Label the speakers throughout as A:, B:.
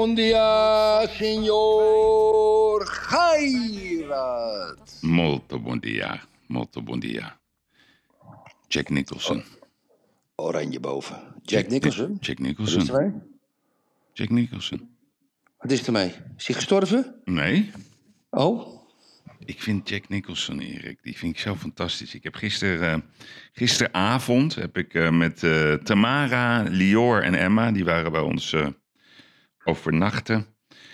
A: Bom dia, senhor Gairat.
B: Molto dia. Molto dia. Jack Nicholson.
A: Oranje boven. Jack Nicholson.
B: Jack
A: Wat is
B: Nicholson.
A: ermee?
B: Jack Nicholson.
A: Wat is ermee? Is hij gestorven?
B: Nee,
A: Oh,
B: ik vind Jack Nicholson, Erik, die vind ik zo fantastisch. Ik heb gisteren, eh, gisteravond heb ik eh, met eh, Tamara, Lior en Emma, die waren bij ons eh, overnachten.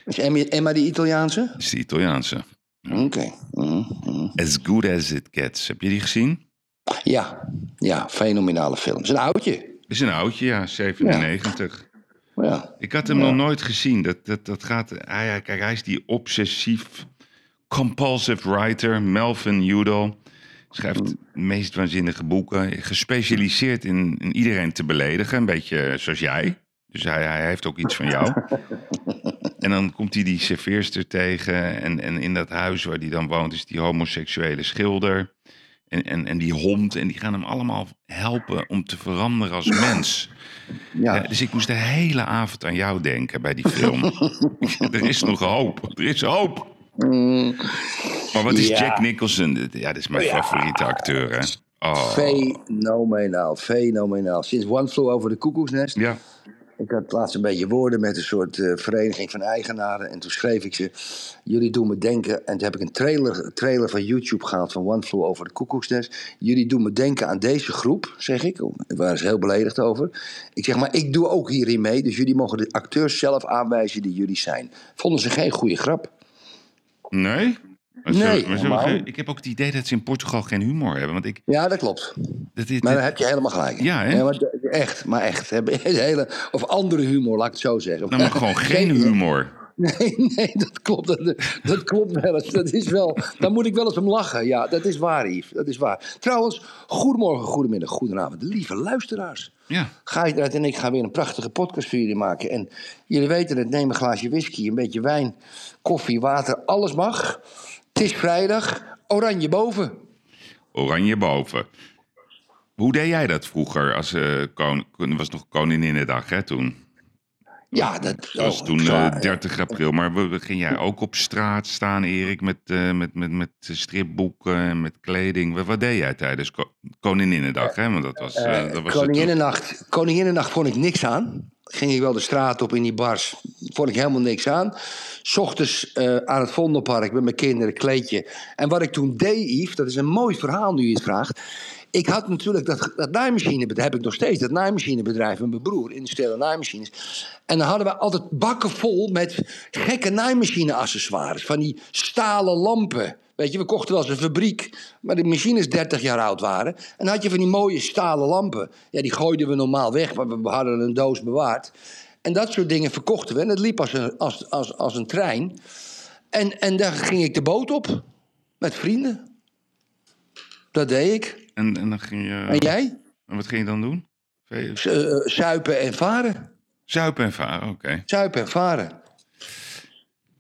A: is Emma, die Italiaanse?
B: Is de Italiaanse.
A: Oké. Mhm, mhm.
B: As Good As It Gets. Heb je die gezien?
A: Ja, ja, fenomenale film. Is een oudje.
B: is een oudje, ja, 97.
A: Ja.
B: Ik had hem nog nooit gezien. Dat, dat, dat gaat, hij, hij- kijk, hij is die obsessief, compulsive writer, Melvin Udall. Schrijft de meest waanzinnige boeken. Gespecialiseerd in, in iedereen te beledigen. Een beetje zoals jij. Dus hij, hij heeft ook iets van jou. en dan komt hij die serveerster tegen. En, en in dat huis waar hij dan woont is die homoseksuele schilder. En, en, en die hond. En die gaan hem allemaal helpen om te veranderen als mens.
A: ja.
B: Ja, dus ik moest de hele avond aan jou denken bij die film. er is nog hoop. Er is hoop. Maar wat is
A: Ja.
B: Jack Nicholson? Ja, dat is mijn favoriete acteur, hè? Oh,
A: Fenomenaal, fenomenaal. Sinds One Flew Over de Koekoeksnest.
B: ja.
A: Ik had laatst een beetje woorden met een soort eh, vereniging van eigenaren. En toen schreef ik ze, jullie doen me denken... En toen heb ik een trailer, trailer van YouTube gehaald van One Flew Over de Koekoeksnest. Jullie doen me denken aan deze groep, zeg ik. Daar waren ze heel beledigd over. Ik zeg, maar ik doe ook hierin mee. Dus jullie mogen de acteurs zelf aanwijzen die jullie zijn. Vonden ze geen goede grap.
B: Nee? Ze-
A: Nee,
B: ze- ik heb ook het idee dat ze in Portugal geen humor hebben. Want ik...
A: Ja, dat klopt.
B: Dat is,
A: Maar daar heb je helemaal gelijk.
B: Ja, hè?
A: maar echt, maar echt. Hebben hele, of andere humor, laat ik het zo zeggen.
B: nou, maar gewoon geen humor.
A: Nee, nee, dat klopt. Dat, dat klopt wel eens. Dat is wel, daar moet ik wel eens om lachen. Ja, dat is waar, Yves. Dat is waar. Trouwens, goedemorgen, goedemiddag, goedenavond. Lieve luisteraars.
B: Ja.
A: Gijsdraad en ik gaan weer een prachtige podcast voor jullie maken. En jullie weten het, neem een glaasje whisky, een beetje wijn, koffie, water. Alles mag. Het is vrijdag. Oranje boven.
B: Oranje boven. Hoe deed jij dat vroeger? Als, eh kon, kon- was nog Koninginnedag, hè, toen?
A: Ja, dat
B: was
A: oh,
B: toen
A: zwaar,
B: eh, 30 april. Maar ging jij ook op straat staan, Erik, met, eh, met, met, met stripboeken en met kleding? Wat, wat deed jij tijdens Ko- Koninginnedag? Hè? Want dat was, eh, dat was.
A: Koninginnennacht, Koninginnennacht vond ik niks aan. Ging ik wel de straat op in die bars. Vond ik helemaal niks aan. 's ochtends eh, aan het Vondelpark met mijn kinderen, kleedje. En wat ik toen deed, Yves, dat is een mooi verhaal nu je het vraagt. Ik had natuurlijk dat, dat heb ik nog steeds, dat naaimachinebedrijf met mijn broer, industriële naaimachines. En dan hadden we altijd bakken vol met gekke naaimachine-accessoires. Van die stalen lampen. Weet je, we kochten wel eens een fabriek, maar de machines 30 jaar oud waren. En dan had je van die mooie stalen lampen. Ja, die gooiden we normaal weg, maar we hadden een doos bewaard. En dat soort dingen verkochten we. En het liep als een, als, als, als een trein. En, en daar ging ik de boot op. Met vrienden. Dat deed ik.
B: En, en dan ging je...
A: En jij?
B: En wat ging je dan doen?
A: Eh, zuipen en varen.
B: Zuipen en varen, oké.
A: Zuipen en varen.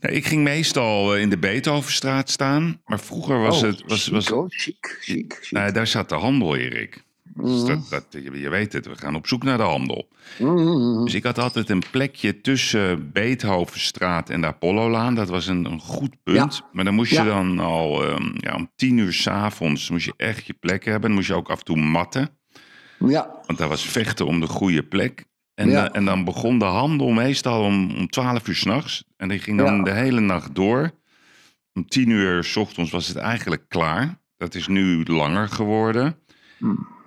B: Nou, ik ging meestal eh, in de Beethovenstraat staan. Maar vroeger was
A: Oh,
B: het... Was,
A: chic,
B: was.
A: Chic, chic, chic.
B: nou, daar zat de handel, Erik. Dus
A: Mhm.
B: dat, dat, je, weet het, we gaan op zoek naar de handel.
A: Mhm.
B: Dus ik had altijd een plekje tussen Beethovenstraat en de Apollolaan. Dat was een, een goed punt.
A: Ja.
B: Maar dan moest je
A: Ja.
B: dan al ehm, ja, om tien uur s'avonds moest je echt je plek hebben. Dan moest je ook af en toe matten.
A: Ja,
B: Want daar was vechten om de goede plek. En,
A: Ja.
B: eh, en dan begon de handel meestal om, om 12 uur s'nachts. En die ging dan de hele nacht door. Om 10 uur s ochtends was het eigenlijk klaar. Dat is nu langer geworden.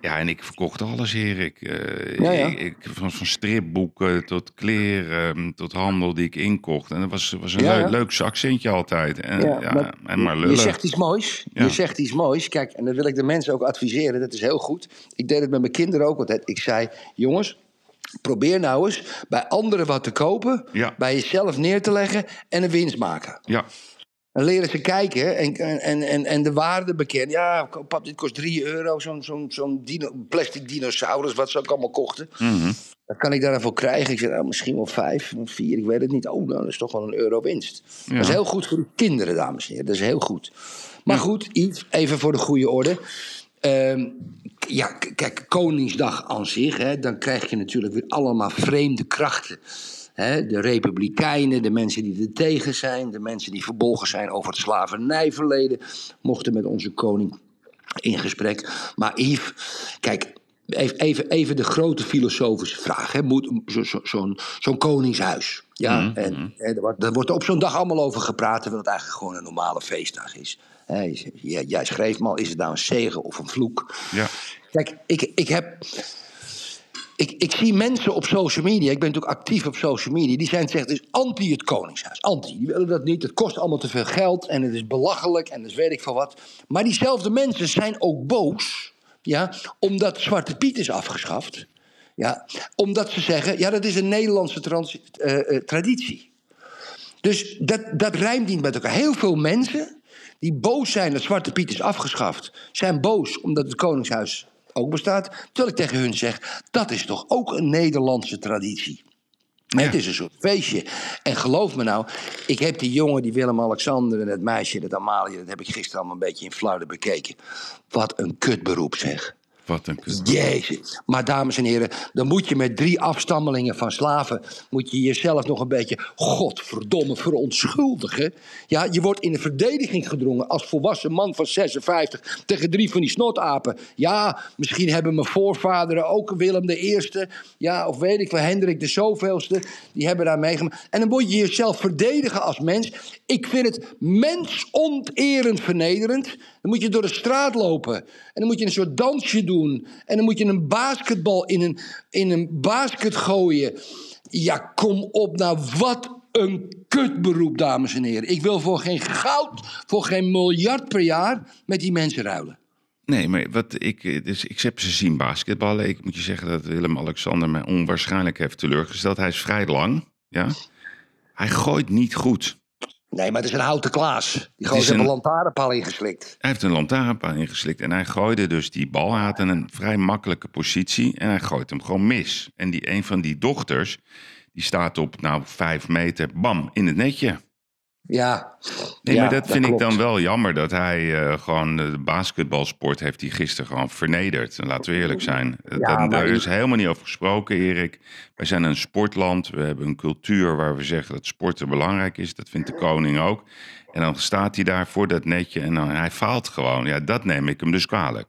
B: Ja, en ik verkocht alles, Erik. Eh,
A: Ja, ja.
B: Ik, ik- van, van stripboeken tot kleren, mm, tot handel die ik inkocht. En dat was, was een
A: Ja,
B: leuk, leuk accentje altijd. En, ja,
A: maar
B: en maar
A: Je
B: lullen.
A: zegt iets moois. Je zegt iets moois. Kijk, en dat wil ik de mensen ook adviseren. Dat is heel goed. Ik deed het met mijn kinderen ook altijd. Ik zei, jongens, probeer nou eens bij anderen wat te kopen,
B: Ja.
A: bij jezelf neer te leggen en een winst maken.
B: Ja,
A: Dan leren ze kijken en, en, en, en de waarde bekennen. Ja, pap, dit kost 3 euro, zo'n zo'n zo'n dino, plastic dinosaurus, wat ze ook allemaal kochten.
B: Mhm.
A: Dat kan ik daarvoor krijgen. Ik zeg, nou, misschien wel vijf, vier, ik weet het niet. Oh, nou, dat is toch wel een euro winst.
B: Ja.
A: Dat is heel goed voor de kinderen, dames en heren. Dat is heel goed. Maar goed, iets, even voor de goede orde. Ehm, ja, kijk, Koningsdag aan zich, hè, dan krijg je natuurlijk weer allemaal vreemde krachten. De Republikeinen, de mensen die er tegen zijn, de mensen die verbolgen zijn over het slavernijverleden, mochten met onze koning in gesprek. Maar Yves, kijk, even, even, de grote filosofische vraag. Hè. Moet zo- zo- Zo'n zo'n koningshuis. Ja, en, hè, daar wordt- daar wordt op zo'n dag allemaal over gepraat, terwijl het eigenlijk gewoon een normale feestdag is. Hè, jij schreef maar, is het nou een zegen of een vloek?
B: ja.
A: Kijk, ik, ik heb. Ik, ik zie mensen op social media, ik ben natuurlijk actief op social media, die zijn zegt dus anti het Koningshuis. Anti. Die willen dat niet, het kost allemaal te veel geld en het is belachelijk en dus weet ik veel wat. Maar diezelfde mensen zijn ook boos, ja, omdat Zwarte Piet is afgeschaft. Ja, omdat ze zeggen, ja, dat is een Nederlandse eh, eh, traditie. Dus dat, dat rijmt niet met elkaar. Heel veel mensen die boos zijn dat Zwarte Piet is afgeschaft, zijn boos omdat het Koningshuis ook bestaat. Terwijl ik tegen hun zeg, dat is toch ook een Nederlandse traditie. Het is een soort feestje. En geloof me nou, ik heb die jongen, die Willem-Alexander en het meisje, dat Amalia, dat heb ik gisteren allemaal een beetje in flarden bekeken. Wat een kutberoep zeg.
B: Wat.
A: Jezus. Maar dames en heren, dan moet je met drie afstammelingen van slaven... moet je jezelf nog een beetje, godverdomme, verontschuldigen. Ja, je wordt in de verdediging gedrongen als volwassen man van 56... tegen drie van die snotapen. Ja, misschien hebben mijn voorvaderen ook Willem de Eerste... ja, of weet ik wel, Hendrik de zoveelste... die hebben daar meegemaakt. En dan moet je jezelf verdedigen als mens. Ik vind het mensonterend vernederend. Dan moet je door de straat lopen. En dan moet je een soort dansje doen. En dan moet je een basketbal in een, in een basket gooien. Ja, kom op nou, wat een kutberoep, dames en heren. Ik wil voor geen goud, voor geen miljard per jaar met die mensen ruilen.
B: Nee, maar wat ik, dus ik heb ze zien basketballen. Ik moet je zeggen dat Willem-Alexander mij onwaarschijnlijk heeft teleurgesteld. Hij is vrij lang, ja. Hij gooit niet goed.
A: Nee, maar het is een houten klaas. Die gewoon zijn
B: een-
A: lantaarnpaal ingeslikt.
B: Hij heeft een lantaarnpaal ingeslikt en hij gooide dus die bal. Hij had een vrij makkelijke positie en hij gooit hem gewoon mis. En die, een van die dochters, die staat op nou vijf meter, bam, in het netje.
A: Ja.
B: Nee,
A: Ja,
B: maar dat vind ik dan wel jammer dat hij eh, gewoon de basketbalsport heeft die gisteren gewoon vernederd. En Laten we eerlijk zijn.
A: Ja,
B: Dan-
A: maar
B: daar is helemaal niet over gesproken, Erik. Wij zijn een sportland. We hebben een cultuur waar we zeggen dat sporten belangrijk is. Dat vindt de koning ook. En dan staat hij daar voor dat netje en dan, hij faalt gewoon. Ja, dat neem ik hem dus kwalijk.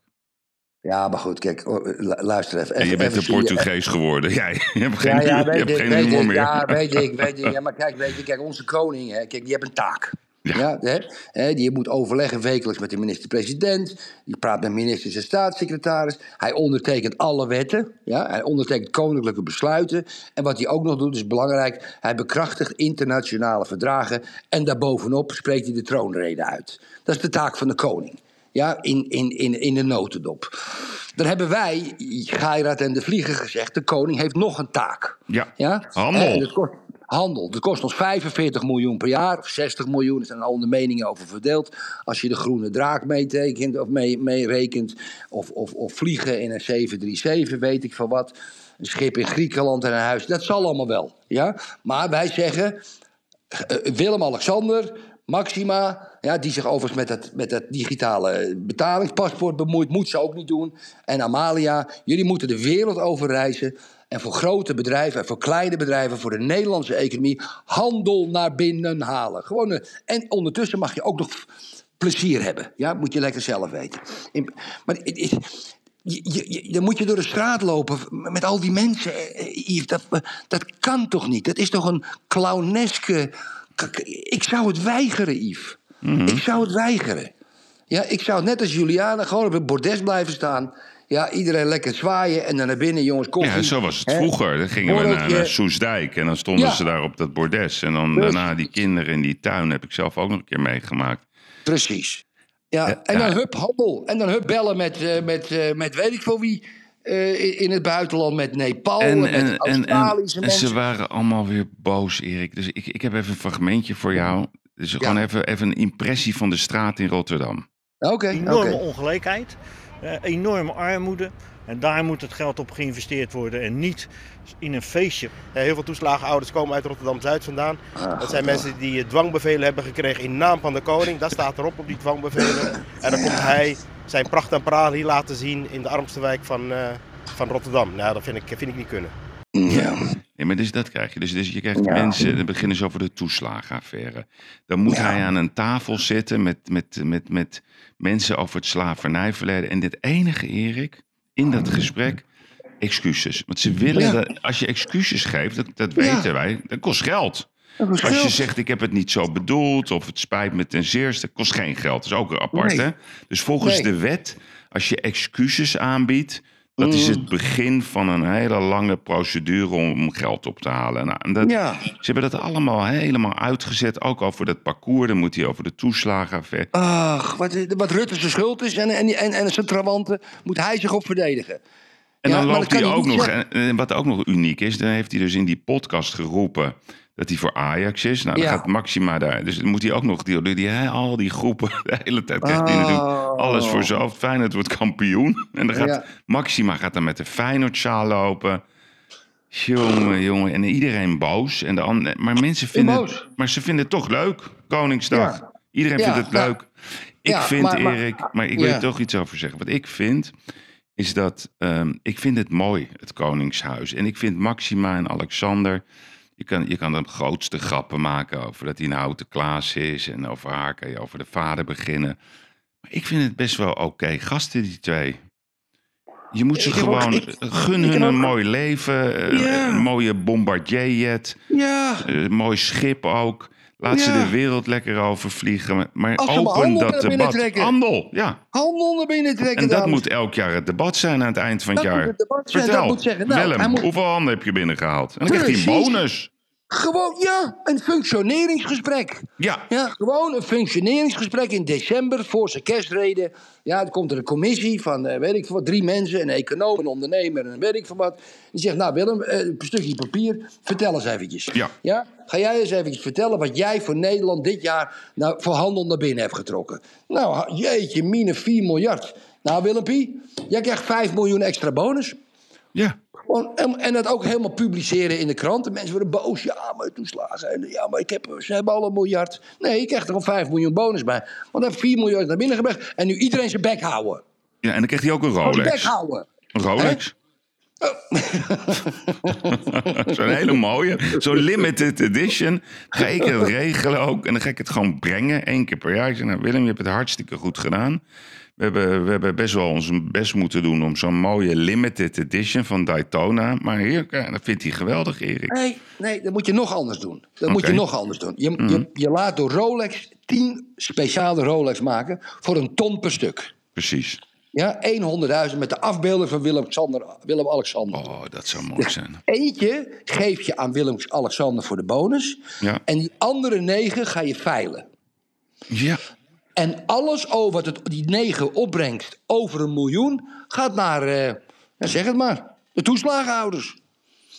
A: Ja, maar goed, kijk, oh, lu- luister even.
B: En je bent een
A: serieus.
B: Portugees geworden. Jij je hebt geen,
A: Ja, ja,
B: je hebt
A: ik,
B: geen humor
A: ik,
B: meer.
A: ja, weet ik, weet ik. Ja, maar kijk, weet je, kijk, onze koning, hè, kijk, die heeft een taak.
B: Ja.
A: Ja. hè, die moet overleggen wekelijks met de minister-president. Die praat met ministers en staatssecretaris. Hij ondertekent alle wetten. Ja, hij ondertekent koninklijke besluiten. En wat hij ook nog doet, is belangrijk. Hij bekrachtigt internationale verdragen. En daarbovenop spreekt hij de troonrede uit. Dat is de taak van de koning. Ja, in, in, in, in de notendop. Dan hebben wij, Geirat en de Vlieger, gezegd... de koning heeft nog een taak.
B: Ja,
A: Ja?
B: handel.
A: En dat kost, handel. Dat kost ons 45 miljoen per jaar, of 60 miljoen. Er zijn al de meningen over verdeeld. Als je de groene draak meetekent, of mee, meerekent, of, of, of vliegen in een 737, weet ik van wat. Een schip in Griekenland en een huis, dat zal allemaal wel. Ja? Maar wij zeggen, eh, Willem-Alexander, Maxima, ja, die zich overigens met dat, met dat digitale betalingspaspoort bemoeit, moet ze ook niet doen. En Amalia, jullie moeten de wereld over reizen. En voor grote bedrijven en voor kleine bedrijven, voor de Nederlandse economie, handel naar binnen halen. Gewoon, een- en ondertussen mag je ook nog plezier hebben. Ja, moet je lekker zelf weten. In- maar. Je, dan moet je door de straat lopen met al die mensen. eh, eh, dat, dat kan toch niet? Dat is toch een clowneske. Ik zou het weigeren, Yves. Ik zou het weigeren. Ja, ik zou net als Juliana gewoon op het bordes blijven staan. Ja, iedereen lekker zwaaien en dan naar binnen, jongens, koffie.
B: Ja, zo was het vroeger. Dan gingen we naar, Soesdijk en dan stonden
A: Ja.
B: ze daar op dat bordes. En dan
A: Precies.
B: daarna die kinderen in die tuin heb ik zelf ook nog een keer meegemaakt.
A: Precies. Ja, en dan hup, handel. En dan hup bellen met, eh, met, eh, met weet ik veel wie eh, in- het buitenland. Met Nepal en,
B: En,
A: met
B: en, en, en,
A: Australische
B: en
A: mensen.
B: ze waren allemaal weer boos, Erik. Dus ik, ik heb even een fragmentje voor jou. Dus gewoon even, even een impressie van de straat in Rotterdam.
A: Oké, oké.
C: enorme ongelijkheid, eh, enorme armoede. En daar moet het geld op geïnvesteerd worden en niet in een feestje.
D: Heel veel toeslagenouders komen uit Rotterdam-Zuid vandaan.
A: Ah,
D: Dat zijn mensen die eh, dwangbevelen hebben gekregen in naam van de koning. Dat staat erop op die dwangbevelen. En dan komt hij zijn pracht en praal hier laten zien in de armste wijk van, eh, van Rotterdam. Nou, dat vind ik, vind ik niet kunnen.
A: Ja.
B: Ja, maar dus dat krijg je. Dus, dus je krijgt
A: Ja.
B: mensen, dan beginnen ze over de toeslagenaffaire. Dan moet
A: Ja.
B: hij aan een tafel zitten met, met, met, met mensen over het slavernijverleden. En dit enige, Erik, in dat gesprek, excuses. Want ze willen,
A: Ja.
B: dat, als je excuses geeft, dat, dat
A: Ja.
B: weten wij, dat kost geld.
A: Was
B: Als je zegt, ik heb het niet zo bedoeld, of het spijt me ten zeerste, kost geen geld. Dat is ook apart,
A: Nee.
B: hè? Dus volgens
A: Nee.
B: de wet, als je excuses aanbiedt, dat is
A: Mm.
B: het begin van een hele lange procedure om geld op te halen. Nou, en dat,
A: Ja.
B: Ze hebben dat allemaal helemaal uitgezet, ook over dat parcours. Dan moet hij over de toeslagenaffaire.
A: Ach, wat, wat Rutte zijn schuld is en, en, en, en zijn trawanten, moet hij zich op verdedigen.
B: En
A: Ja,
B: dan loopt hij ook nog, en wat ook nog uniek is, dan heeft hij dus in die podcast geroepen dat hij voor Ajax is. Nou, dan
A: Ja.
B: gaat Maxima daar. Dus moet hij ook nog die, die, die- al die groepen, de hele tijd krijgt hij natuurlijk
A: Oh.
B: alles voor hoofd. Feyenoord wordt kampioen. En dan gaat
A: Ja.
B: Maxima gaat dan met de Feyenoord-sjaal lopen. Jongen, jongen. En iedereen boos. En de ander, maar mensen vinden, het, maar ze vinden het toch leuk, Koningsdag.
A: Ja.
B: Iedereen vindt het leuk. Ik vind,
A: maar-
B: Erik, maar ik wil er toch iets over zeggen. Wat ik vind, is dat ehm, ik vind het mooi, het Koningshuis. En ik vind Maxima en Alexander. Je kan, je kan de grootste grappen maken over dat hij een houten Klaas is. En over haar kan je over de vader beginnen. Maar ik vind het best wel oké. Gasten, die twee. Je moet ze
A: Ik heb ook-
B: gewoon.
A: ik-
B: gun
A: ik
B: hun een
A: ook-
B: mooi leven. eh,
A: Ja.
B: Een mooie bombardierjet.
A: Ja,
B: eh, Een mooi schip ook. Laat ze de wereld lekker overvliegen. Maar
A: Als ze maar
B: open dat debat.
A: trekken.
B: Handel, ja.
A: handel naar binnen trekken.
B: En dat
A: dames.
B: moet elk jaar het debat zijn aan het eind van het jaar.
A: moet het debat zijn.
B: Vertel,
A: Dat moet zeggen, nou,
B: Willem,
A: moet-
B: hoeveel handen heb je binnengehaald? En dan krijgt hij een bonus.
A: Gewoon, ja, een functioneringsgesprek.
B: Ja,
A: Ja, gewoon een functioneringsgesprek in december voor zijn kerstreden. Ja, dan komt er een commissie van, eh, weet ik wat, drie mensen. Een econoom, een ondernemer en weet ik veel wat. Die zegt, nou Willem, eh, een stukje papier, vertel eens eventjes.
B: Ja.
A: Ga jij eens eventjes vertellen wat jij voor Nederland dit jaar nou, voor handel naar binnen hebt getrokken? Nou, jeetje, mine 4 miljard. Nou Willempie, jij krijgt 5 miljoen extra bonus.
B: Ja.
A: Gewoon, en, en dat ook helemaal publiceren in de kranten. Mensen worden boos. Ja, maar toeslagen. En Ja, maar ik heb, ze hebben al een miljard. Nee, je krijgt er al 5 miljoen bonus bij. Want hij heeft 4 miljard naar binnen gebracht. En nu iedereen zijn bek houden.
B: ja, en dan krijgt hij ook een
A: zijn bek
B: Rolex.
A: houden.
B: Een Rolex. Zo'n hele mooie. Zo'n limited edition. Ga ik het regelen ook. En dan ga ik het gewoon brengen. één keer per jaar. Ik zeg, nou Willem, je hebt het hartstikke goed gedaan. We hebben, we hebben best wel ons best moeten doen om zo'n mooie limited edition van Daytona. Maar hier, dat vindt hij geweldig, Erik.
A: Nee, nee, dat moet je nog anders doen. Dat moet je nog anders doen. Je, je, je laat door Rolex 10 speciale Rolex maken voor een ton per stuk.
B: Precies.
A: Ja, 100.000 met de afbeelding van Willem-Alexander. Willem Alexander.
B: Oh, dat zou mooi zijn.
A: Eentje geef je aan Willem-Alexander voor de bonus.
B: Ja.
A: En die andere negen ga je veilen.
B: Ja.
A: En alles over wat het, die negen opbrengt over een miljoen... gaat naar, eh, zeg het maar, de toeslagenhouders.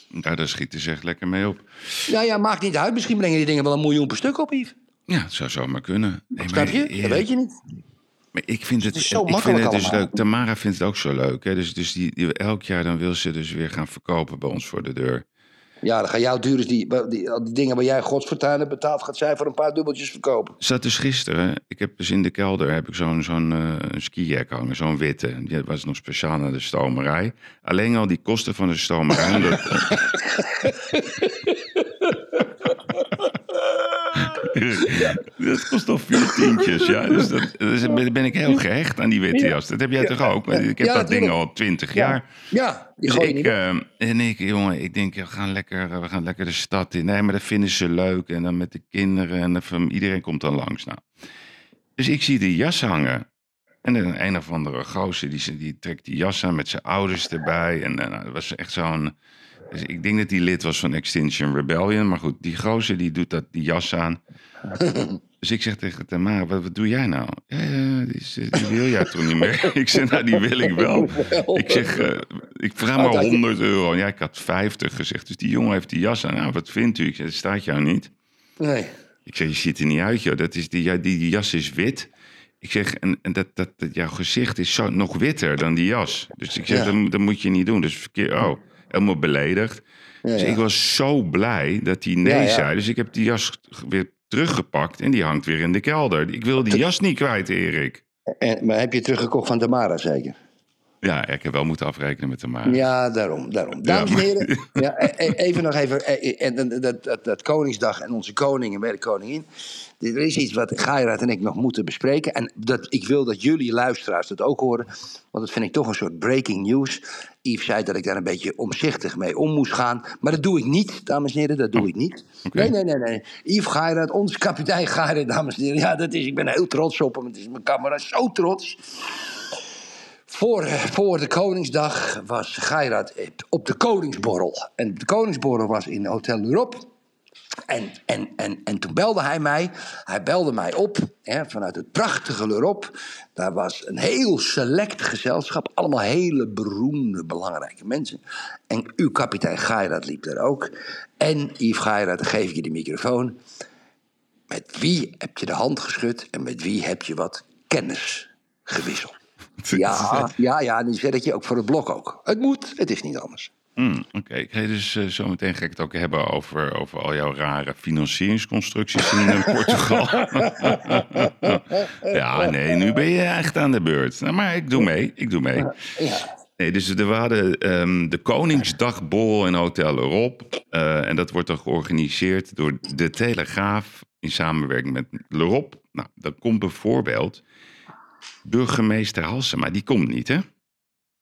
B: Nou, daar schieten ze echt lekker mee op.
A: Ja, ja, maakt niet uit. Misschien brengen die dingen wel een miljoen per stuk op, Yves.
B: Ja, het zou zomaar kunnen. Nee,
A: Snap
B: maar,
A: je? Dat weet je niet.
B: Maar ik vind het,
A: zo
B: ik vind het dus
A: allemaal.
B: leuk. Tamara vindt het ook zo leuk. Hè? Dus, dus die, die, elk jaar dan wil ze dus weer gaan verkopen bij ons voor de deur.
A: Ja, dan gaan jouw duurders die, die, die dingen waar jij godsfortuin hebt betaald... gaat zij voor een paar dubbeltjes verkopen.
B: Zat dus gisteren, ik heb dus in de kelder heb ik zo'n zo'n eh, skijack hangen, zo'n witte. Die was nog speciaal naar de stomerij. Alleen al die kosten van de stomerij. dat kost al vier tientjes, ja. Dus, dat, dus ben ik heel gehecht aan die witte jas. Dat heb jij toch ook? Ik heb dat ding al twintig jaar.
A: Ja, die
B: Dus ik, eh, en ik, jongen, ik denk, we gaan, lekker, we gaan lekker de stad in. Nee, maar dat vinden ze leuk. En dan met de kinderen en fam- iedereen komt dan langs. Nou. Dus ik zie die jas hangen. En een, een of andere gozer, die, die trekt die jas aan met zijn ouders erbij. En, en dat was echt zo'n... Dus ik denk dat hij lid was van Extinction Rebellion. Maar goed, die gozer die doet dat, die jas aan. Dus ik zeg tegen Tamara, wat, wat doe jij nou? Ja, ja, die, wil jij toch niet meer? Ik zeg, nou, die wil ik wel. Ik zeg, eh, ik vraag
A: Wat
B: maar
A: had je-
B: 100 euro. Ja, ik had 50 gezegd. Dus die jongen heeft die jas aan. Nou, wat vindt u? Ik zeg, dat staat jou niet.
A: Nee.
B: Ik zeg, je ziet er niet uit, joh. Dat is die, die, die jas is wit. Ik zeg, en, en dat, dat, dat jouw gezicht is zo, nog witter dan die jas. Dus ik zeg,
A: Ja.
B: dat, dat moet je niet doen. Dus verkeer, oh, helemaal beledigd.
A: Ja,
B: Dus
A: ja.
B: ik was zo blij dat hij nee
A: Ja,
B: zei. Dus ik heb die jas weer teruggepakt en die hangt weer in de kelder. Ik wil die jas niet kwijt, Erik.
A: En, maar heb je teruggekocht van Tamara zeker?
B: Ja, ik heb wel moeten afrekenen met maar-
A: Ja, daarom. daarom. Dames en heren, ja, e- e- even nog even. e- En dat, dat, dat, dat Koningsdag en onze koning en bij de koningin. Er is iets wat Gairat en ik nog moeten bespreken. En dat, ik wil dat jullie luisteraars dat ook horen. Want dat vind ik toch een soort breaking news. Yves zei dat ik daar een beetje omzichtig mee om moest gaan. Maar dat doe ik niet, dames en heren. Dat doe ik niet. Nee, nee, nee, nee. Yves Gairat, onze kapitein Gairat, dames en heren. Ja, dat is, ik ben heel trots op hem. Het is mijn camera zo trots. Voor, voor de Koningsdag was Geirat op de Koningsborrel. En de Koningsborrel was in Hotel Europe. En, en, en, en toen belde hij mij. Hij belde mij op hè, vanuit het prachtige L'Europe. Daar was een heel select gezelschap. Allemaal hele beroemde, belangrijke mensen. En uw kapitein Geirat liep daar ook. En Yves Geirat, dan geef ik je de microfoon. Met wie heb je de hand geschud en met wie heb je wat kennis gewisseld? Ja, ja, ja, die zet ik je ook voor het blok ook. Het moet, het is niet anders.
B: Hmm, Oké, ik ga je dus eh, zometeen ga ik het ook hebben over, over al jouw rare financieringsconstructies in Portugal. ja, nee, nu ben je echt aan de beurt. Nou, maar ik doe mee, ik doe mee.
A: Ja.
B: Nee, dus er waren ehm, de Koningsdagbol in Hotel Europe. Eh, en dat wordt dan georganiseerd door de Telegraaf in samenwerking met L'Europe. Nou, dan komt bijvoorbeeld burgemeester Halsema. Die komt niet, hè?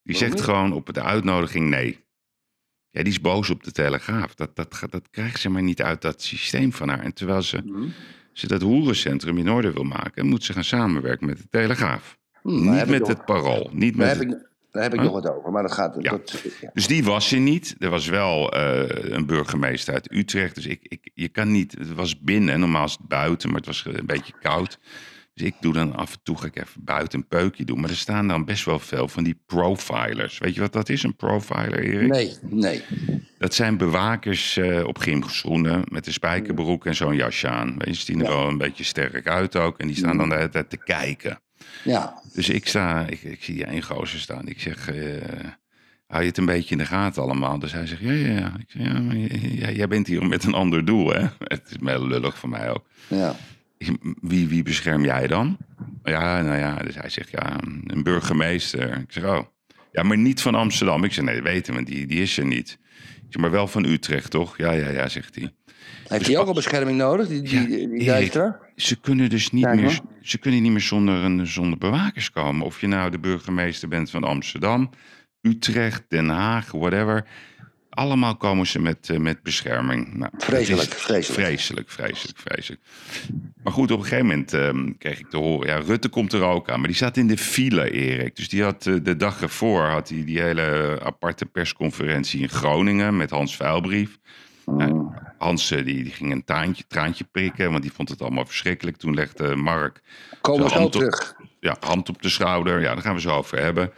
B: Die zegt gewoon op de uitnodiging nee. Ja, die is boos op de Telegraaf. Dat, dat, dat krijgt ze maar niet uit dat systeem van haar. En terwijl ze, ze dat hoerencentrum in orde wil maken... moet ze gaan samenwerken met de Telegraaf.
A: Hm, daar
B: niet met het parool. Niet
A: Daar
B: met
A: heb ik, daar heb ik
B: Huh?
A: nog wat over, maar dat gaat...
B: Ja.
A: Dat, ja.
B: Dus die was er niet. Er was wel eh, een burgemeester uit Utrecht. Dus ik, ik, je kan niet. Het was binnen. Normaal is het buiten, maar het was een beetje koud. Dus ik doe dan af en toe ga ik even buiten een peukje doen. Maar er staan dan best wel veel van die profilers. Weet je wat dat is, een profiler, Erik?
A: Nee, nee.
B: Dat zijn bewakers eh, op gymschoenen met een spijkerbroek en zo'n jasje aan. Weet je, zien er
A: Ja.
B: wel een beetje sterk uit ook. En die staan dan de hele tijd te kijken.
A: Ja,
B: Dus ik sta, ik, ik zie die één gozer staan. Ik zeg, eh, hou je het een beetje in de gaten allemaal? Dus hij zegt, ja, ja, ja. Ik zeg, ja, maar j- ja, jij bent hier met een ander doel, hè? Het is heel lullig voor mij ook.
A: ja.
B: Wie, wie bescherm jij dan? Ja, nou ja, dus hij zegt, ja, een burgemeester. Ik zeg, oh. Ja, maar niet van Amsterdam. Ik zeg, nee, dat weten we, die, die is er niet. Ik zeg, maar wel van Utrecht, toch? Ja, ja, ja, zegt hij.
A: Heeft hij ook al bescherming nodig, die, die,
B: Ja,
A: die?
B: Ze kunnen dus niet
A: Kijk,
B: meer, ze kunnen niet meer zonder, een, zonder bewakers komen. Of je nou de burgemeester bent van Amsterdam, Utrecht, Den Haag, whatever. Allemaal komen ze met, eh, met bescherming. Nou,
A: Vreselijk, vreselijk.
B: Vreselijk, vreselijk, vreselijk. Maar goed, op een gegeven moment ehm, kreeg ik te horen... Ja, Rutte komt er ook aan, maar die zat in de file, Erik. Dus die had eh, de dag ervoor had hij die hele aparte persconferentie in Groningen... met Hans Vuilbrief. Nou, Hans eh, die, die ging een taantje, traantje prikken, want die vond het allemaal verschrikkelijk. Toen legde Mark
A: Komen we
B: op-
A: terug.
B: ja, hand op de schouder. Ja, daar gaan we zo over hebben.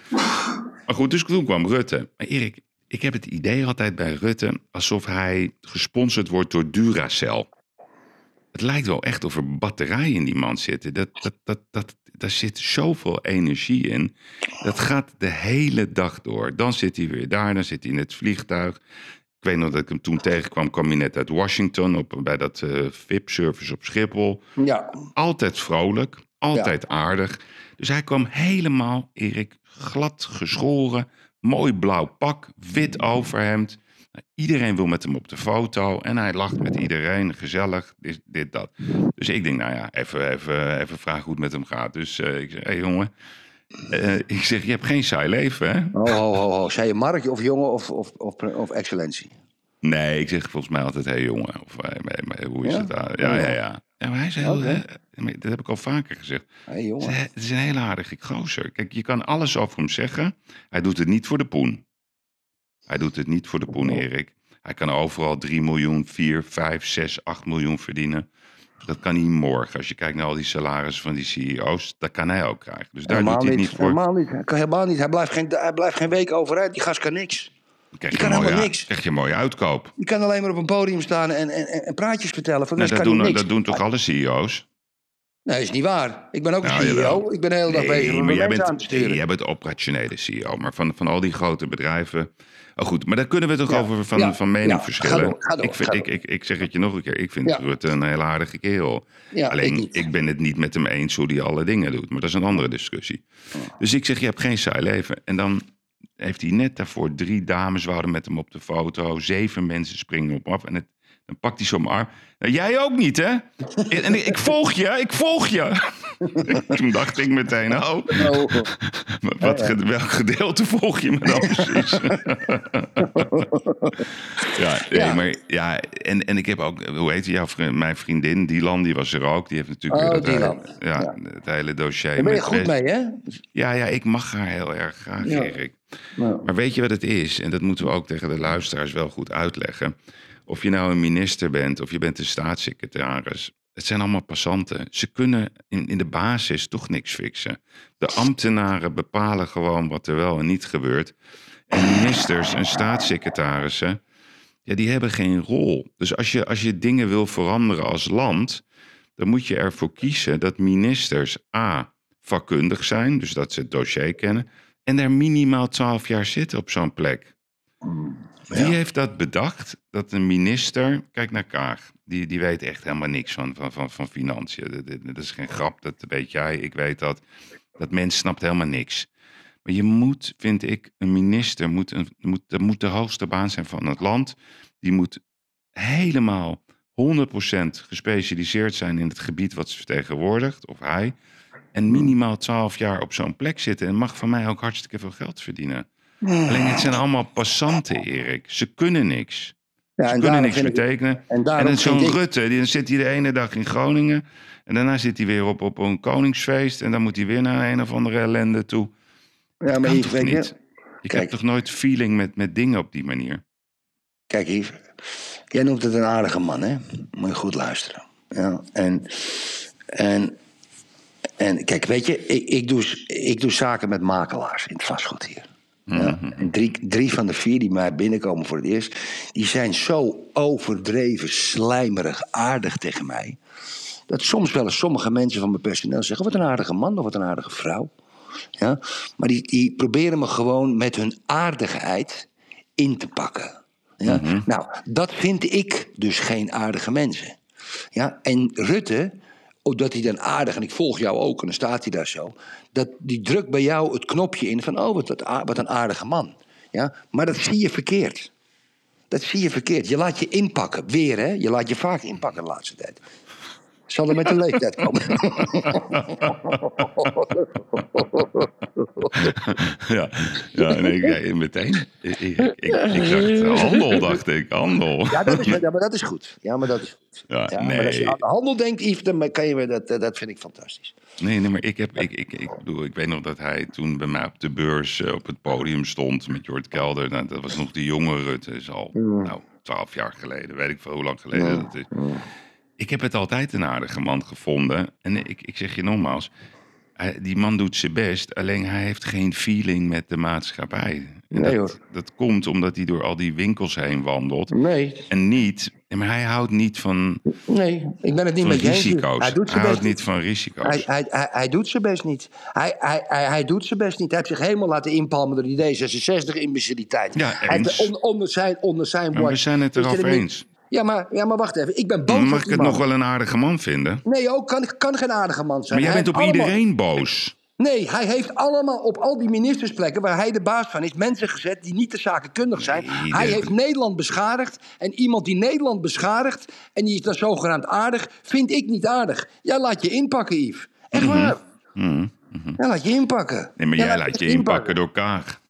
B: Maar goed, dus toen kwam Rutte. Maar Erik, ik heb het idee altijd bij Rutte alsof hij gesponsord wordt door Duracell. Het lijkt wel echt of er batterijen in die man zitten. Dat, dat, dat, dat, daar zit zoveel energie in. Dat gaat de hele dag door. Dan zit hij weer daar, dan zit hij in het vliegtuig. Ik weet nog dat ik hem toen tegenkwam, kwam hij net uit Washington op, bij dat eh VIP-service op Schiphol
A: Ja,
B: altijd vrolijk, altijd aardig. Dus hij kwam helemaal, Erik, glad geschoren, mooi blauw pak, wit overhemd. Nou, Iedereen wil met hem op de foto en hij lacht met iedereen, gezellig, dit, dit dat. Dus ik denk, nou ja, even, even, even vragen hoe het met hem gaat. Dus eh, ik zeg, hé hey, jongen, eh, ik zeg, je hebt geen saai leven, hè?
A: ho, ho. Zei je Mark of jongen of, of, of, of excellentie?
B: Nee, ik zeg volgens mij altijd, hé hey, jongen, of hoe is
A: Ja?
B: het? daar? Ja, ja, ja. Ja, maar hij is heel... Hè, dat heb ik al vaker gezegd. Het is,
A: jongen.
B: een- het is een hele aardige gozer. Kijk, je kan alles over hem zeggen. Hij doet het niet voor de poen. Hij doet het niet voor de poen, Erik. Hij kan overal 3 miljoen, 4, 5, 6, 8 miljoen verdienen. Dat kan hij morgen. Als je kijkt naar al die salarissen van die CEO's, dat kan hij ook krijgen. Dus daar
A: Helemaal
B: doet hij het
A: niet.
B: niet voor.
A: Helemaal niet. Hij kan helemaal niet. Hij blijft geen, hij blijft geen week overuit. Die gast kan niks.
B: Krijg je,
A: kan
B: mooie,
A: helemaal niks.
B: krijg je een mooie uitkoop.
A: Die kan alleen maar op een podium staan en, en, en, praatjes vertellen. De
B: Nou, dat,
A: kan
B: doen,
A: niks.
B: dat doen toch alle CEO's?
A: Nee, is niet waar. Ik ben ook een
B: Nou,
A: CEO.
B: jawel.
A: Ik ben de hele dag bezig om
B: maar jij
A: mensen aan te
B: bent,
A: sturen.
B: nee, jij bent operationele CEO. Maar van, van al die grote bedrijven... Oh goed, maar daar kunnen we toch
A: Ja.
B: over van,
A: Ja.
B: van mening
A: Ja,
B: verschillen.
A: ga door, ga door,
B: ik, vind, ik, ik, ik zeg het je nog een keer. Ik vind. Rutte een heel aardige kerel. Alleen,
A: ik
B: ben het niet met hem eens hoe hij alle dingen doet. Maar dat is een andere discussie. Dus ik zeg, je hebt geen saai leven. En dan heeft hij net daarvoor drie dames wouden met hem op de foto. Zeven mensen springen op hem af. En het, dan pakt hij zo'n arm. Nou, jij ook niet, hè? En ik, ik volg je, ik volg je. Toen dacht ik meteen, oh,
A: Oh,
B: wat, welk gedeelte volg je me dan precies? ja, nee,
A: Ja.
B: maar ja, en, en ik heb ook, hoe heet jouw vriend, mijn vriendin, Dylan, die was er ook. Die heeft natuurlijk
A: Oh,
B: weer dat
A: Dylan.
B: hele- ja, het hele dossier.
A: daar ben je goed mee, hè?
B: Ja, ja, ik mag haar heel erg graag. Erik.
A: Nou,
B: Maar weet je wat het is? En dat moeten we ook tegen de luisteraars wel goed uitleggen. Of je nou een minister bent of je bent een staatssecretaris. Het zijn allemaal passanten. Ze kunnen in, in de basis toch niks fixen. De ambtenaren bepalen gewoon wat er wel en niet gebeurt. En ministers en staatssecretarissen, ja, die hebben geen rol. Dus als je, als je dingen wil veranderen als land, dan moet je ervoor kiezen dat ministers A. vakkundig zijn, dus dat ze het dossier kennen, en er minimaal twaalf jaar zitten op zo'n plek. Wie heeft dat bedacht? Dat een minister, kijk naar Kaag, die, die weet echt helemaal niks van, van, van, van financiën. Dat, dat- dat is geen grap, dat weet jij, ik weet dat. Dat mens snapt helemaal niks. Maar je moet, vind ik, een minister, moet een, moet, dat moet de hoogste baan zijn van het land. Die moet helemaal 100% gespecialiseerd zijn in het gebied wat ze vertegenwoordigt, of hij. En minimaal 12 jaar op zo'n plek zitten en mag van mij ook hartstikke veel geld verdienen. Alleen het zijn allemaal passanten, Erik. Ze kunnen niks.
A: ja,
B: Ze
A: en
B: kunnen niks
A: ik-
B: betekenen.
A: En
B: En zo'n
A: ik...
B: Rutte, die, dan zit hij de ene dag in Groningen. En daarna zit hij weer op, op een koningsfeest. En dan moet hij weer naar een of andere ellende toe.
A: Ja, maar
B: toch
A: weet je-
B: niet? Ik
A: Kijk.
B: heb toch nooit feeling met, met dingen op die manier?
A: Kijk, Yves. Jij noemt het een aardige man, hè? Moet je goed luisteren. Ja, en... En... En kijk, weet je, ik, ik, doe, ik doe zaken met makelaars in het vastgoed hier. Ja, en drie, drie van de vier die mij binnenkomen voor het eerst, die zijn zo overdreven, slijmerig, aardig tegen mij. Dat soms wel eens sommige mensen van mijn personeel zeggen: wat een aardige man of wat een aardige vrouw. Ja? Maar die, die proberen me gewoon met hun aardigheid in te pakken. Ja? Nou, dat vind ik dus geen aardige mensen. Ja? En Rutte, omdat hij dan aardig, en ik volg jou ook, en dan staat hij daar zo, dat, die drukt bij jou het knopje in van, oh, wat een aardige man. Ja? Maar dat zie je verkeerd. Dat zie je verkeerd. Je laat je inpakken, weer hè. Je laat je vaak inpakken de laatste tijd. Zal er met de leeftijd komen.
B: ja, ja nee, ik- meteen. Ik, ik, ik, ik dacht, handel, dacht ik, handel.
A: Ja, dat is, ja, maar dat is goed. Ja, maar dat is goed.
B: Ja,
A: Ja, maar als je
B: nee.
A: aan de handel denkt, Yves, dan kan je, dat, dat vind ik fantastisch.
B: Nee, nee, maar ik heb, ik, ik, ik bedoel, ik weet nog dat hij toen bij mij op de beurs eh, op het podium stond met Jort Kelder. Nou, dat was nog de jonge Rutte, is al, nou, twaalf jaar geleden, weet ik veel hoe lang geleden dat is. Ik heb het altijd een aardige man gevonden. En ik, ik zeg je nogmaals, hij- die man doet zijn best, alleen hij heeft geen feeling met de maatschappij. En
A: Nee,
B: dat,
A: hoor.
B: dat komt omdat hij door al die winkels heen wandelt.
A: Nee,
B: En niet, maar hij houdt niet van,
A: nee, ik ben het niet met je eens.
B: risico's.
A: Hij doet zijn
B: houdt niet van risico's.
A: Hij, hij, hij, hij doet zijn best niet. Hij, hij, hij, hij doet zijn best niet. Hij heeft zich helemaal laten inpalmen door die D66-imbeciliteit.
B: Ja,
A: Hij
B: eens.
A: on- onder, zijn, onder zijn
B: Maar we zijn het
A: er
B: erover eens.
A: Ja maar, ja, maar wacht even. Ik ben boos
B: Mag
A: op
B: ik het nog wel een aardige man vinden?
A: Nee, ook kan, kan geen aardige man zijn.
B: Maar jij
A: Hij
B: bent op
A: allemaal-
B: iedereen boos.
A: Nee, hij heeft allemaal op al die ministersplekken waar hij de baas van is, mensen gezet die niet te zakenkundig zijn.
B: Nee,
A: hij heeft Nederland beschadigd. En iemand die Nederland beschadigt en die is dan zogenaamd aardig, vind ik niet aardig. Jij laat je inpakken, Yves. Echt waar. Ja, laat je inpakken.
B: Mhm. Nee, maar
A: Ja,
B: jij laat je
A: inpakken.
B: inpakken door Kaag.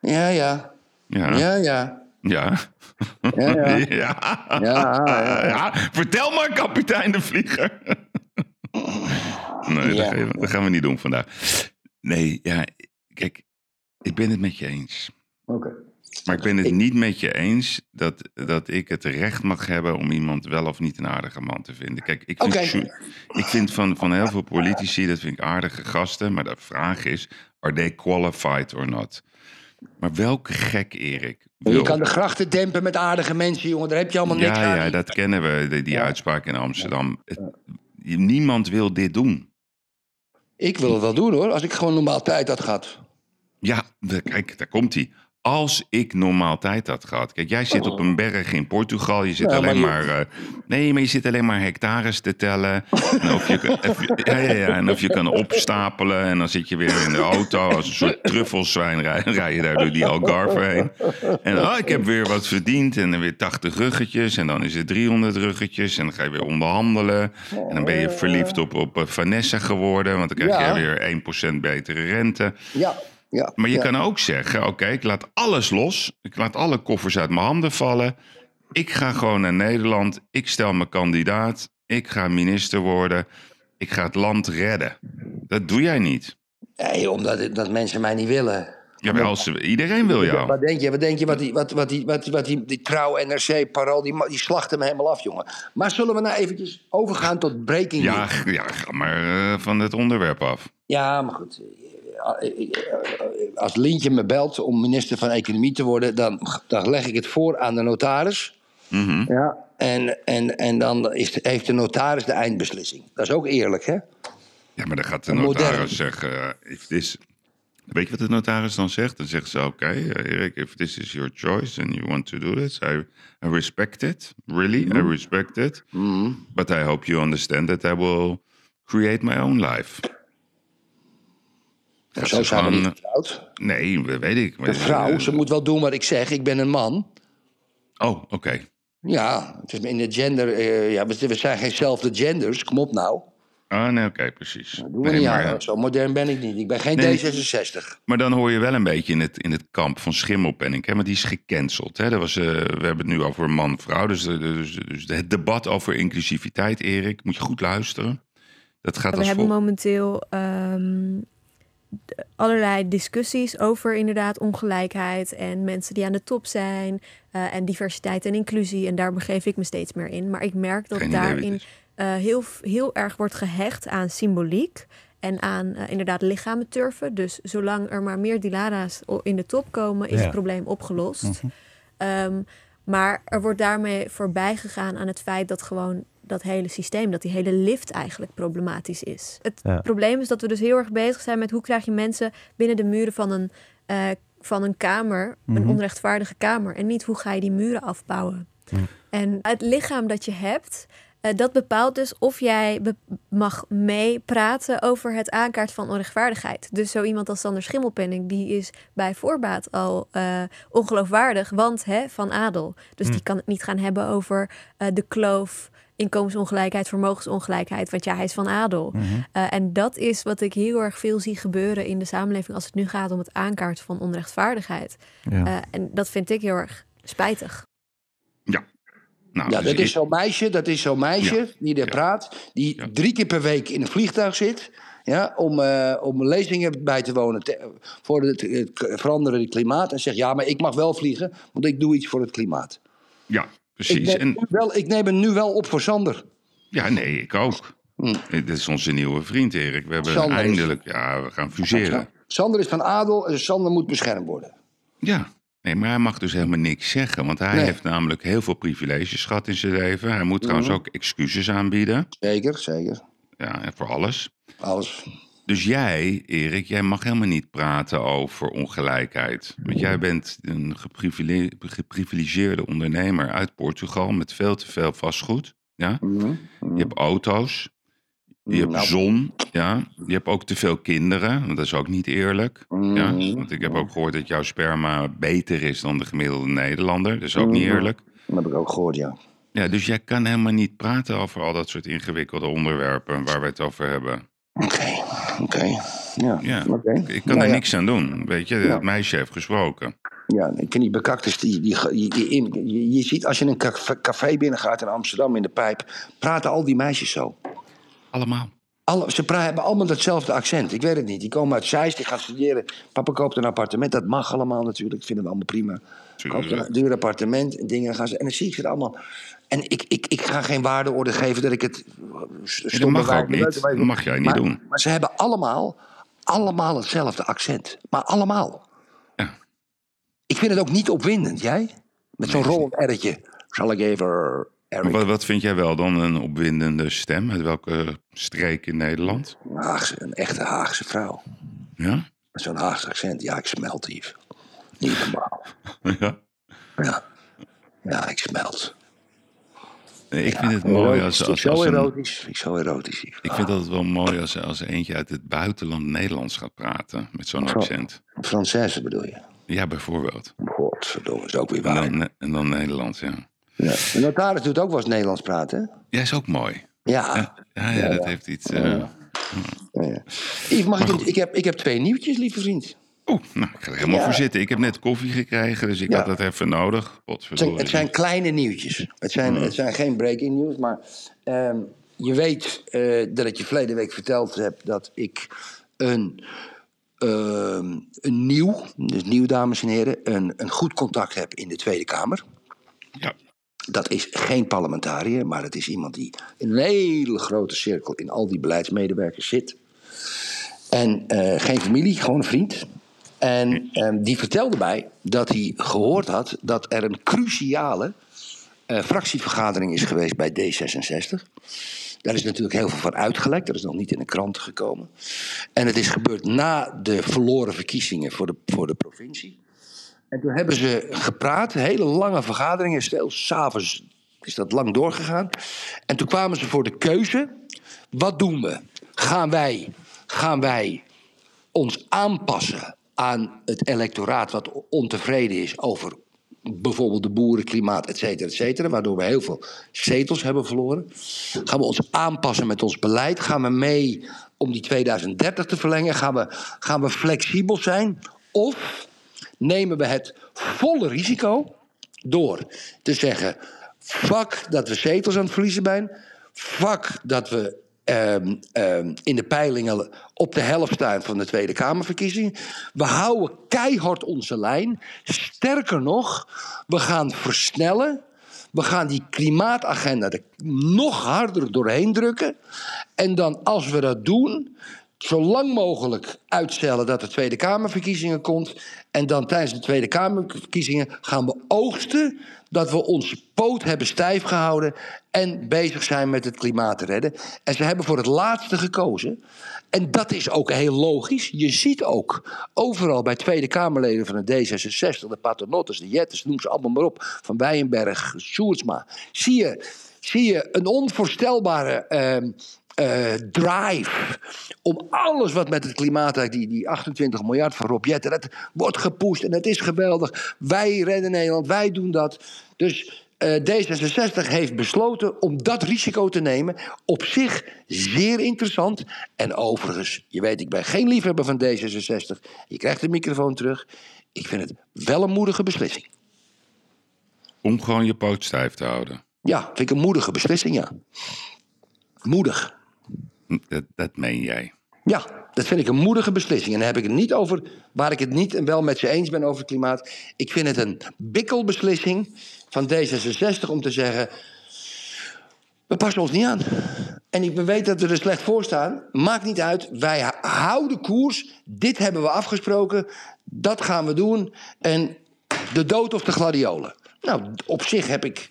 A: Ja, ja.
B: Ja.
A: Ja, ja.
B: Ja.
A: Ja, ja.
B: ja.
A: Ja,
B: Vertel maar, kapitein de vlieger. nee, dat, gaan we, dat gaan we niet doen vandaag. Nee, ja, kijk, ik ben het met je eens.
A: Oké.
B: Maar ik ben het niet met je eens dat, dat ik het recht mag hebben om iemand wel of niet een aardige man te vinden. Kijk, ik vind, ik vind van, van heel veel politici, dat vind ik aardige gasten. Maar de vraag is, are they qualified or not? Maar welke gek, Erik?
A: Je
B: wil-
A: kan de grachten dempen met aardige mensen, jongen. Daar heb je allemaal niks
B: ja,
A: aan.
B: ja, dat kennen we, die, die
A: Ja.
B: uitspraak in Amsterdam. Het- niemand wil dit doen.
A: Ik wil het wel doen, hoor. Als ik gewoon normaal tijd had gehad.
B: Ja, kijk, daar komt hij. Als ik normaal tijd had gehad. Kijk, jij zit op een berg in Portugal. Je zit
A: Ja,
B: alleen
A: maar
B: maar. eh, nee, maar je zit alleen maar hectares te tellen. En of, je, kan- of je- ja, ja, ja, en of je kan opstapelen. En dan zit je weer in de auto. Als een soort truffelswijn rij, rij je daar door die Algarve heen. En oh, ik heb weer wat verdiend. En dan weer 80 ruggetjes. En dan is het 300 ruggetjes. En dan ga je weer onderhandelen. En dan ben je verliefd op, op eh, Vanessa geworden. Want dan krijg je weer 1% betere rente.
A: Ja, ja.
B: Maar je
A: ja.
B: kan ook zeggen: oké, ik laat alles los. Ik laat alle koffers uit mijn handen vallen. Ik ga gewoon naar Nederland. Ik stel me kandidaat. Ik ga minister worden. Ik ga het land redden. Dat doe jij niet.
A: Nee, omdat dat mensen mij niet willen.
B: Ja, als iedereen wil jou.
A: Wat denk je? Wat denk je? Wat die, wat, wat die, wat, wat die, die trouw, NRC, Parool, die, die slachten me helemaal af, jongen. Maar zullen we nou eventjes overgaan tot breaking
B: Ja,
A: news?
B: ja ga maar eh, van het onderwerp af.
A: Ja, maar goed. Eh, Als Lintje me belt om minister van Economie te worden, dan, dan leg ik het voor aan de notaris.
B: Mhm.
A: Ja. En, en, en dan is, heeft de notaris de eindbeslissing. Dat is ook eerlijk, hè?
B: Ja, maar dan gaat de
A: modern.
B: notaris zeggen: eh, if this... Weet je wat de notaris dan zegt? Dan zegt ze: Oké, eh, Erik, if this is your choice and you want to do this, I, I respect it. Really, I respect it. But I hope you understand that I will create my own life.
A: Zo zijn we niet getrouwd.
B: Nee, dat weet ik.
A: De vrouw, ze moet wel doen wat ik zeg. Ik ben een man.
B: Oh, oké.
A: Ja, het is in de gender. eh, ja, we, we zijn geen zelfde genders. Kom op nou.
B: Ah, nee, oké, precies.
A: Dat doen we
B: Nee,
A: niet
B: maar,
A: aan. Zo modern ben ik niet. Ik ben geen
B: Nee.
A: D66.
B: maar dan hoor je wel een beetje in het, in het kamp van Schimmelpenning. Hè? Want die is gecanceld. Hè? Dat was, eh, we hebben het nu over man-vrouw. Dus, eh, dus, dus het debat over inclusiviteit, Erik, moet je goed luisteren. Dat gaat
E: We
B: als
E: hebben momenteel ehm, allerlei discussies over inderdaad ongelijkheid en mensen die aan de top zijn eh, en diversiteit en inclusie. En daar begeef ik me steeds meer in. Maar ik merk dat
B: Geen
E: daarin eh, heel, heel erg wordt gehecht aan symboliek en aan eh, inderdaad lichamen turven. Dus zolang er maar meer dilada's o- in de top komen, is
F: Ja.
E: het probleem opgelost. Ehm, maar er wordt daarmee voorbij gegaan aan het feit dat gewoon dat hele systeem, dat die hele lift eigenlijk problematisch is. Het
F: Ja.
E: probleem is dat we dus heel erg bezig zijn met hoe krijg je mensen binnen de muren van een, eh, van een kamer, een onrechtvaardige kamer, en niet hoe ga je die muren afbouwen. En het lichaam dat je hebt, eh, dat bepaalt dus of jij be- mag meepraten over het aankaart van onrechtvaardigheid. Dus zo iemand als Sander Schimmelpenning, die is bij voorbaat al eh, ongeloofwaardig, want hè, van adel. Dus die kan het niet gaan hebben over de kloof, inkomensongelijkheid, vermogensongelijkheid, want ja, hij is van adel. Eh, en dat is wat ik heel erg veel zie gebeuren in de samenleving als het nu gaat om het aankaarten van onrechtvaardigheid.
F: Ja.
E: Eh, en dat vind ik heel erg spijtig.
B: Nou,
A: Ja,
B: dus
A: dat
B: ik-
A: is zo'n meisje, dat is zo'n meisje
B: Ja.
A: die daar
B: Ja.
A: praat, die
B: Ja.
A: drie keer per week in een vliegtuig zit. Ja, om, eh, om lezingen bij te wonen te- voor het, het veranderende klimaat. En zegt, ja, maar ik mag wel vliegen, want ik doe iets voor het klimaat.
B: Ja,
A: Ik
B: precies.
A: neem,
B: En,
A: wel, ik neem hem nu wel op voor Sander.
B: ja, nee, ik ook.
A: Hm.
B: Dit is onze nieuwe vriend, Erik. We hebben
A: Sander is-
B: eindelijk... Ja, we gaan fuseren.
A: Sander is van adel en Sander moet beschermd worden.
B: Ja, nee, maar hij mag dus helemaal niks zeggen. Want hij
A: Nee.
B: heeft namelijk heel veel privileges gehad in zijn leven. Hij moet trouwens ook excuses aanbieden.
A: Zeker, zeker.
B: Ja, en voor alles.
A: Alles.
B: Dus jij, Erik, jij mag helemaal niet praten over ongelijkheid. Want jij bent een geprivile- geprivilegeerde ondernemer uit Portugal met veel te veel vastgoed. Ja? Je hebt auto's, je hebt
A: Nou.
B: zon, ja? je hebt ook te veel kinderen. Want dat is ook niet eerlijk. Ja? Want ik heb ook gehoord dat jouw sperma beter is dan de gemiddelde Nederlander. Dat is ook niet eerlijk.
A: Dat heb ik ook gehoord, ja.
B: Ja, dus jij kan helemaal niet praten over al dat soort ingewikkelde onderwerpen waar we het over hebben.
A: Oké, oké. Ja,
B: Ja,
A: oké.
B: ik kan
A: Nou
B: er niks aan doen. Weet je, het meisje heeft gesproken.
A: Ja, ik vind die bekakters, die, die, die, die- in- je, je ziet als je een café, binnengaat in Amsterdam in de pijp, praten al die meisjes zo.
B: Allemaal.
A: Alle, ze hebben allemaal datzelfde accent. Ik weet het niet. Die komen uit Zeist, die gaan studeren. Papa koopt een appartement. Dat mag allemaal natuurlijk. Ik vind het allemaal prima. Koopt een duur appartement en dingen. Gaan ze, en dan zie ik ze allemaal. En ik, ik, ik ga geen waardeoordeel geven dat ik het. stom
B: mag
A: bewijs-
B: ook niet. Dat mag jij niet
A: maar,
B: doen.
A: Maar ze hebben allemaal, allemaal hetzelfde accent. Maar allemaal.
B: Ja.
A: Ik vind het ook niet opwindend. Jij? Met zo'n
B: Nee,
A: rollend erretje. Zal ik even. Eric.
B: wat, wat vind jij wel dan een opwindende stem? Uit welke streek in Nederland?
A: Haagse, een echte Haagse vrouw.
B: Ja?
A: Met zo'n Haagse accent. Ja, ik smelt hier. Niet normaal.
B: ja.
A: Ja. Ja, ik smelt.
B: Ik vind het mooi als, als,
A: Zo erotisch. Ik zo erotisch. hier.
B: Ik vind dat het wel mooi als, als eentje uit het buitenland Nederlands gaat praten. Met zo'n
A: Zo.
B: accent.
A: Française bedoel je?
B: Ja, bijvoorbeeld.
A: Godverdomme, is ook weer
B: En
A: waar.
B: dan, en dan Nederlands, ja.
A: Ja. De notaris doet ook wel eens Nederlands praten, hè?
B: Ja, is ook mooi.
A: Ja.
B: Ja, ja, dat heeft iets... eh,
A: Ja, ja. Yves, mag ik, ik, heb, ik heb twee nieuwtjes, lieve vriend.
B: Oeh, nou, ik ga er helemaal
A: Ja.
B: voor zitten. Ik heb net koffie gekregen, dus ik
A: Ja.
B: had dat even nodig.
A: Het zijn,
B: Potverdorie.
A: het zijn kleine nieuwtjes. Het zijn, het zijn geen breaking news, maar ehm, je weet eh, dat ik je verleden week verteld heb dat ik een, ehm, een nieuw, dus nieuw dames en heren, een, een goed contact heb in de Tweede Kamer.
B: Ja.
A: Dat is geen parlementariër, maar het is iemand die in een hele grote cirkel in al die beleidsmedewerkers zit. En eh, geen familie, gewoon een vriend. En ehm, die vertelde mij dat hij gehoord had dat er een cruciale eh, fractievergadering is geweest bij D66. Daar is natuurlijk heel veel van uitgelekt. Dat is nog niet in de kranten gekomen. En het is gebeurd na de verloren verkiezingen voor de, voor de provincie. En toen hebben ze gepraat, hele lange vergaderingen. Stel, s'avonds is dat lang doorgegaan. En toen kwamen ze voor de keuze: wat doen we? Gaan wij, gaan wij ons aanpassen aan het electoraat wat ontevreden is over bijvoorbeeld de boeren, klimaat, et cetera, et cetera, waardoor we heel veel zetels hebben verloren. Gaan we ons aanpassen met ons beleid? Gaan we mee om die 2030 te verlengen? Gaan we, gaan we flexibel zijn? Of nemen we het volle risico door te zeggen: fuck dat we zetels aan het verliezen zijn, fuck dat we ehm, ehm, in de peilingen op de helft staan van de Tweede Kamerverkiezingen. We houden keihard onze lijn. Sterker nog, we gaan versnellen. We gaan die klimaatagenda er nog harder doorheen drukken. En dan, als we dat doen, zo lang mogelijk uitstellen dat er Tweede Kamerverkiezingen komt. En dan tijdens de Tweede Kamerverkiezingen gaan we oogsten dat we onze poot hebben stijf gehouden en bezig zijn met het klimaat te redden. En ze hebben voor het laatste gekozen. En dat is ook heel logisch. Je ziet ook overal bij Tweede Kamerleden van de D66, de Paternotters, de Jetters, noem ze allemaal maar op, van Bijenberg, Sjoerdsma. Zie je, zie je een onvoorstelbare ehm, eh, drive om alles wat met het klimaat, die, die 28 miljard van Rob Jetten, dat wordt gepusht en het is geweldig. Wij redden Nederland, wij doen dat. Dus eh, D66 heeft besloten om dat risico te nemen. Op zich zeer interessant. En overigens, je weet, ik ben geen liefhebber van D66. Je krijgt de microfoon terug. Ik vind het wel een moedige beslissing.
B: Om gewoon je poot stijf te houden.
A: Ja, vind ik een moedige beslissing, ja. Moedig.
B: Dat, dat meen jij.
A: Ja, dat vind ik een moedige beslissing. En dan heb ik het niet over waar ik het niet en wel met ze eens ben over het klimaat. Ik vind het een bikkelbeslissing van D66 om te zeggen. We passen ons niet aan. En ik weet dat we er slecht voor staan. Maakt niet uit. Wij houden koers. Dit hebben we afgesproken. Dat gaan we doen. En de dood of de gladiolen. Nou, op zich heb ik,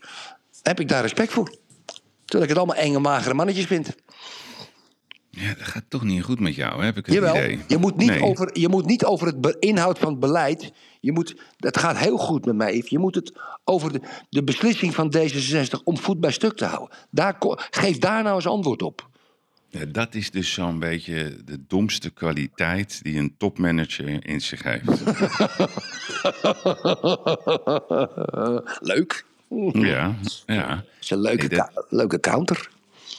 A: heb ik daar respect voor. Terwijl ik het allemaal enge, magere mannetjes vind.
B: Ja, dat gaat toch niet goed met jou, heb ik het
A: Jawel,
B: idee.
A: je moet, niet
B: Nee.
A: over, je moet niet over het inhoud van het beleid. Je moet, dat gaat heel goed met mij. Je moet het over de, de beslissing van D66 om voet bij stuk te houden. Daar, geef daar nou eens antwoord op.
B: Ja, dat is dus zo'n beetje de domste kwaliteit die een topmanager in zich heeft.
A: Leuk.
B: ja, ja.
A: Dat is een leuke,
B: dat-
A: leuke counter.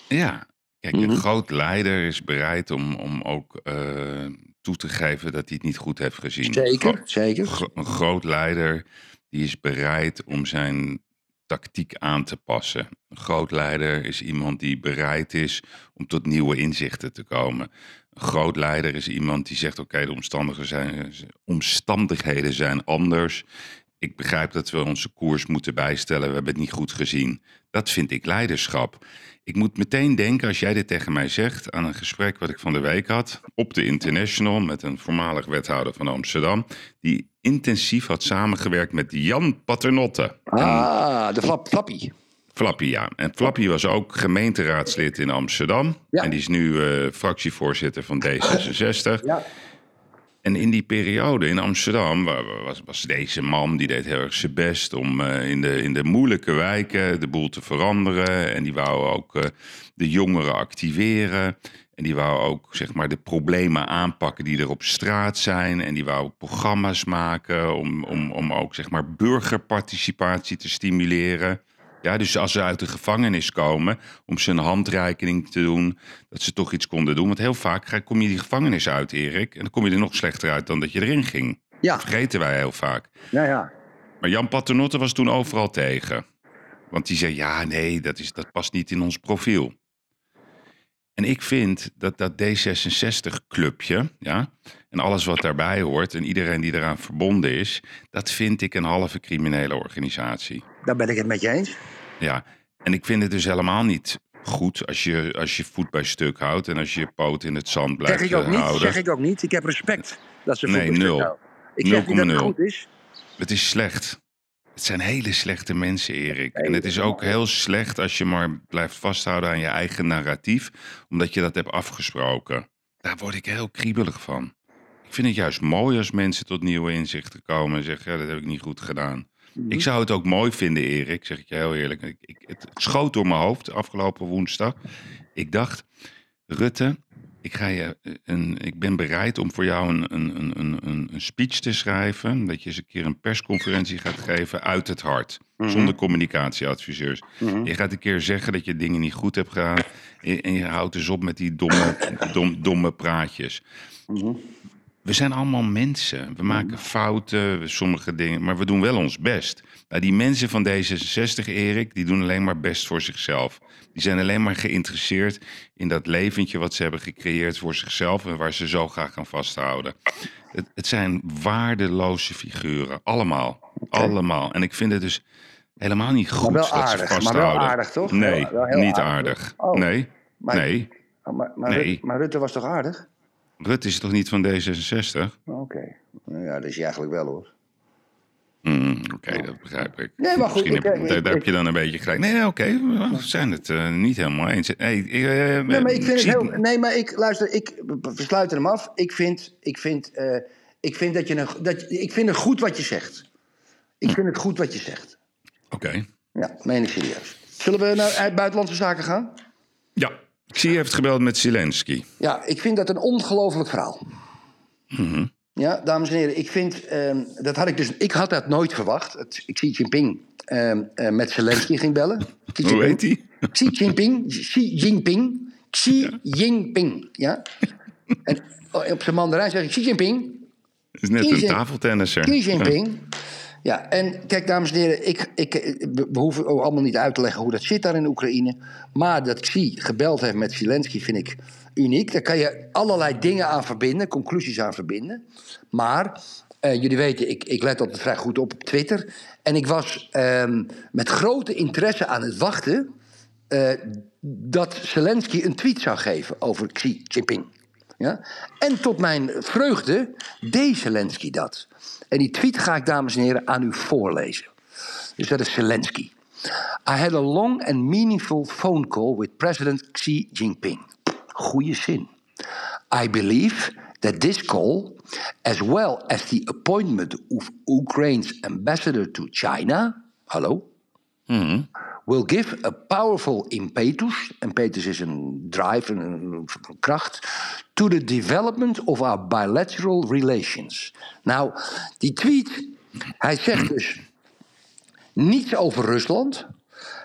B: Ja, kijk,
A: Mhm.
B: een groot leider is bereid om, om ook eh, toe te geven dat hij het niet goed heeft gezien.
A: Zeker,
B: Gro-
A: zeker.
B: gro- een groot leider die is bereid om zijn tactiek aan te passen. Een groot leider is iemand die bereid is om tot nieuwe inzichten te komen. Een groot leider is iemand die zegt: Oké, de omstandigheden zijn, omstandigheden zijn anders. Ik begrijp dat we onze koers moeten bijstellen. We hebben het niet goed gezien. Dat vind ik leiderschap. Ik moet meteen denken, als jij dit tegen mij zegt, aan een gesprek wat ik van de week had op de International met een voormalig wethouder van Amsterdam, die intensief had samengewerkt met Jan Paternotte.
A: Ah, de flap, flappie.
B: Flappy, ja. En Flappy was ook gemeenteraadslid in Amsterdam.
A: Ja.
B: En die is nu eh, fractievoorzitter van D66.
A: Ja.
B: En in die periode in Amsterdam wa- wa- was, was deze man, die deed heel erg zijn best om eh, in, de, in de moeilijke wijken de boel te veranderen. En die wou ook eh, de jongeren activeren. En die wou ook zeg maar, de problemen aanpakken die er op straat zijn. En die wou programma's maken om, om, om ook zeg maar, burgerparticipatie te stimuleren. Ja, dus als ze uit de gevangenis komen, om ze een handreiking te doen, dat ze toch iets konden doen. Want heel vaak kom je die gevangenis uit, Erik, en dan kom je er nog slechter uit dan dat je erin ging.
A: Ja,
B: Dat vergeten wij heel vaak.
A: ja, ja.
B: Maar Jan Paternotte was toen overal tegen. Want die zei, ja, nee, dat, is, dat past niet in ons profiel. En ik vind dat dat D66-clubje, ja, en alles wat daarbij hoort... en iedereen die eraan verbonden is... dat vind ik een halve criminele organisatie.
A: Daar ben ik het met je eens.
B: Ja, en ik vind het dus helemaal niet goed als je, als je voet bij stuk houdt... en als je je poot in het zand blijft
A: Zeg ik ook
B: eh,
A: niet. Zeg ik ook niet. Ik heb respect dat ze
B: Nee,
A: voetbal stuk
B: nul.
A: houden. Ik zeg niet dat het
B: 0,0.
A: goed is.
B: Het is slecht. Het zijn hele slechte mensen, Erik. En het is ook heel slecht als je maar blijft vasthouden aan je eigen narratief, omdat je dat hebt afgesproken. Daar word ik heel kriebelig van. Ik vind het juist mooi als mensen tot nieuwe inzichten komen en zeggen: ja, dat heb ik niet goed gedaan.
A: Mhm.
B: Ik zou het ook mooi vinden, Erik, zeg ik je heel eerlijk. Ik, ik, het schoot door mijn hoofd afgelopen woensdag. Ik dacht, Rutte, ik, ga je een, ik ben bereid om voor jou een, een, een, een- speech te schrijven. Dat je eens een keer een persconferentie gaat geven uit het hart.
A: Mhm.
B: Zonder communicatieadviseurs. Je gaat een keer zeggen dat je dingen niet goed hebt gedaan. En, je houdt dus op met die domme, dom, domme praatjes. We zijn allemaal mensen. We maken fouten, sommige dingen, maar we doen wel ons best. Nou, die mensen van D66, Erik, die doen alleen maar best voor zichzelf. Die zijn alleen maar geïnteresseerd in dat leventje wat ze hebben gecreëerd voor zichzelf en waar ze zo graag aan vasthouden. Het, het zijn waardeloze figuren, allemaal. Allemaal. En ik vind het dus helemaal niet goed
A: wel
B: dat
A: aardig,
B: ze
A: maar wel
B: vasthouden.
A: aardig, toch?
B: Nee,
A: Wel-
B: niet
A: aardig.
B: aardig.
A: Oh.
B: Nee,
A: Maar-
B: nee.
A: Oh, maar, maar,
B: Nee.
A: Rutte, maar Rutte was toch aardig?
B: Rutte is toch niet van D66?
A: Oké. Nou Ja, dat is hij eigenlijk wel hoor.
B: Hmm, oké, dat begrijp ik.
A: Nee, maar goed,
B: Misschien
A: ik-
B: heb,
A: ik-
B: daar,
A: ik-
B: heb je dan een beetje gelijk. Nee, nee, oké, we zijn het eh, niet helemaal eens. Hey, eh,
A: Nee, maar ik vind het heel. Nee, maar ik luister, ik we sluiten hem af. Ik vind, ik vind, eh, ik vind dat je een, dat, ik vind het goed wat je zegt. Ik vind het goed wat je zegt.
B: Oké.
A: Ja, meen ik serieus. Zullen we naar uit buitenlandse zaken gaan?
B: Ja, ik zie je heeft gebeld met Zelensky.
A: Ja, ik vind dat een ongelooflijk verhaal. Ja, dames en heren, ik vind, ehm, dat had ik dus, ik had dat nooit verwacht. Het, ik Xi Jinping ehm, eh, met Zelensky ging bellen. Xi
B: Hoe heet hij?
A: Xi Jinping, Xi Jinping, Xi Jinping, ja. En op zijn mandarijn zeg ik Xi Jinping,
B: is net
A: Xi
B: een tafeltennisser.
A: Xi Jinping. Ja, en kijk, dames en heren, ik, ik, we hoeven ook allemaal niet uit te leggen hoe dat zit daar in Oekraïne. Maar dat Xi gebeld heeft met Zelensky vind ik uniek. Daar kan je allerlei dingen aan verbinden, conclusies aan verbinden. Maar eh, jullie weten, ik, ik let altijd vrij goed op op Twitter. En ik was ehm, met grote interesse aan het wachten eh, dat Zelensky een tweet zou geven over Xi Jinping. Ja? En tot mijn vreugde deed Zelensky dat. En die tweet ga ik, dames en heren, aan u voorlezen. Dus dat is Zelensky. I had a long and meaningful phone call with President Xi Jinping. Goeie zin. I believe that this call, as well as the appointment of Ukraine's ambassador to China, hallo, will give a powerful impetus, impetus is een drive, een, een kracht, to the development of our bilateral relations. Nou, die tweet, hij zegt dus niets over Rusland.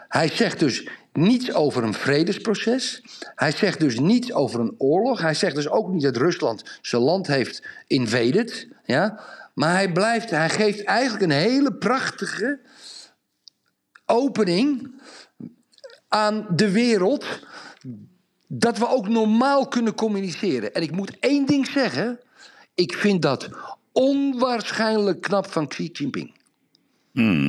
A: Hij zegt dus niets over een vredesproces. Hij zegt dus niets over een oorlog. Hij zegt dus ook niet dat Rusland zijn land heeft invaded. Ja? Maar hij, blijft, hij geeft eigenlijk een hele prachtige opening aan de wereld. Dat we ook normaal kunnen communiceren. En ik moet één ding zeggen. Ik vind dat onwaarschijnlijk knap van Xi Jinping.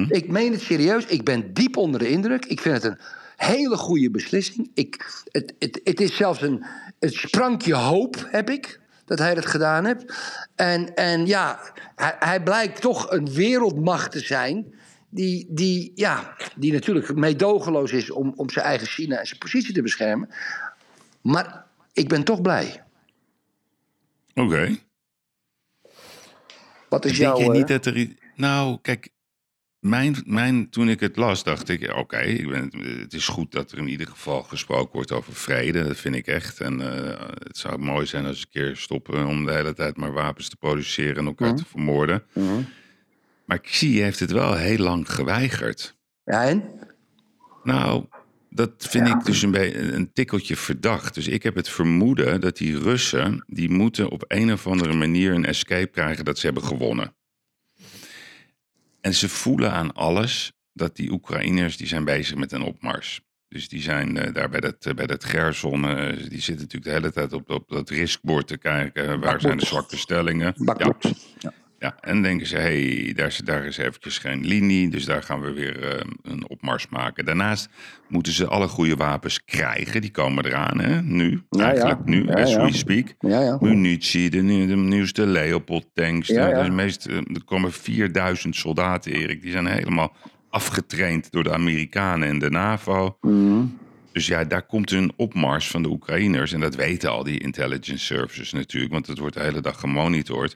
A: Ik meen het serieus. Ik ben diep onder de indruk. Ik vind het een hele goede beslissing. Ik, het, het, het is zelfs een, een sprankje hoop, heb ik, dat hij dat gedaan heeft. En, en ja, hij, hij blijkt toch een wereldmacht te zijn. Die, die, ja, die natuurlijk meedogenloos is om, om zijn eigen China en zijn positie te beschermen. Maar ik ben toch blij.
B: Oké.
A: Wat is
B: Denk
A: jouw...
B: je
A: eh,
B: niet dat er... Nou, kijk, mijn, mijn, toen ik het las, dacht ik... Oké, ik ben- het is goed dat er in ieder geval gesproken wordt over vrede. Dat vind ik echt. En eh, het zou mooi zijn als een keer stoppen om de hele tijd maar wapens te produceren en elkaar te vermoorden.
A: Mhm.
B: Maar Xi heeft het wel heel lang geweigerd.
A: Ja, en?
B: Nou, dat vind ik dus een, beetje een tikkeltje verdacht. Dus ik heb het vermoeden dat die Russen... die moeten op een of andere manier een escape krijgen... dat ze hebben gewonnen. En ze voelen aan alles dat die Oekraïners... die zijn bezig met een opmars. Dus die zijn eh, daar bij dat, eh, bij dat Gerson... eh, die zitten natuurlijk de hele tijd op, op dat riskbord te kijken... waar zijn de zwakke stellingen. Ja.
A: Bakbord.
B: Ja, en denken ze, hé, hey, daar, is, daar is eventjes geen linie, dus daar gaan we weer eh, een opmars maken. Daarnaast moeten ze alle goede wapens krijgen, die komen eraan, hè, nu,
A: Ja,
B: eigenlijk
A: ja.
B: nu,
A: Ja,
B: as we speak. Munitie, de, de nieuwste Leopold-tanks, meest, eh, er komen 4000 soldaten, Erik, die zijn helemaal afgetraind door de Amerikanen en de NAVO.
A: Mhm.
B: Dus ja, daar komt een opmars van de Oekraïners. En dat weten al die intelligence services natuurlijk, want het wordt de hele dag gemonitord.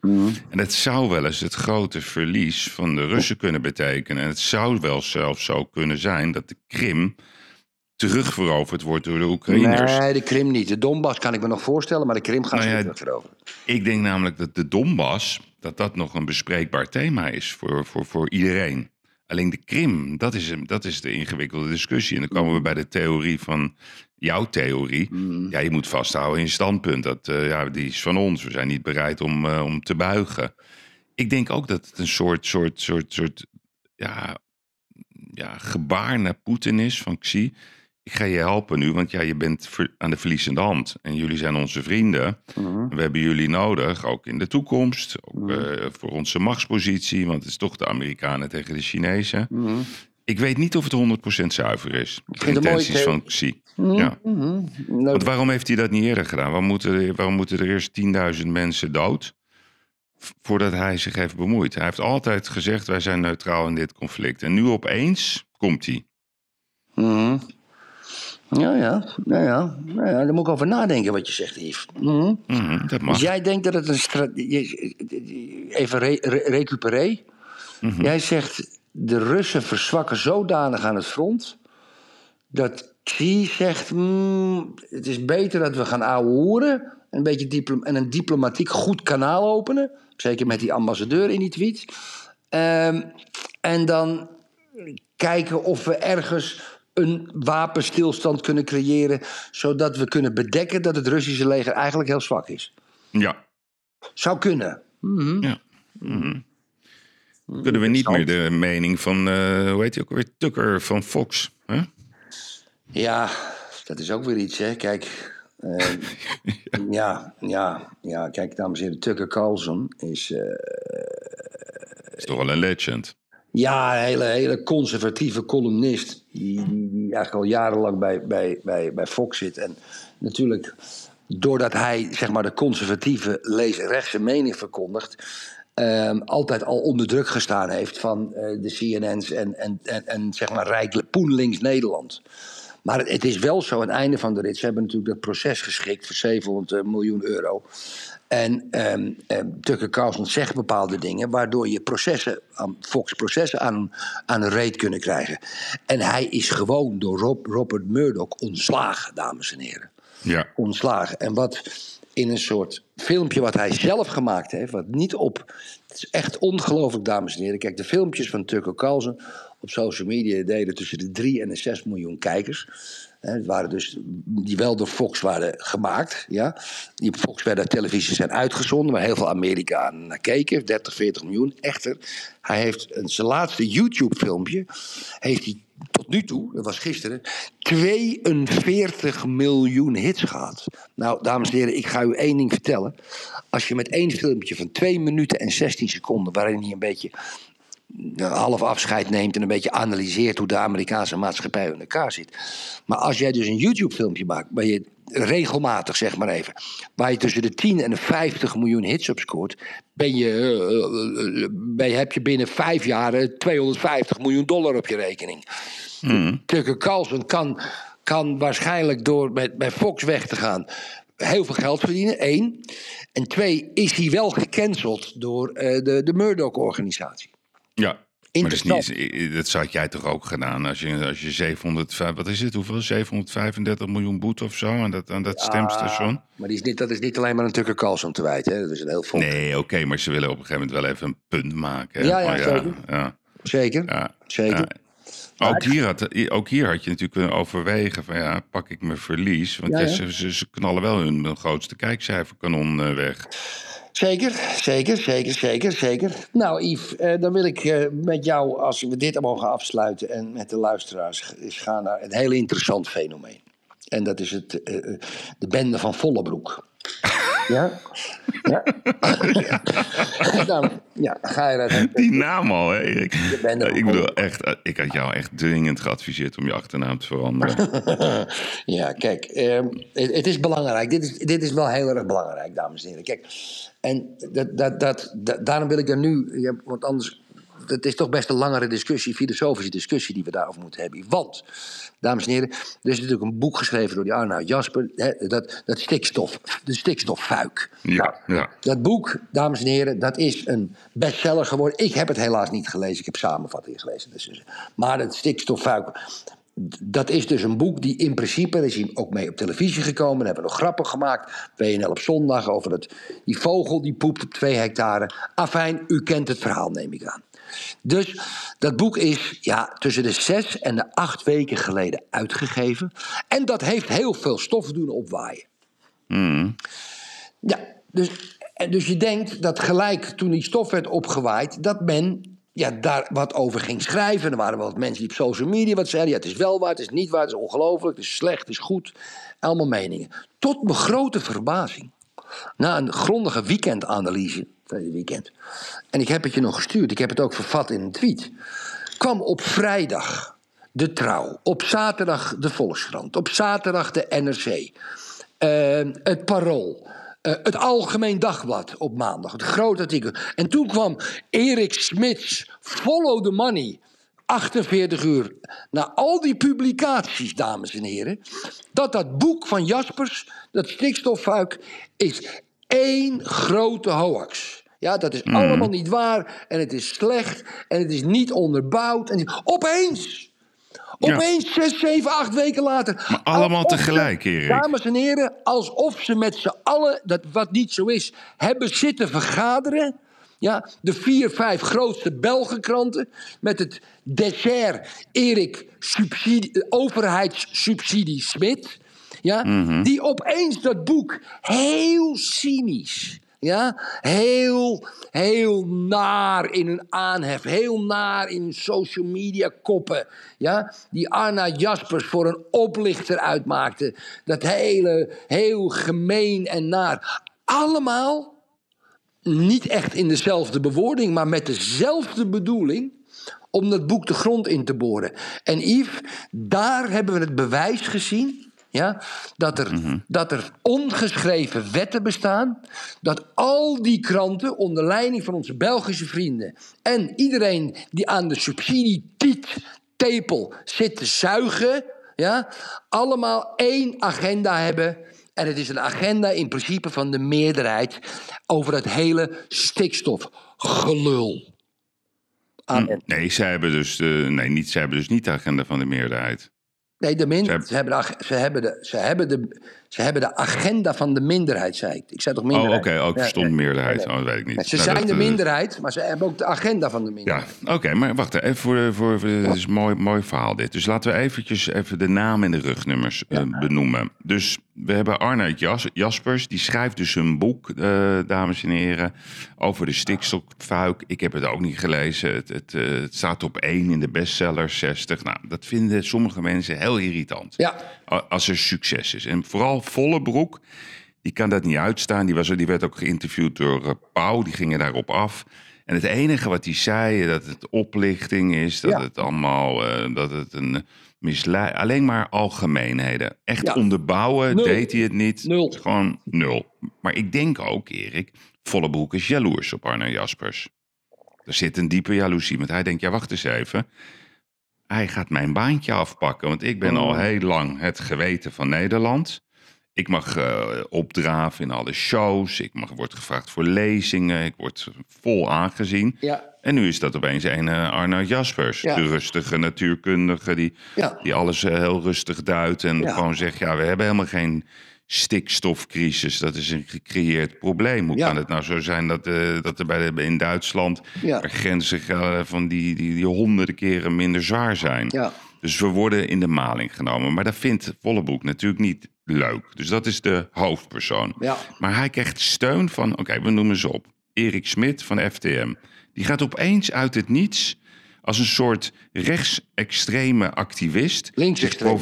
B: En het zou wel eens het grote verlies van de Russen kunnen betekenen. En het zou wel zelfs zo kunnen zijn dat de Krim terugveroverd wordt door de Oekraïners.
A: Nee, de Krim niet. De Donbass kan ik me nog voorstellen, maar de Krim gaat
B: Nou ja,
A: niet veroveren.
B: Ik denk namelijk dat de Donbass, dat dat nog een bespreekbaar thema is voor, voor, voor iedereen. Alleen de Krim, dat is, een- dat is de ingewikkelde discussie. En dan komen we bij de theorie van jouw theorie. Ja, je moet vasthouden in je standpunt. Dat, eh, ja, die is van ons. We zijn niet bereid om, eh, om te buigen. Ik denk ook dat het een soort, soort, soort, soort ja, ja, gebaar naar Poetin is van Xi. Ik ga je helpen nu, want ja, je bent aan de verliezende hand. En jullie zijn onze vrienden. We hebben jullie nodig, ook in de toekomst. Ook eh, voor onze machtspositie, want het is toch de Amerikanen tegen de Chinezen. Ik weet niet of het 100% zuiver is. De intenties van Xi. Ja. Want waarom heeft hij dat niet eerder gedaan? Waarom moeten er, waarom moeten er eerst 10.000 mensen dood? Voordat hij zich heeft bemoeid. Hij heeft altijd gezegd: wij zijn neutraal in dit conflict. En nu opeens komt hij.
A: Ja, ja, ja, ja, ja, ja. Daar moet ik over nadenken wat je zegt, Yves. Mhm.
B: Mhm, dat mag.
A: Dus jij denkt dat het een strategie... Even re re- recuperé.
B: Mhm.
A: Jij zegt, de Russen verzwakken zodanig aan het front... dat Xi zegt, hmm, het is beter dat we gaan ouwehoeren... Een beetje en een diplomatiek goed kanaal openen. Zeker met die ambassadeur in die tweet. Ehm, en dan kijken of we ergens een wapenstilstand kunnen creëren... zodat we kunnen bedekken dat het Russische leger eigenlijk heel zwak is.
B: Ja.
A: Zou kunnen. Mhm.
B: ja. Mhm. Kunnen we niet meer de mening van, eh, hoe heet hij ook alweer, Tucker van Fox. Hè?
A: Ja, dat is ook weer iets, hè. Kijk, eh, ja. ja, ja, kijk, dames en heren, Tucker Carlson is... eh,
B: is toch wel een legend.
A: Ja, een hele, hele conservatieve columnist. Die, eigenlijk al jarenlang bij, bij, bij, bij Fox zit. En natuurlijk, doordat hij zeg maar, de conservatieve lees-rechtse mening verkondigt. ehm, altijd al onder druk gestaan heeft van eh, de CNN's en, en, en, zeg maar rijk poen links Nederland. Maar het, het is wel zo, aan het einde van de rit. Ze hebben natuurlijk dat proces geschikt voor 700 miljoen euro. En ehm, ehm, Tucker Carlson zegt bepaalde dingen, waardoor je processen, aan- Fox processen aan, aan een reet kunnen krijgen. En hij is gewoon door Rob, Robert Murdoch ontslagen, dames en heren.
B: Ja.
A: Ontslagen. En wat in een soort filmpje wat hij zelf gemaakt heeft, wat niet op. Het is echt ongelooflijk, dames en heren. Kijk, de filmpjes van Tucker Carlson. op social media deden tussen de 3 en de 6 miljoen kijkers. Het waren dus die wel door Fox waren gemaakt. Ja. Die Fox werden televisie zijn uitgezonden, waar heel veel Amerikanen naar keken. 30, 40 miljoen. Echter, hij heeft zijn laatste YouTube-filmpje. Heeft hij tot nu toe, dat was gisteren, 42 miljoen hits gehad. Nou, dames en heren, ik ga u één ding vertellen. Als je met één filmpje van 2 minuten en 16 seconden, waarin hij een beetje half afscheid neemt en een beetje analyseert hoe de Amerikaanse maatschappij in elkaar zit. Maar als jij dus een YouTube-filmpje maakt, waar je regelmatig, zeg maar even, waar je tussen de 10 en de 50 miljoen hits op scoort, ben je, eh, eh, ben je, heb je binnen vijf jaar eh, 250 miljoen dollar op je rekening. Tucker Carlson kan, kan waarschijnlijk door met, bij Fox weg te gaan heel veel geld verdienen, één. En twee, is hij wel gecanceld door eh, de, de Murdoch-organisatie.
B: Ja. Maar dat, is
A: Interessant.
B: niet, dat had jij toch ook gedaan als je, als je 705, wat is het, hoeveel? 735 miljoen boete of zo aan dat, aan dat stemstation?
A: Maar die is niet, dat is niet alleen maar een Tucker Carlson te wijten. Hè? Dat is een heel volk.
B: Nee, oké, maar ze willen op een gegeven moment wel even een punt maken. hè.
A: Ja, ja, zeker.
B: ja,
A: Zeker,
B: ja,
A: zeker.
B: Ook hier, had, ook hier had je natuurlijk kunnen overwegen van ja, pak ik mijn verlies. Want
A: Ja,
B: ja,
A: ja.
B: Ze, ze, ze knallen wel hun, hun grootste kijkcijferkanon eh, weg.
A: Zeker, zeker, zeker, zeker, zeker. Nou, Yves, eh, dan wil ik eh, met jou, als we dit mogen afsluiten en met de luisteraars, is gaan naar een heel interessant fenomeen. En dat is het, eh, de bende van Vollebroek. Ja? Ja? Dan ja, ga je dat...
B: Die naam al, hè Erik?
A: er
B: ik bedoel, echt, ik had jou echt dringend geadviseerd om je achternaam te veranderen.
A: ja, kijk, ehm, het, het is belangrijk. Dit is, dit is wel heel erg belangrijk, dames en heren. Kijk, en dat, dat, dat, dat- daarom wil ik er nu, want anders, het is toch best een langere discussie, filosofische discussie die we daarover moeten hebben. Want, dames en heren, er is natuurlijk een boek geschreven door die Arnoud Jasper, hè, dat, dat stikstof, de stikstoffuik.
B: Ja, ja.
A: Dat boek, dames en heren, dat is een bestseller geworden. Ik heb het helaas niet gelezen. Ik heb samenvattingen gelezen. Dus, dus- maar het stikstoffuik, dat is dus een boek die in principe, daar is hij ook mee op televisie gekomen. Daar hebben we nog grappen gemaakt. WNL op zondag over het, die vogel die poept op twee hectare. Afijn, u kent het verhaal, neem ik aan. Dus dat boek is ja, tussen de zes en de acht weken geleden uitgegeven. En dat heeft heel veel stof doen opwaaien. Ja, dus, dus je denkt dat gelijk toen die stof werd opgewaaid, dat men ja, daar wat over ging schrijven. Er waren wat mensen die op social media wat zeiden. Ja, het is wel waar, het is niet waar, het is ongelooflijk, het is slecht, het is goed. Allemaal meningen. Tot mijn grote verbazing. Na een grondige weekendanalyse, tweede weekend. En ik heb het je nog gestuurd, ik heb het ook vervat in een tweet. Kwam op vrijdag de Trouw, op zaterdag de Volkskrant, op zaterdag de NRC, eh, het Parool. Eh, het Algemeen Dagblad op maandag, het grote artikel. En toen kwam Erik Smits, Follow the Money. 48 uur na al die publicaties, dames en heren. Dat dat boek van Jaspers, dat stikstoffuik, is één grote hoax. Ja, dat is allemaal niet waar. En het is slecht. En het is niet onderbouwd. En opeens. Opeens, zes, zeven, acht weken later.
B: Maar allemaal tegelijk, Erik.
A: Dames en heren, alsof ze met z'n allen, dat wat niet zo is, hebben zitten vergaderen. Ja, de vier, vijf grootste Belgenkranten met het dessert Erik subsidie, overheidssubsidie Smit. Ja, Die opeens dat boek heel cynisch. Ja, heel, heel naar in hun aanhef. Heel naar in hun social media koppen. Ja, die Arna Jaspers voor een oplichter uitmaakte. Dat hele, heel gemeen en naar. Allemaal niet echt in dezelfde bewoording, maar met dezelfde bedoeling om dat boek de grond in te boren. En Yves, daar hebben we het bewijs gezien. Ja, dat, er, dat er ongeschreven wetten bestaan. Dat al die kranten onder leiding van onze Belgische vrienden. en iedereen die aan de subsidietiet tepel zit te zuigen. Ja, allemaal één agenda hebben. En het is een agenda in principe van de meerderheid. over het hele stikstofgelul. Amen.
B: Nee, zij hebben dus, de, nee, niet, zij hebben dus niet de agenda van de meerderheid.
A: Nee, de min,
B: Ze hebben-
A: ze, hebben de, ze, hebben de, ze, hebben de, agenda van de minderheid, zei ik. Ik zei toch
B: Oh,
A: minderheid?
B: oké, ook
A: Ja,
B: verstond
A: nee.
B: meerderheid.
A: Nee.
B: Oh, dat weet ik niet.
A: Ze
B: Nou,
A: zijn
B: dat,
A: de
B: eh,
A: minderheid, maar ze hebben ook de agenda van de
B: Ja,
A: minderheid.
B: oké, maar wacht even voor, voor, voor dit is een mooi, mooi verhaal dit. Dus laten we eventjes even de naam en de rugnummers eh, benoemen. Dus we hebben Arnoud Jas, Jaspers, die schrijft dus een boek, eh, dames en heren, over de stikstoffuik. Ik heb het ook niet gelezen. Het, het, eh, het staat op één in de bestseller 60. Nou, dat vinden sommige mensen heel irritant.
A: Ja,
B: Als er succes is. En vooral Vollebroek, die kan dat niet uitstaan. Die, was, er- die werd ook geïnterviewd door eh, Pauw, die gingen daarop af. En het enige wat hij zei, dat het oplichting is, dat
A: Ja.
B: het allemaal, eh, dat het een misleid, alleen maar algemeenheden. Echt
A: Ja.
B: onderbouwen
A: Nul.
B: deed hij het niet.
A: Nul.
B: Gewoon nul. Maar ik denk ook, Erik, Vollebroek is jaloers op Arno Jaspers. Er zit een diepe jaloezie, want hij denkt, ja wacht eens even. Hij gaat mijn baantje afpakken, want ik ben
A: Oh.
B: al heel lang het geweten van Nederland. Ik mag eh, opdraven in alle shows. Ik mag, word gevraagd voor lezingen. Ik word vol aangezien.
A: ja,
B: En nu is dat opeens een eh, Arnoud Jaspers.
A: Ja.
B: De rustige natuurkundige die,
A: ja.
B: die alles eh, heel rustig duidt. En gewoon zegt, ja, we hebben helemaal geen stikstofcrisis. Dat is een gecreëerd probleem. Hoe kan het nou zo zijn dat, dat er bij de, in Duitsland... Grenzen gelden van die, die, die honderden keren minder zwaar zijn?
A: ja.
B: Dus we worden in de maling genomen. Maar dat vindt Vollebroek natuurlijk niet leuk. Dus dat is de hoofdpersoon.
A: Ja.
B: Maar hij krijgt steun van, oké, we noemen ze op. Erik Smit van FTM. Die gaat opeens uit het niets als een soort rechtsextreme activist.
A: Linksextreem.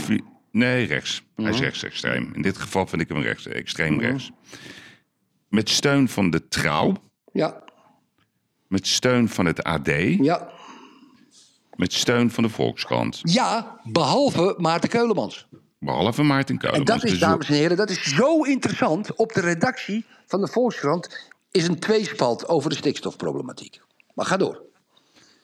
B: Nee, rechts. Hij is rechtsextreem. In dit geval vind ik hem rechts, extreem rechts. Met steun van de Trouw.
A: Ja,
B: Met steun van het AD.
A: ja.
B: Met steun van de Volkskrant.
A: Ja, behalve Maarten Keulemans.
B: Behalve Maarten
A: En
B: Keulemans.
A: dat is, dames en heren, dat is zo interessant. Op de redactie van de Volkskrant is een tweespalt over de stikstofproblematiek. Maar ga door.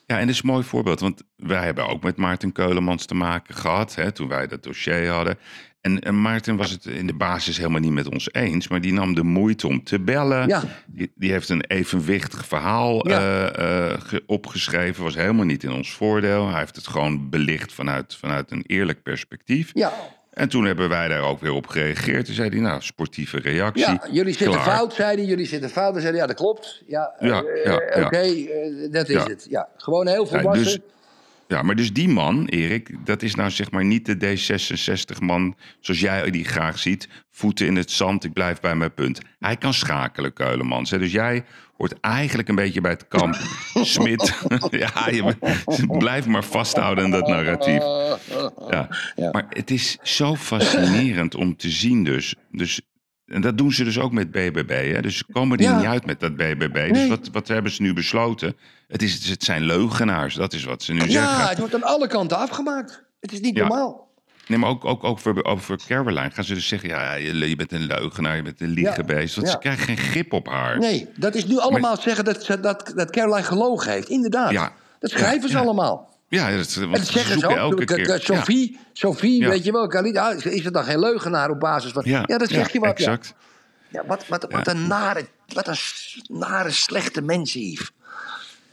B: Ja, en dat is een mooi voorbeeld. Want wij hebben ook met Maarten Keulemans te maken gehad. Hè, toen wij dat dossier hadden. En, en Maarten was het in de basis helemaal niet met ons eens. Maar die nam de moeite om te bellen.
A: Ja.
B: Die, die heeft een evenwichtig verhaal
A: Ja.
B: eh, eh, ge- opgeschreven. Was helemaal niet in ons voordeel. Hij heeft het gewoon belicht vanuit, vanuit een eerlijk perspectief.
A: Ja,
B: En toen hebben wij daar ook weer op gereageerd. Toen zei hij, nou, sportieve reactie.
A: ja jullie zitten
B: Klaar.
A: fout, zeiden jullie zitten fout. We zeiden, ja, dat klopt. Ja,
B: Ja,
A: eh,
B: ja, ja.
A: Oké, dat is
B: Ja.
A: het. Ja, gewoon heel
B: Ja,
A: volwassen.
B: dus, ja, maar dus die man, Erik, dat is nou zeg maar niet de D66-man zoals jij die graag ziet. Voeten in het zand, ik blijf bij mijn punt. Hij kan schakelen, Keulemans. hè. Dus jij hoort eigenlijk een beetje bij het kamp Smit. ja, je blijft maar vasthouden aan dat narratief. Ja.
A: Ja.
B: Maar het is zo fascinerend om te zien dus. dus en dat doen ze dus ook met BBB. Hè? Dus ze komen er
A: Ja.
B: niet uit met dat BBB. Dus wat, wat hebben ze nu besloten? Het, is, het zijn leugenaars, dat is wat ze nu
A: ja,
B: zeggen.
A: het wordt aan alle kanten afgemaakt. Het is niet
B: Ja.
A: normaal.
B: Nee, maar ook, ook over, over Caroline gaan ze dus zeggen... ja, je, je bent een leugenaar, je bent een liegenbeest. Want
A: Ja.
B: ze krijgen geen grip op haar.
A: Nee, dat is nu allemaal zeggen dat, dat, dat Caroline gelogen heeft. Inderdaad.
B: Ja.
A: Dat schrijven ze
B: Ja.
A: allemaal.
B: Ja, dat, want
A: En dat
B: ze
A: zeggen ze ook.
B: elke
A: De- de-
B: keer.
A: Sophie, Sophie
B: Ja.
A: weet je wel, ah, is het dan geen leugenaar op basis van... Ja,
B: Ja,
A: dat zeg je wat. Ja.
B: exact.
A: Ja, wat, wat, wat een nare, wat een nare, slechte mens, Yves.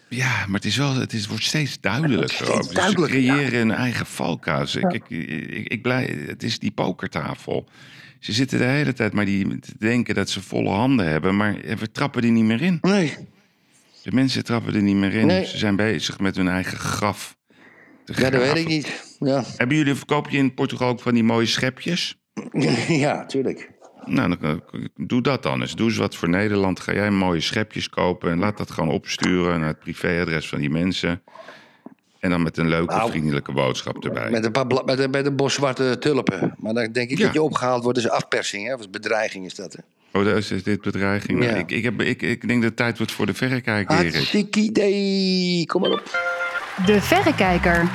B: Ja, maar het, is wel, het is, wordt steeds duidelijker.
A: steeds.
B: Dus ze creëren hun eigen valkuis. Ik, ik, ik, ik blij, het is die pokertafel. Ze zitten de hele tijd maar die, te denken dat ze volle handen hebben, maar we trappen die niet meer in.
A: Nee.
B: De mensen trappen er niet meer in.
A: Nee.
B: Ze zijn bezig met hun eigen graf.
A: Ja, dat weet ik niet. Ja,
B: Hebben jullie, verkoop je in Portugal ook van die mooie schepjes?
A: ja tuurlijk.
B: Nou, dan, eh, doe dat dan eens. Doe eens wat voor Nederland. Ga jij mooie schepjes kopen en laat dat gewoon opsturen naar het privéadres van die mensen. En dan met een leuke,
A: Nou,
B: vriendelijke boodschap erbij.
A: Met een, paar bla- met, een, met een bos zwarte tulpen. Maar dan denk ik
B: Ja.
A: dat je opgehaald wordt. Is afpersing, hè? Of bedreiging is dat, hè?
B: Oh, dat is dit bedreiging. Nou. Ik, ik, heb, ik, ik denk dat het tijd wordt voor de verrekijker, Erik.
A: Hartstikke idee. Kom maar op.
F: De Verrekijker.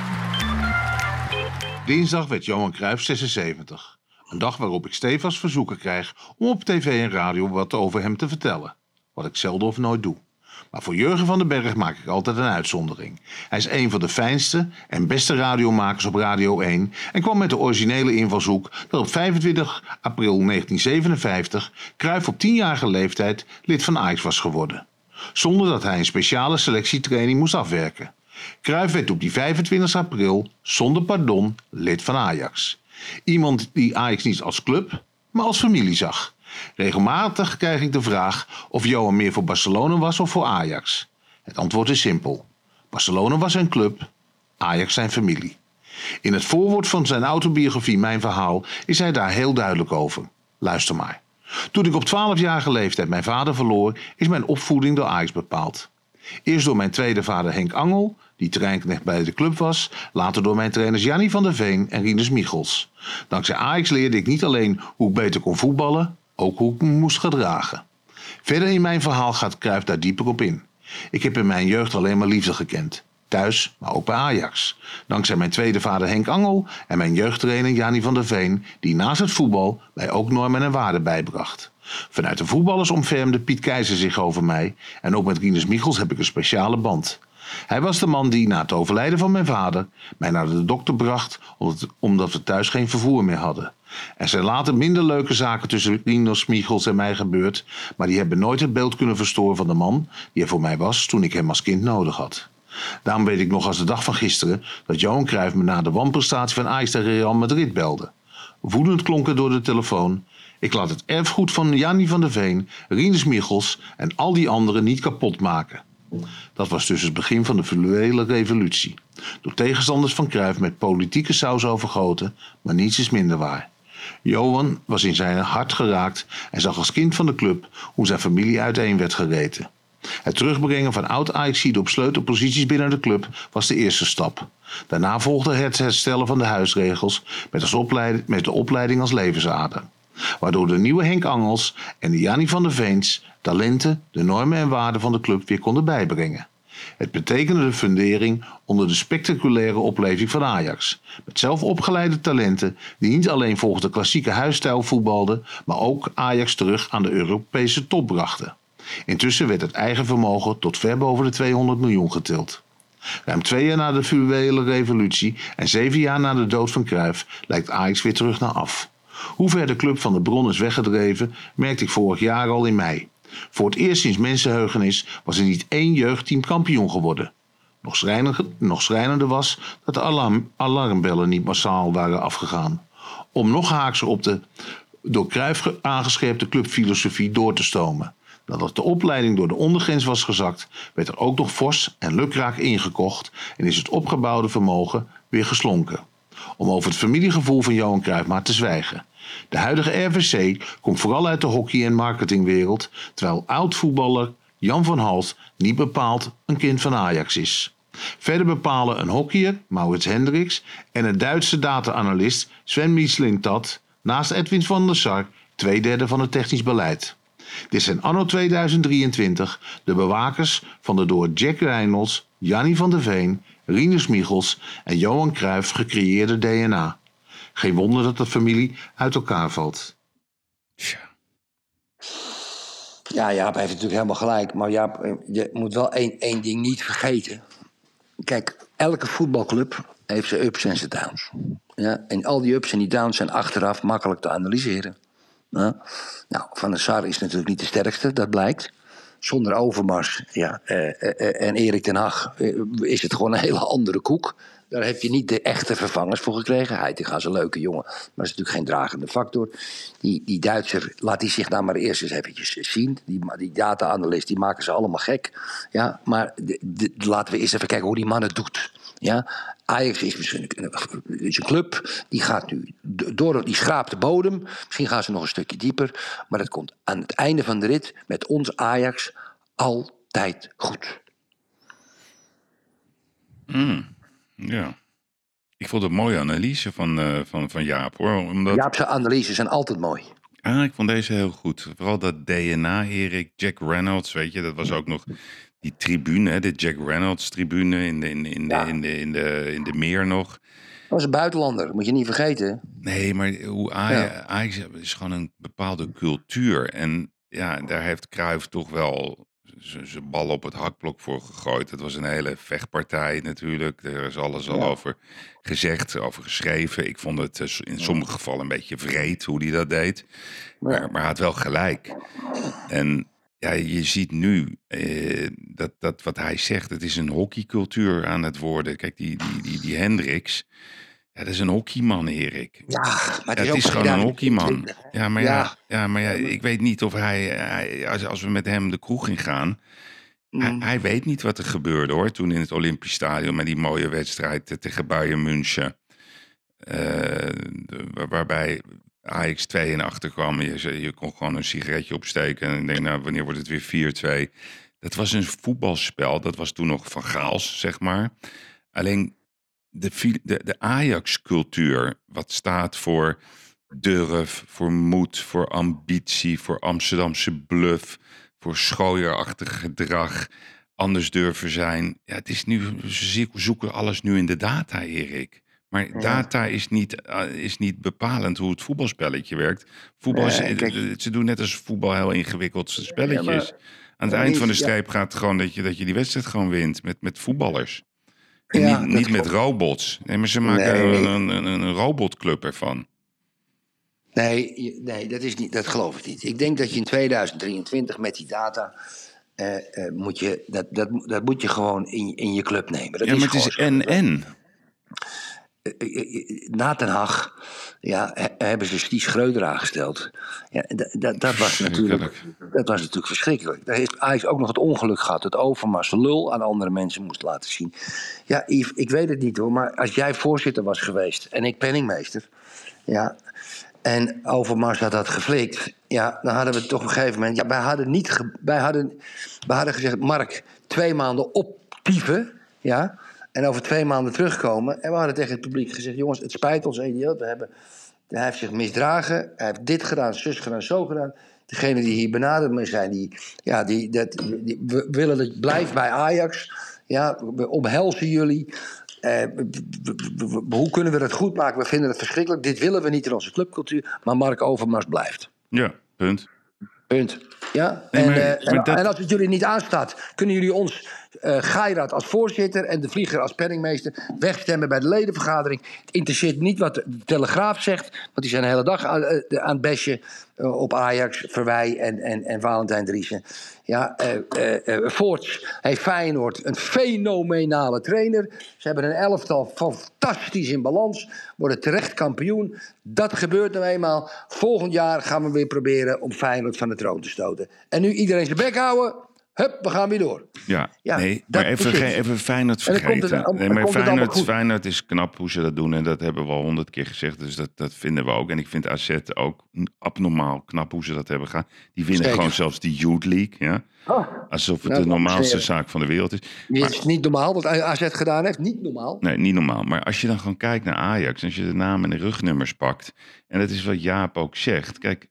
G: Dinsdag werd Johan Cruijff 76. Een dag waarop ik stevast verzoeken krijg om op tv en radio wat over hem te vertellen. Wat ik zelden of nooit doe. Maar voor Jurgen van den Berg maak ik altijd een uitzondering. Hij is een van de fijnste en beste radiomakers op Radio 1 en kwam met de originele invalshoek dat op 25 april 1957 Cruijff op 10-jarige leeftijd lid van Ajax was geworden. Zonder dat hij een speciale selectietraining moest afwerken. Cruijff werd op die 25 april zonder pardon lid van Ajax. Iemand die Ajax niet als club, maar als familie zag. Regelmatig krijg ik de vraag of Johan meer voor Barcelona was of voor Ajax. Het antwoord is simpel. Barcelona was zijn club, Ajax zijn familie. In het voorwoord van zijn autobiografie Mijn Verhaal is hij daar heel duidelijk over. Luister maar. Toen ik op 12-jarige leeftijd mijn vader verloor, is mijn opvoeding door Ajax bepaald. Eerst door mijn tweede vader Henk Angel, die terreinknecht bij de club was, later door mijn trainers Jannie van der Veen en Rinus Michels. Dankzij Ajax leerde ik niet alleen hoe ik beter kon voetballen, ook hoe ik me moest gedragen. Verder in mijn verhaal gaat Cruijff daar dieper op in. Ik heb in mijn jeugd alleen maar liefde gekend. Thuis, maar ook bij Ajax. Dankzij mijn tweede vader Henk Angel en mijn jeugdtrainer Jani van der Veen, die naast het voetbal mij ook normen en waarden bijbracht. Vanuit de voetballers omvermde Piet Keizer zich over mij en ook met Rinus Michels heb ik een speciale band. Hij was de man die na het overlijden van mijn vader mij naar de dokter bracht omdat, we thuis geen vervoer meer hadden. Er zijn later minder leuke zaken tussen Rinus Michels en mij gebeurd, maar die hebben nooit het beeld kunnen verstoren van de man die er voor mij was toen ik hem als kind nodig had. Daarom weet ik nog als de dag van gisteren dat Johan Cruijff me na de wanprestatie van Ajax tegen Real Madrid belde. Woedend klonk het door de telefoon. Ik laat het erfgoed van Jannie van der Veen, Rinus Michels en al die anderen niet kapot maken. Dat was dus het begin van de fluwele revolutie. Door tegenstanders van Cruijff met politieke saus overgoten, maar niets is minder waar. Johan was in zijn hart geraakt en zag als kind van de club hoe zijn familie uiteen werd gereten. Het terugbrengen van oud ajax op sleutelposities binnen de club was de eerste stap. Daarna volgde het herstellen van de huisregels met, als met de opleiding als levensader. Waardoor de nieuwe Henk Angels en de Jannie van der Veens talenten, de normen en waarden van de club weer konden bijbrengen. Het betekende de fundering onder de spectaculaire opleving van Ajax. Met zelf opgeleide talenten die niet alleen volgens de klassieke huisstijl voetbalden, maar ook Ajax terug aan de Europese top brachten. Intussen werd het eigen vermogen tot ver boven de 200 miljoen getild. Ruim twee jaar na de fluwele revolutie en zeven jaar na de dood van Cruijff lijkt Ajax weer terug naar af. Hoe ver de club van de bron is weggedreven, merkte ik vorig jaar al in mei. Voor het eerst sinds mensenheugenis was er niet één jeugdteam kampioen geworden. Nog, schrijnender, nog schrijnender was dat de alarm, alarmbellen niet massaal waren afgegaan. Om nog haakser op de door Cruijff aangescherpte clubfilosofie door te stomen. Nadat de opleiding door de ondergrens was gezakt, werd er ook nog fors en lukraak ingekocht en is het opgebouwde vermogen weer geslonken. Om over het familiegevoel van Johan Cruijff maar te zwijgen. De huidige RVC komt vooral uit de hockey- en marketingwereld, terwijl oud-voetballer Jan van Hals niet bepaald een kind van Ajax is. Verder bepalen een hockeyer, Maurits Hendricks, en een Duitse data-analyst Sven Mislintat naast Edwin van der Sar twee derde van het technisch beleid. Dit zijn anno 2023 de bewakers van de door Jack Reynolds, Jannie van der Veen, Rinus Michels en Johan Cruijff gecreëerde DNA. Geen wonder dat de familie uit elkaar valt.
A: Ja, Jaap heeft natuurlijk helemaal gelijk. Maar Jaap, eh, je moet wel één, één ding niet vergeten. Kijk, elke voetbalclub heeft zijn ups en zijn downs. Ja, en al die ups en die downs zijn achteraf makkelijk te analyseren. Ja. Nou, Van der Sar is natuurlijk niet de sterkste, dat blijkt. Zonder Overmars ja, eh, eh, eh, en Erik ten Hag eh, is het gewoon een hele andere koek. Daar heb je niet de echte vervangers voor gekregen. Heitinga is een leuke jongen, maar is natuurlijk geen dragende factor. Die, die Duitser, laat die zich nou maar eerst eens eventjes zien. Die, die data-analyst, die maken ze allemaal gek. Ja, maar de, laten we eerst even kijken hoe die man het doet. Ja, Ajax is misschien een, is een club, die gaat nu door, die schraapt de bodem. Misschien gaan ze nog een stukje dieper. Maar het komt aan het einde van de rit met ons Ajax altijd goed.
B: Ja. Ik vond het een mooie analyse van, eh, van, van Jaap hoor. Omdat,
A: Jaapse analyses zijn altijd mooi.
B: Ah, ik vond deze heel goed. Vooral dat DNA, Erik, Jack Reynolds, weet je, dat was ook nog die tribune, hè, de Jack Reynolds tribune in de, in de, in de, in de, in de, in de meer nog.
A: Dat was een buitenlander, moet je niet vergeten.
B: Nee, maar hoe Ajax, is gewoon een bepaalde cultuur. En ja, daar heeft Cruijff toch wel zijn bal op het hakblok voor gegooid. Het was een hele vechtpartij natuurlijk. Er is alles al
A: Ja.
B: over gezegd, over geschreven. Ik vond het eh, in sommige gevallen een beetje vreed hoe hij dat deed. Maar, maar hij had wel gelijk. En ja, je ziet nu eh, dat, dat wat hij zegt, het is een hockeycultuur aan het worden. Kijk, die, die, die, die Hendricks, Ja, dat is een hockeyman, Erik.
A: Ja, maar
B: Ja,
A: het is,
B: gewoon een
A: 2023.
B: hockeyman. Ja, maar ja,
A: Ja.
B: ja, maar ja, ik weet niet of hij, hij als, als we met hem de kroeg in gaan, hij,
A: Mm.
B: hij weet niet wat er gebeurde hoor. Toen in het Olympisch Stadion met die mooie wedstrijd tegen Bayern München. Eh, de- waarbij Ajax 2 in achter kwam. Je, je kon gewoon een sigaretje opsteken. En ik denk, nou, wanneer wordt het weer 4-2? Dat was een voetbalspel. Dat was toen nog van Gaals, zeg maar. Alleen de, de, de Ajax-cultuur, wat staat voor durf, voor moed, voor ambitie, voor Amsterdamse bluff, voor schooierachtig gedrag, anders durven zijn. Ja, het is nu, ze zoeken alles nu in de data, Erik. Maar data is niet, eh, is niet bepalend hoe het voetbalspelletje werkt. Voetbal is,
A: Nee, kijk-
B: eh, ze doen net als voetbal heel ingewikkeld spelletjes.
A: maar-
B: Aan het
A: maar
B: eind van de streep gaat het gewoon dat je, dat je die wedstrijd gewoon wint met, met voetballers.
A: Ja,
B: niet, met robots. Nee, maar ze maken
A: Nee.
B: een, een, een, robotclub ervan.
A: Nee, nee dat, is niet, dat geloof ik niet. Ik denk dat je in 2023 met die data. eh, eh, moet je, dat, dat, dat moet je gewoon in, in je club nemen. Dat
B: ja, maar het is en-en.
A: Na Den Haag ja, he- hebben ze Sties Schreuder aangesteld. Ja, dat, was natuurlijk, dat was natuurlijk verschrikkelijk. Daar heeft Ajax ook nog het ongeluk gehad dat Overmars lul aan andere mensen moest laten zien. Ja, Yves, ik weet het niet hoor, maar als jij voorzitter was geweest en ik penningmeester, ja, en Overmars had dat geflikt, ja, dan hadden we toch op een gegeven moment, ja, wij hadden niet, wij hadden, wij hadden gezegd, Mark, twee maanden optieven, ja, en over twee maanden terugkomen. En we hadden tegen het publiek gezegd, jongens, het spijt ons, idioot, we hebben, hij heeft zich misdragen, hij heeft dit gedaan, zus gedaan, zo gedaan. Degene die hier benaderd mee zijn, die, ja, die, dat, die, we willen dat blijft bij Ajax. Ja, we omhelzen jullie. Eh, hoe kunnen we dat goed maken? We vinden het verschrikkelijk. Dit willen we niet in onze clubcultuur. Maar Mark Overmars blijft.
B: Ja, punt.
A: Punt. Ja?
B: Nee,
A: en, eh, en,
B: maar dat-
A: en als het jullie niet aanstaat, kunnen jullie ons, Geirat als voorzitter en de Vlieger als penningmeester, wegstemmen bij de ledenvergadering. Het interesseert niet wat de Telegraaf zegt, want die zijn de hele dag aan, eh, het besje eh, op Ajax, Verwij en, en, en Valentijn Driessen. Ja, Voorts heeft Feyenoord een fenomenale trainer. Ze hebben een elftal fantastisch in balans, worden terecht kampioen. Dat gebeurt nou eenmaal. Volgend jaar gaan we weer proberen om Feyenoord van de troon te stoten. En nu iedereen zijn bek houden. Hup, we gaan weer door.
B: Ja,
A: Ja,
B: nee, maar even,
A: het.
B: ge- even Feyenoord
A: het-
B: vergeten. nee, maar
A: het
B: Feyenoord. Feyenoord is knap hoe ze dat doen. En dat hebben we al honderd keer gezegd. Dus dat, dat vinden we ook. En ik vind AZ ook abnormaal knap hoe ze dat hebben gedaan. Die winnen
A: Zeker.
B: gewoon zelfs die Youth League. Ja? Alsof het
A: Nou,
B: de normaalste zaak van de wereld is.
A: Dit is niet normaal wat AZ gedaan heeft. Niet normaal.
B: Nee, niet normaal. Maar als je dan gewoon kijkt naar Ajax, als je de namen en de rugnummers pakt, en dat is wat Jaap ook zegt. Kijk,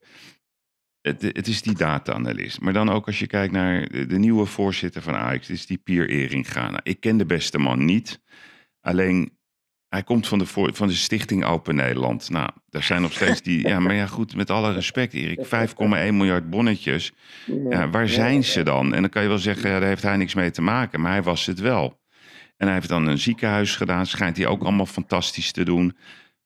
B: het, het is die data-analyst. Maar dan ook als je kijkt naar de, de nieuwe voorzitter van Ajax, is die Pier Eringa. Nou, ik ken de beste man niet. Alleen, hij komt van de, van de stichting Open Nederland. Nou, daar zijn nog steeds die... Ja, maar ja, goed, met alle respect, Erik. 5,1 miljard bonnetjes. Ja, waar zijn ze dan? En dan kan je wel zeggen, ja, daar heeft hij niks mee te maken. Maar hij was het wel. En hij heeft dan een ziekenhuis gedaan. Schijnt hij ook allemaal fantastisch te doen.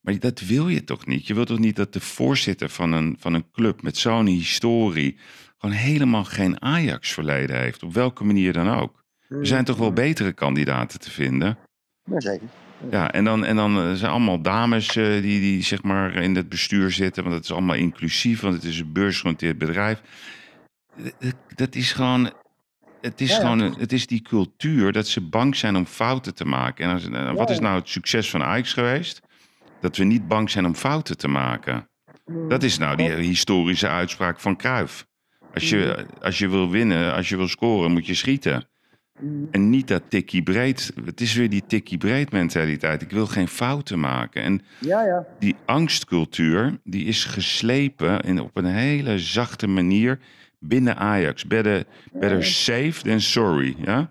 B: Maar dat wil je toch niet? Je wilt toch niet dat de voorzitter van een, van een club met zo'n historie... gewoon helemaal geen Ajax-verleden heeft. Op welke manier dan ook. Er zijn toch wel betere kandidaten te vinden?
A: Ja, zeker.
B: Ja, en dan, en dan eh, zijn allemaal dames eh, die, die zeg maar in het bestuur zitten. Want het is allemaal inclusief, want het is een beursgenoteerd bedrijf. Eh, Dat is gewoon... Het is
A: Ja, ja.
B: gewoon, een- het is die cultuur dat ze bang zijn om fouten te maken. En als, wat is nou het succes van Ajax geweest? Dat we niet bang zijn om fouten te maken. Dat is nou die historische uitspraak van Cruijff. Als je, als je wil winnen, als je wil scoren, moet je schieten. En niet dat tikkie breed. Het is weer die tikkie breed mentaliteit. Ik wil geen fouten maken. En
A: Ja, ja.
B: die angstcultuur, die is geslepen in, op een hele zachte manier binnen Ajax. Better, better safe than sorry. Ja?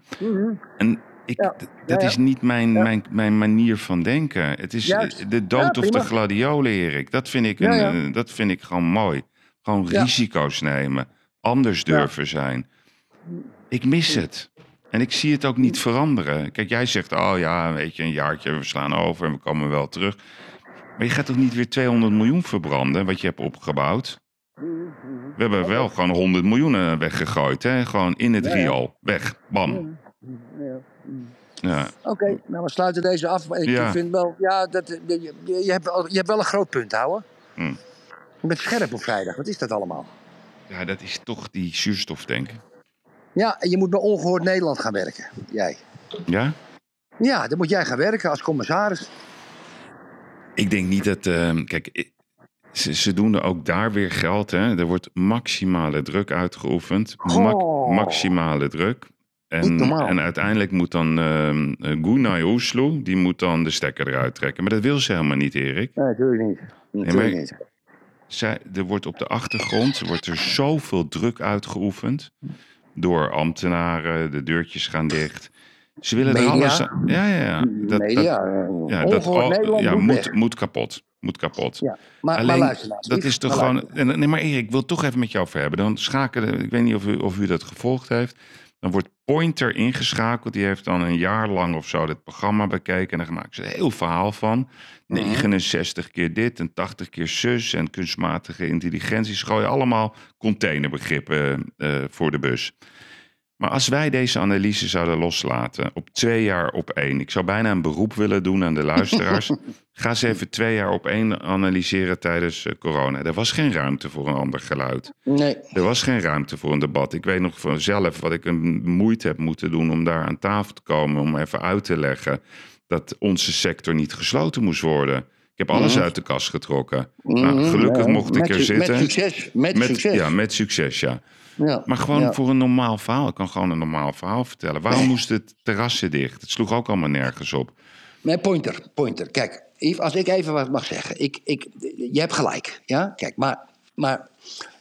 B: En ik,
A: Ja,
B: dat is niet mijn, mijn, mijn manier van denken. Het is
A: Juist.
B: de dood of de gladiolen, Erik. Dat vind ik, een, eh, dat vind ik gewoon mooi. Gewoon risico's nemen. Anders durven zijn. Ik mis het. En ik zie het ook niet veranderen. Kijk, jij zegt, oh ja, weet je, een jaartje, we slaan over en we komen wel terug. Maar je gaat toch niet weer 200 miljoen verbranden, wat je hebt opgebouwd? We hebben wel gewoon 100 miljoen eh, weggegooid, hè? Gewoon in het riool. Weg, bam. Ja.
A: Oké, nou we sluiten deze af. Ik
B: Ja.
A: vind wel, ja, dat, je, hebt wel, je hebt wel een groot punt, houden.
B: Hm.
A: Je bent scherp op vrijdag. Wat is dat allemaal?
B: ja, dat is toch die zuurstoftank.
A: Ja, en je moet bij Ongehoord Nederland gaan werken. Jij.
B: Ja?
A: Ja, dan moet jij gaan werken als commissaris.
B: Ik denk niet dat. ehm, kijk, ze, ze doen er ook daar weer geld. Hè? Er wordt maximale druk uitgeoefend. Ma-
A: Oh.
B: maximale druk.
A: Niet
B: En, en uiteindelijk moet dan eh, Gunay Oesloe, die moet dan de stekker eruit trekken. Maar dat wil ze helemaal niet, Erik.
A: Nee, natuurlijk niet.
B: Natuurlijk maar- Zij, er wordt op de achtergrond wordt er zoveel druk uitgeoefend. Door ambtenaren, de deurtjes gaan dicht. Ze willen er alles aan. Ja, ja, ja. Dat, dat,
A: Media. eh,
B: ja, dat al-
A: Nederland
B: ja,
A: moet
B: moet, kapot. Moet kapot.
A: Ja, maar,
B: Alleen,
A: maar luister nou.
B: dat is toch
A: maar
B: gewoon. Nee, maar Erik, ik wil het toch even met jou over hebben. Dan schakelen. Ik weet niet of u, of u dat gevolgd heeft. Dan wordt Pointer ingeschakeld. Die heeft dan een jaar lang of zo dit programma bekeken. En dan maken ze een heel verhaal van.
A: Mhm.
B: 69 keer dit en 80 keer zus. En kunstmatige intelligentie. Gooien allemaal containerbegrippen eh, voor de bus. Maar als wij deze analyse zouden loslaten op twee jaar op één. Ik zou bijna een beroep willen doen aan de luisteraars. Ga ze even twee jaar op één analyseren tijdens eh, corona. Er was geen ruimte voor een ander geluid.
A: Nee.
B: Er was geen ruimte voor een debat. Ik weet nog vanzelf wat ik een moeite heb moeten doen om daar aan tafel te komen. Om even uit te leggen dat onze sector niet gesloten moest worden. Ik heb alles uit de kast getrokken. Nou, gelukkig
A: Mhm. Ja,
B: mocht ik
A: met
B: er zitten.
A: Met succes. Met,
B: Met-
A: succes.
B: Ja, met succes, ja.
A: Ja.
B: Maar gewoon
A: Ja.
B: voor een normaal verhaal. Ik kan gewoon een normaal verhaal vertellen. Waarom moest het terrassen dicht? Het sloeg ook allemaal nergens op.
A: Nee, pointer, pointer. Kijk, als ik even wat mag zeggen. Ik, ik, je hebt gelijk, ja? Kijk, maar, maar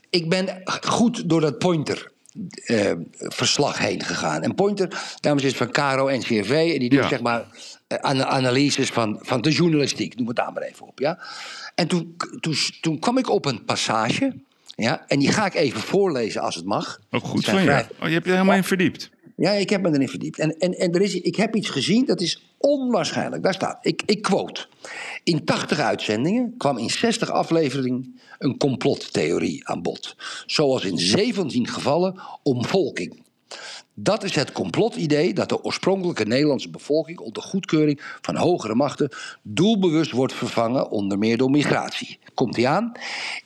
A: ik ben goed door dat pointer... eh, verslag heen gegaan. En Pointer, dames is van Caro NCRV... en die doet
B: Ja.
A: zeg maar eh, ana- analyses van, van de journalistiek. Noem het daar maar even op, ja? En toen, toen, toen kwam ik op een passage... Ja, en die ga ik even voorlezen als het mag.
B: Oh, goed van je. Oh, je hebt je helemaal in verdiept.
A: ja, ik heb me erin verdiept. En, en, en er is, ik heb iets gezien, dat is onwaarschijnlijk. Daar staat, ik, ik quote. In 80 uitzendingen kwam in 60 afleveringen een complottheorie aan bod. Zoals in 17 gevallen omvolking. Dat is het complotidee dat de oorspronkelijke Nederlandse bevolking onder goedkeuring van hogere machten doelbewust wordt vervangen, onder meer door migratie. Komt hij aan?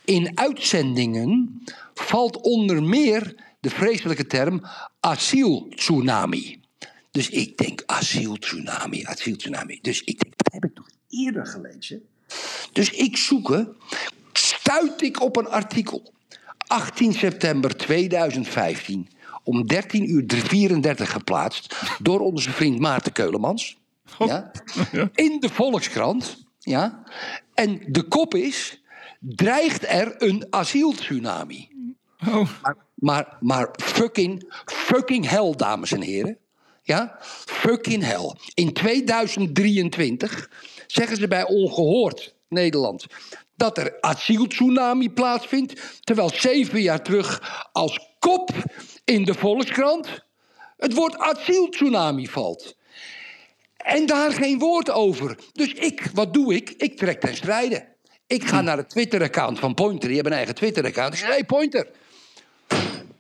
A: In uitzendingen valt onder meer de vreselijke term asieltsunami. Dus ik denk asieltsunami, asieltsunami. Dus ik denk, dat heb ik toch eerder gelezen? Dus ik zoeken, stuit ik op een artikel. 18 september 2015, om 13 uur 34 geplaatst door onze vriend Maarten Keulemans. Ja? In de Volkskrant. Ja? En de kop is, dreigt er een asieltsunami.
B: Oh.
A: Maar, maar, maar fucking, fucking hell, dames en heren. Ja? Fucking hell. In 2023 zeggen ze bij Ongehoord Nederland dat er asieltsunami plaatsvindt, terwijl zeven jaar terug als kop in de Volkskrant het woord asieltsunami valt. En daar geen woord over. Dus ik, wat doe ik? Ik trek ten strijde. Ik ga naar het Twitter-account van Pointer. Die hebben een eigen Twitter-account. Ik zeg, hey Pointer,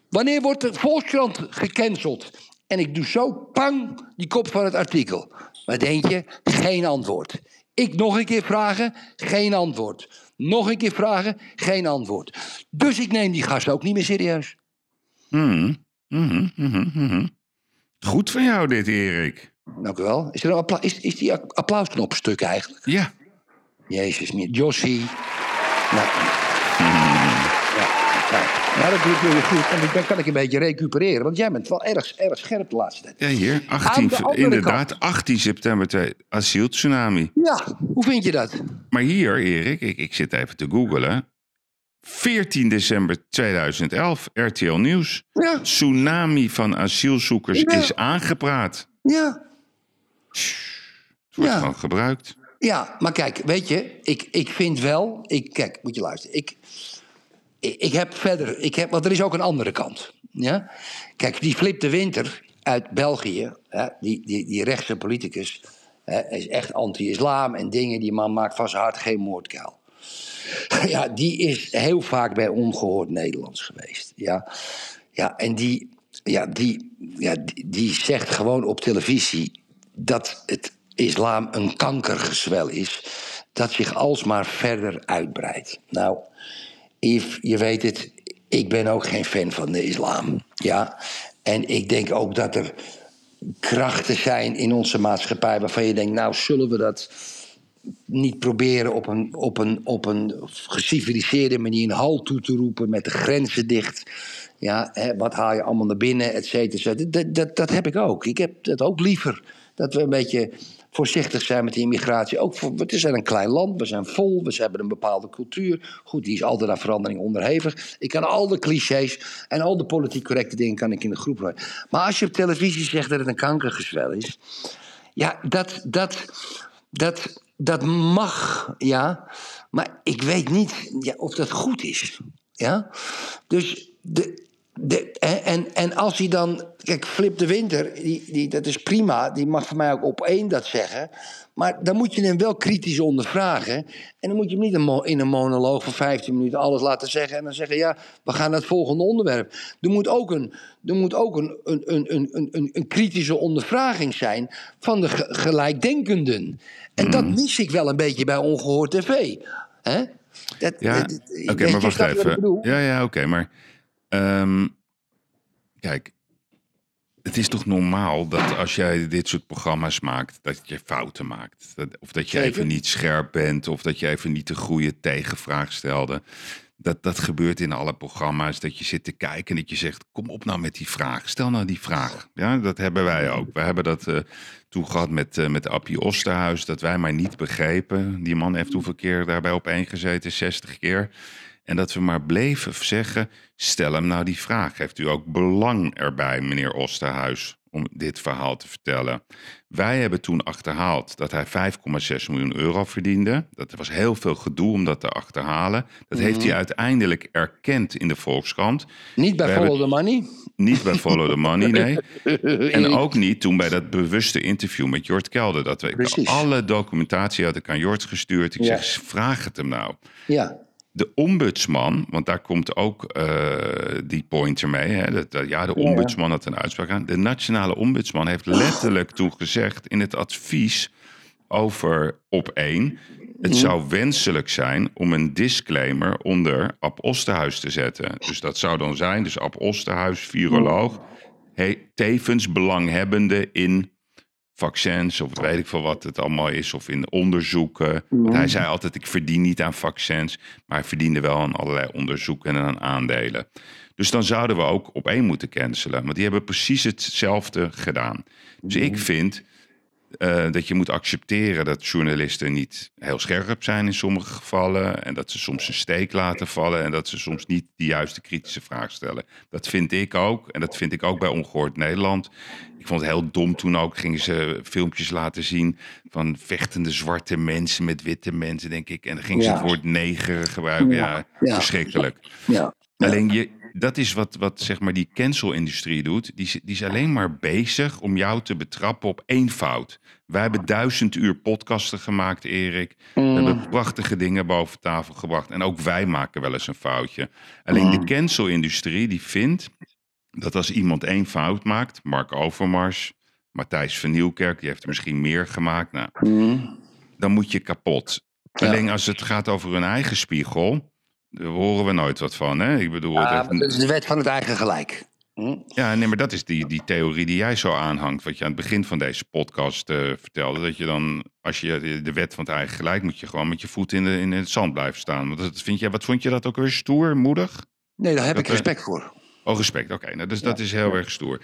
A: wanneer wordt de Volkskrant gecanceld? En ik doe zo, pang, die kop van het artikel. Wat denk je? Geen antwoord. Ik nog een keer vragen, geen antwoord. Nog een keer vragen, geen antwoord. Dus ik neem die gast ook niet meer serieus.
B: Mhm, mhm, mhm. Goed van jou dit, Erik.
A: Dank u wel. Is, er een appla- is, is die applausknop stuk eigenlijk?
B: Ja.
A: Jezus, meer. Jossie. Nou, ja, dat doe je goed. En dan kan ik een beetje recupereren. Want jij bent wel erg, erg scherp de laatste tijd.
B: Ja, hier.
A: Aan
B: 18,
A: de andere
B: inderdaad,
A: kant.
B: 18 september, twee- asieltsunami.
A: Ja, hoe vind je dat?
B: Maar hier, Erik, ik, ik zit even te googelen. 14 december 2011, RTL Nieuws.
A: Ja,
B: Tsunami van asielzoekers
A: Ja.
B: is aangepraat.
A: ja.
B: Het wordt
A: Ja.
B: gewoon gebruikt.
A: Ja, maar kijk, weet je, ik, ik vind wel. Ik, kijk, moet je luisteren. Ik, ik, ik heb verder. Ik heb, want er is ook een andere kant. Ja? Kijk, die Flip de Winter uit België, hè, die, die, die rechtse politicus, hè, is echt anti-islam en dingen. Die man maakt van zijn hart geen moordkuil. Ja, die is heel vaak bij ongehoord Nederlands geweest. Ja, ja en die, ja, die, ja, die, zegt gewoon op televisie dat het islam een kankergezwel is dat zich alsmaar verder uitbreidt. Nou, Yves, je weet het, ik ben ook geen fan van de islam. Ja, en ik denk ook dat er krachten zijn in onze maatschappij waarvan je denkt, nou zullen we dat niet proberen op een, op een, op een geciviliseerde manier een halt toe te roepen met de grenzen dicht. Ja, hè, wat haal je allemaal naar binnen, et cetera. et cetera. Dat, dat, dat heb ik ook. Ik heb dat ook liever. Dat we een beetje voorzichtig zijn met de immigratie. Ook voor, het is een klein land, we zijn vol, we hebben een bepaalde cultuur. Goed, die is altijd aan verandering onderhevig. Ik kan al de clichés en al de politiek correcte dingen kan ik in de groep gooien. Maar als je op televisie zegt dat het een kankergezwel is... Ja, dat, dat, dat, dat mag, ja. Maar ik weet niet ja, of dat goed is. Ja? Dus de, de, en, en als hij dan. Kijk, Flip de Winter, die, die, dat is prima. Die mag voor mij ook op één dat zeggen. Maar dan moet je hem wel kritisch ondervragen. En dan moet je hem niet in een monoloog van 15 minuten alles laten zeggen. En dan zeggen: ja, we gaan naar het volgende onderwerp. Er moet ook een, er moet ook een, een, een, een, een, een kritische ondervraging zijn van de gelijkdenkenden. En dat mis ik wel een beetje bij Ongehoord TV. Hè?
B: Dat, ja, oké, maar wacht even. Ja, ja, oké, maar Ehm, kijk, het is toch normaal dat als jij dit soort programma's maakt, dat je fouten maakt. of dat je even niet scherp bent, of dat je even niet de goede tegenvraag stelde. Dat, dat gebeurt in alle programma's, dat je zit te kijken en dat je zegt, kom op nou met die vraag, stel nou die vraag. Ja, dat hebben wij ook. We hebben dat uh, toen gehad met, uh, met Appie Osterhuis, dat wij maar niet begrepen. Die man heeft hoeveel keer daarbij op één gezeten? 60 keer. En dat we maar bleven zeggen: stel hem nou die vraag. Heeft u ook belang erbij, meneer Osterhuis, om dit verhaal te vertellen? Wij hebben toen achterhaald dat hij 5,6 miljoen euro verdiende. Dat was heel veel gedoe om dat te achterhalen. Dat heeft hij mhm. uiteindelijk erkend in de Volkskrant.
A: Niet bij Follow the Money?
B: Niet bij Follow the Money, nee. en ook niet toen bij dat bewuste interview met Jort Kelder. Dat we alle documentatie had ik aan Jort gestuurd. Ik zeg, vraag het hem nou.
A: Ja
B: de ombudsman, want daar komt ook uh, die pointer mee. Hè, dat, ja, de ombudsman had een uitspraak aan. De nationale ombudsman heeft letterlijk toen gezegd in het advies over op één. Het zou wenselijk zijn om een disclaimer onder Ab Osterhuis te zetten. Dus dat zou dan zijn, dus Ab Osterhuis, viroloog, tevens belanghebbende in vaccins of weet ik veel wat het allemaal is, of in onderzoeken. Hij zei altijd, ik verdien niet aan vaccins, maar hij verdiende wel aan allerlei onderzoeken en aan aandelen. Dus dan zouden we ook op één moeten cancelen, want die hebben precies hetzelfde gedaan. Dus ik vind uh, dat je moet accepteren dat journalisten niet heel scherp zijn in sommige gevallen. En dat ze soms een steek laten vallen. En dat ze soms niet de juiste kritische vraag stellen. Dat vind ik ook. En dat vind ik ook bij Ongehoord Nederland. Ik vond het heel dom toen ook. Gingen ze filmpjes laten zien van vechtende zwarte mensen met witte mensen, denk ik. En dan gingen ze het woord neger gebruiken. Ja, ja. verschrikkelijk.
A: Ja.
B: Alleen je, dat is wat, wat zeg maar die cancel-industrie doet. Die, die is alleen maar bezig om jou te betrappen op één fout. Wij hebben duizend uur podcasten gemaakt, Erik. We mm. hebben prachtige dingen boven tafel gebracht. En ook wij maken wel eens een foutje. Alleen de mm. cancel-industrie die vindt dat als iemand één fout maakt... Mark Overmars, Matthijs van Nieuwkerk... die heeft er misschien meer gemaakt. Nou, mm. Dan moet je kapot. Alleen als het gaat over hun eigen spiegel daar horen we nooit wat van. Hè? Ik bedoel,
A: dat... is de wet van het eigen gelijk.
B: Hm? Ja, nee, maar dat is die, die theorie die jij zo aanhangt. Wat je aan het begin van deze podcast uh, vertelde. Dat je dan, als je de wet van het eigen gelijk, moet je gewoon met je voet in, de, in het zand blijven staan. Want dat vind je, wat vond je dat ook weer stoer, moedig?
A: Nee, daar heb ik respect voor.
B: Oh, respect. Oké, nou, dus dat is heel erg stoer.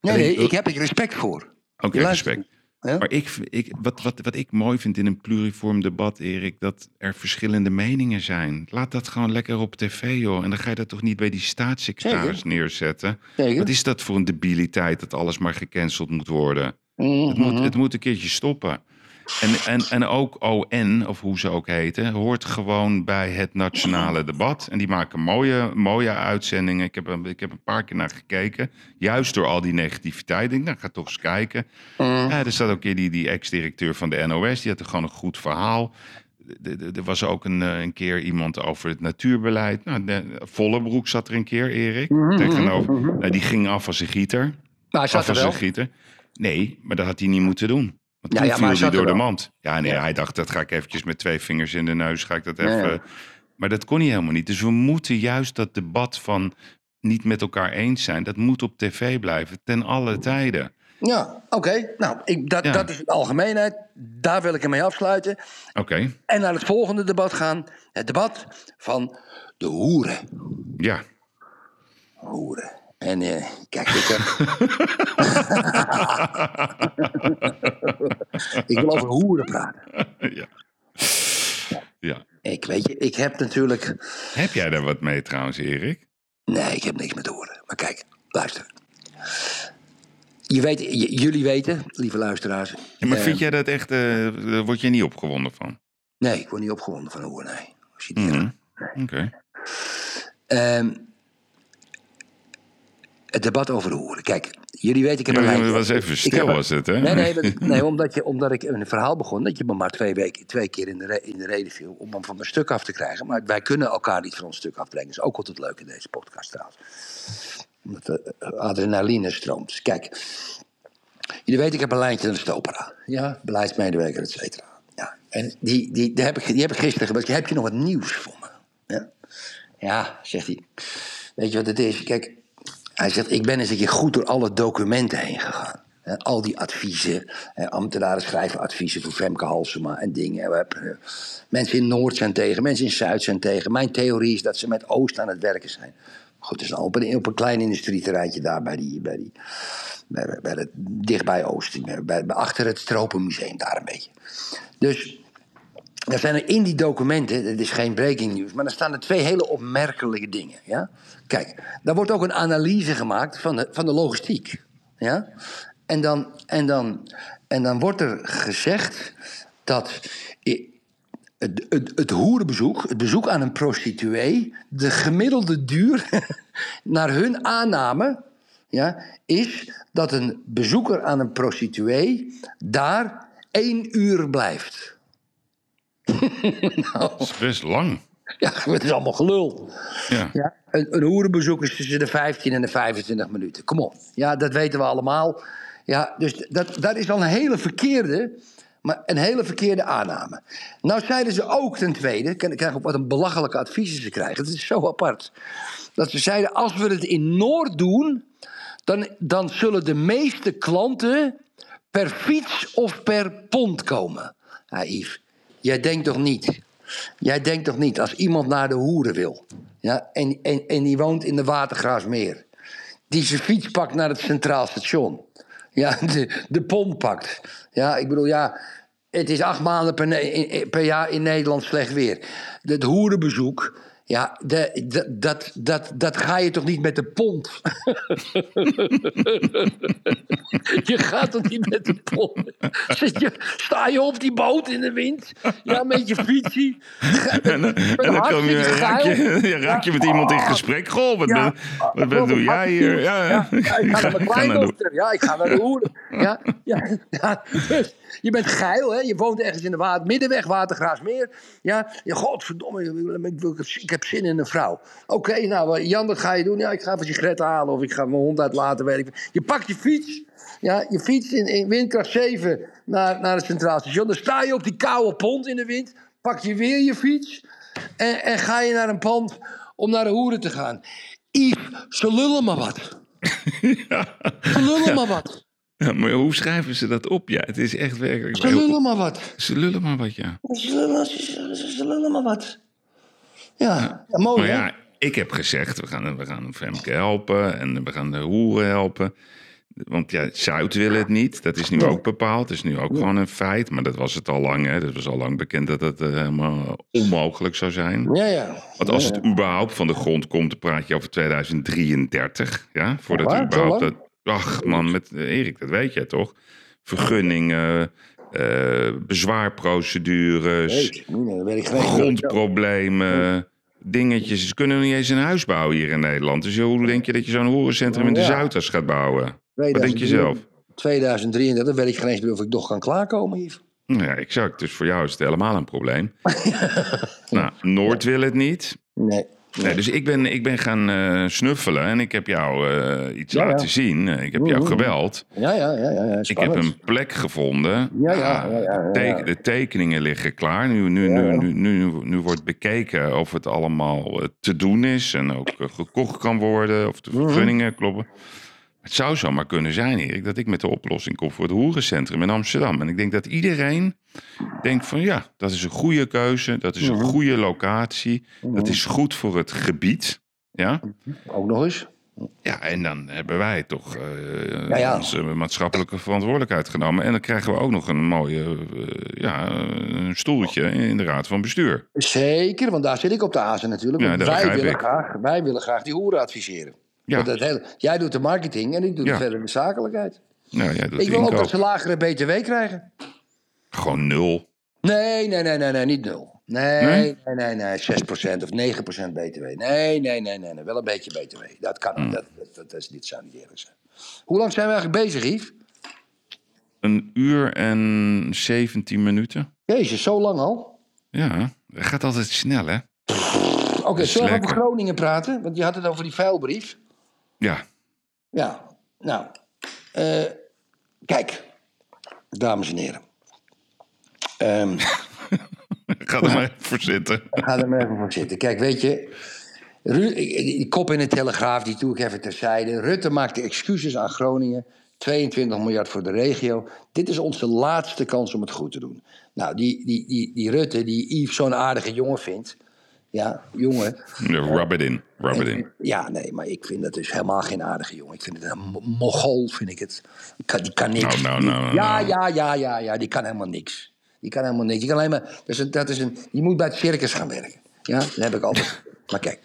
A: Nee, nee, ik heb ik respect voor.
B: Oké, respect. Maar ik, ik, wat, wat, wat ik mooi vind in een pluriform debat, Erik, dat er verschillende meningen zijn. Laat dat gewoon lekker op tv, joh. En dan ga je dat toch niet bij die staatssecretaris neerzetten. Wat is dat voor een debiliteit dat alles maar gecanceld moet worden? het, moet, mhm. het moet een keertje stoppen. En, en, en ook ON, of hoe ze ook heten, hoort gewoon bij het nationale debat. En die maken mooie, mooie uitzendingen. Ik heb, ik heb een paar keer naar gekeken. Juist door al die negativiteit. Ik denk, nou, ga toch eens kijken. Mm. Ja, er staat ook hier die, die ex-directeur van de NOS. Die had er gewoon een goed verhaal. Er was ook een, eh, een keer iemand over het natuurbeleid. Nou, de, Vollebroek zat er een keer, Erik. Mm -hmm, tegenover. Mm -hmm. nou, die ging af als een gieter.
A: Nou, hij zat af als
B: een gieter. Nee, maar dat had hij niet moeten doen. Want
A: Ja,
B: toen
A: ja, maar
B: viel
A: hij
B: door de mand. Ja, nee,
A: Ja.
B: hij dacht, dat ga ik eventjes met twee vingers in de neus, ga ik dat
A: Ja,
B: even...
A: ja.
B: Maar dat kon hij helemaal niet. Dus we moeten juist dat debat van niet met elkaar eens zijn, dat moet op tv blijven, ten alle tijden.
A: Ja, oké. Nou, ik, dat,
B: Ja.
A: dat is de algemeenheid. Daar wil ik hem mee afsluiten.
B: Oké,
A: En naar het volgende debat gaan. Het debat van de hoeren.
B: ja.
A: Hoeren. En eh, kijk, ik heb... ik wil over hoeren praten.
B: ja. Ja.
A: Ik weet je, ik heb natuurlijk...
B: Heb jij daar wat mee trouwens, Erik?
A: Nee, ik heb niks met hoeren. Maar kijk, luister. Je weet, jullie weten, lieve luisteraars...
B: Ja, maar
A: eh,
B: vind jij dat echt, eh, daar word je niet opgewonden van?
A: Nee, ik word niet opgewonden van hoeren, nee. Als je die
B: Mhm. Oké.
A: Ehm, het debat over hoeren. Kijk, jullie weten, ik heb een lijntje.
B: het was even stil,
A: een-
B: was het, hè?
A: Nee, nee, dat- nee omdat, je, omdat ik een verhaal begon dat je me maar twee, weken, twee keer in de, re- in de reden viel om hem van mijn stuk af te krijgen. Maar wij kunnen elkaar niet van ons stuk afbrengen. Dat is ook altijd leuk in deze podcast trouwens. Omdat de adrenaline stroomt. Kijk, jullie weten, ik heb een lijntje naar de Stopera. Ja, beleidsmedewerker, et cetera. Ja, en die, die, die, heb ik, die heb ik gisteren gebeld. Heb je nog wat nieuws voor me? Ja, ja zegt hij. Weet je wat het is? Kijk, hij zegt, ik ben eens een keer goed door alle documenten heen gegaan. Al die adviezen, ambtenaren schrijven adviezen voor Femke Halsema en dingen. We hebben, eh, mensen in Noord zijn tegen, mensen in Zuid zijn tegen. Mijn theorie is dat ze met Oost aan het werken zijn. Goed, het is op een, op een klein industrieterreintje daar bij die, bij die, bij, bij het, dichtbij Oost, bij, bij, achter het Tropenmuseum daar een beetje. Dus er zijn er in die documenten, het is geen breaking news, maar er staan er twee hele opmerkelijke dingen. Ja? Kijk, daar wordt ook een analyse gemaakt van de, van de logistiek. Ja? En, dan, en, dan, en dan wordt er gezegd dat het, het, het hoerenbezoek, het bezoek aan een prostituee, de gemiddelde duur naar hun aanname ja, is dat een bezoeker aan een prostituee daar één uur blijft. nou,
B: Dat is best lang.
A: ja, het is allemaal gelul.
B: Ja.
A: Ja, een, een hoerenbezoek is tussen de 15 en de 25 minuten. Kom op. Ja, dat weten we allemaal. Ja, dus dat, dat is al een hele verkeerde, maar een hele verkeerde aanname. Nou zeiden ze ook ten tweede, ik krijg ook wat een belachelijke adviezen ze krijgen. Het is zo apart. Dat ze zeiden, als we het in Noord doen, dan, dan zullen de meeste klanten per fiets of per pond komen. Ja, Yves, jij denkt toch niet? Jij denkt toch niet, als iemand naar de hoeren wil... Ja, en, en, en die woont in de Watergraafsmeer... die zijn fiets pakt naar het Centraal Station... Ja, de, de pont pakt. Ja, ik bedoel, ja... Het is acht maanden per, per jaar in Nederland slecht weer. Het hoerenbezoek... Ja, de, de- dat, dat, dat ga je toch niet met de pont? je gaat toch niet met de je, sta je op die boot in de wind? Ja, met je fietsie? Ga-
B: En, dan-
A: met
B: en dan kom je, raak, je, ja, raak je met iemand in gesprek. Goh, wat,
A: Ja.
B: ben, wat, doe jij hier? Ja, ja.
A: Ja, ik ga naar mijn kleindochter. Ja, ik ga naar de hoeren. Ja, ja, ja, dus je bent geil, hè? Je woont ergens in de water, middenweg, Watergraafsmeer. Ja, godverdomme, ik, wil- ik, wil- ik heb zin in een vrouw. Oké, nou, Jan, wat ga je doen? Ja, ik ga even sigaretten halen of ik ga mijn hond uitlaten. Weet ik. veel. Je pakt je fiets. Ja, je fiets in, in windkracht 7 naar, naar het Centraal Station. Dan sta je op die koude pont in de wind. Pak je weer je fiets. En, en ga je naar een pand om naar de hoeren te gaan. Yves, ze lullen maar wat. Ze lullen maar wat.
B: Ja, maar hoe schrijven ze dat op? Ja, het is echt werkelijk...
A: Ze lullen maar wat.
B: Ze lullen maar wat, ja.
A: Ze lullen, ze lullen maar wat. Ja, ja mooi
B: Maar
A: hè?
B: ja, ik heb gezegd, we gaan, we gaan Femke helpen en we gaan de hoeren helpen. Want ja, Zuid wil het niet. Dat is nu ook bepaald. Dat is nu ook gewoon een feit. Maar dat was het al lang. Hè. Dat was al lang bekend dat dat eh, helemaal onmogelijk zou zijn.
A: Ja, ja.
B: Want als het überhaupt van de grond komt, dan praat je over 2033. Ja, voordat
A: waar?
B: er überhaupt... Dat, ach man, met eh, Erik, dat weet jij toch? Vergunningen, eh, bezwaarprocedures,
A: Weet, nee, dat weet ik geen.
B: grondproblemen, dingetjes. Ze kunnen niet eens een huis bouwen hier in Nederland. Dus hoe denk je dat je zo'n horencentrum in de. Zuidas gaat bouwen? Wat denk je
A: 2033,
B: zelf?
A: 2033, weet ik geen eens meer of ik nog kan klaarkomen, Yves.
B: Ja, exact. Dus voor jou is het helemaal een probleem. nou, Noord wil het niet.
A: Nee.
B: Nee, dus ik ben, ik ben gaan eh, snuffelen en ik heb jou eh, iets
A: Ja, ja.
B: laten zien. Eh, Ik heb jou gebeld.
A: Ja, ja, ja. ja, ja
B: Ik heb een plek gevonden.
A: Ja, ja, ja, ja,
B: teken- de tekeningen liggen klaar. Nu, nu, nu, nu, nu, nu wordt bekeken of het allemaal te doen is en ook gekocht kan worden of de
A: Mhm.
B: vergunningen kloppen. Het zou zomaar kunnen zijn, Erik, dat ik met de oplossing kom voor het hoerencentrum in Amsterdam. En ik denk dat iedereen denkt van ja, dat is een goede keuze, dat is een goede locatie, dat is goed voor het gebied. Ja?
A: Ook nog eens.
B: Ja, en dan hebben wij toch eh,
A: Ja,
B: onze maatschappelijke verantwoordelijkheid genomen. En dan krijgen we ook nog een mooie eh, ja, een stoeltje in de raad van bestuur.
A: Zeker, want daar zit ik op de azen natuurlijk. Want wij, willen graag, wij willen graag die hoeren adviseren.
B: Ja,
A: Want dat hele, jij doet de marketing en ik doe
B: Ja.
A: de zakelijkheid.
B: nou, jij doet
A: Ik wil ook dat ze lagere BTW krijgen.
B: Gewoon nul.
A: Nee, nee, nee, nee, nee niet nul. Nee,
B: Nee?
A: nee, nee, nee, 6% of 9% BTW. Nee, nee, nee, nee, nee, wel een beetje BTW. Dat kan,
B: Hmm.
A: dat, dat, dat, is, dit zou niet eerlijk zijn. Hoe lang zijn we eigenlijk bezig, Yves?
B: Een uur en 17 minuten.
A: Jezus, zo lang al?
B: Ja, dat gaat altijd snel, hè?
A: Oké, zullen we over Groningen praten? Want je had het over die vuilbrief.
B: Ja,
A: Ja, nou. eh, kijk, dames en heren. Ehm,
B: ga er maar even voor zitten.
A: ga er maar even voor zitten. Kijk, weet je. Ru- die kop in de Telegraaf, die doe ik even terzijde. Rutte maakte excuses aan Groningen. 22 miljard voor de regio. Dit is onze laatste kans om het goed te doen. Nou, die, die, die, die Rutte, die Yves zo'n aardige jongen vindt. Ja, jongen.
B: Rub it in, rub it in.
A: Ja, nee, maar ik vind dat dus helemaal geen aardige jongen. Ik vind het een mo- mogol, vind ik het. Die kan, niks.
B: Nou, nou, nou, nou,
A: ja,
B: nou.
A: ja, ja, ja, ja, die kan helemaal niks. Die kan helemaal niks. Die, kan alleen maar, dat is een, dat is een, die moet bij het circus gaan werken. Ja, dat heb ik altijd. Maar kijk,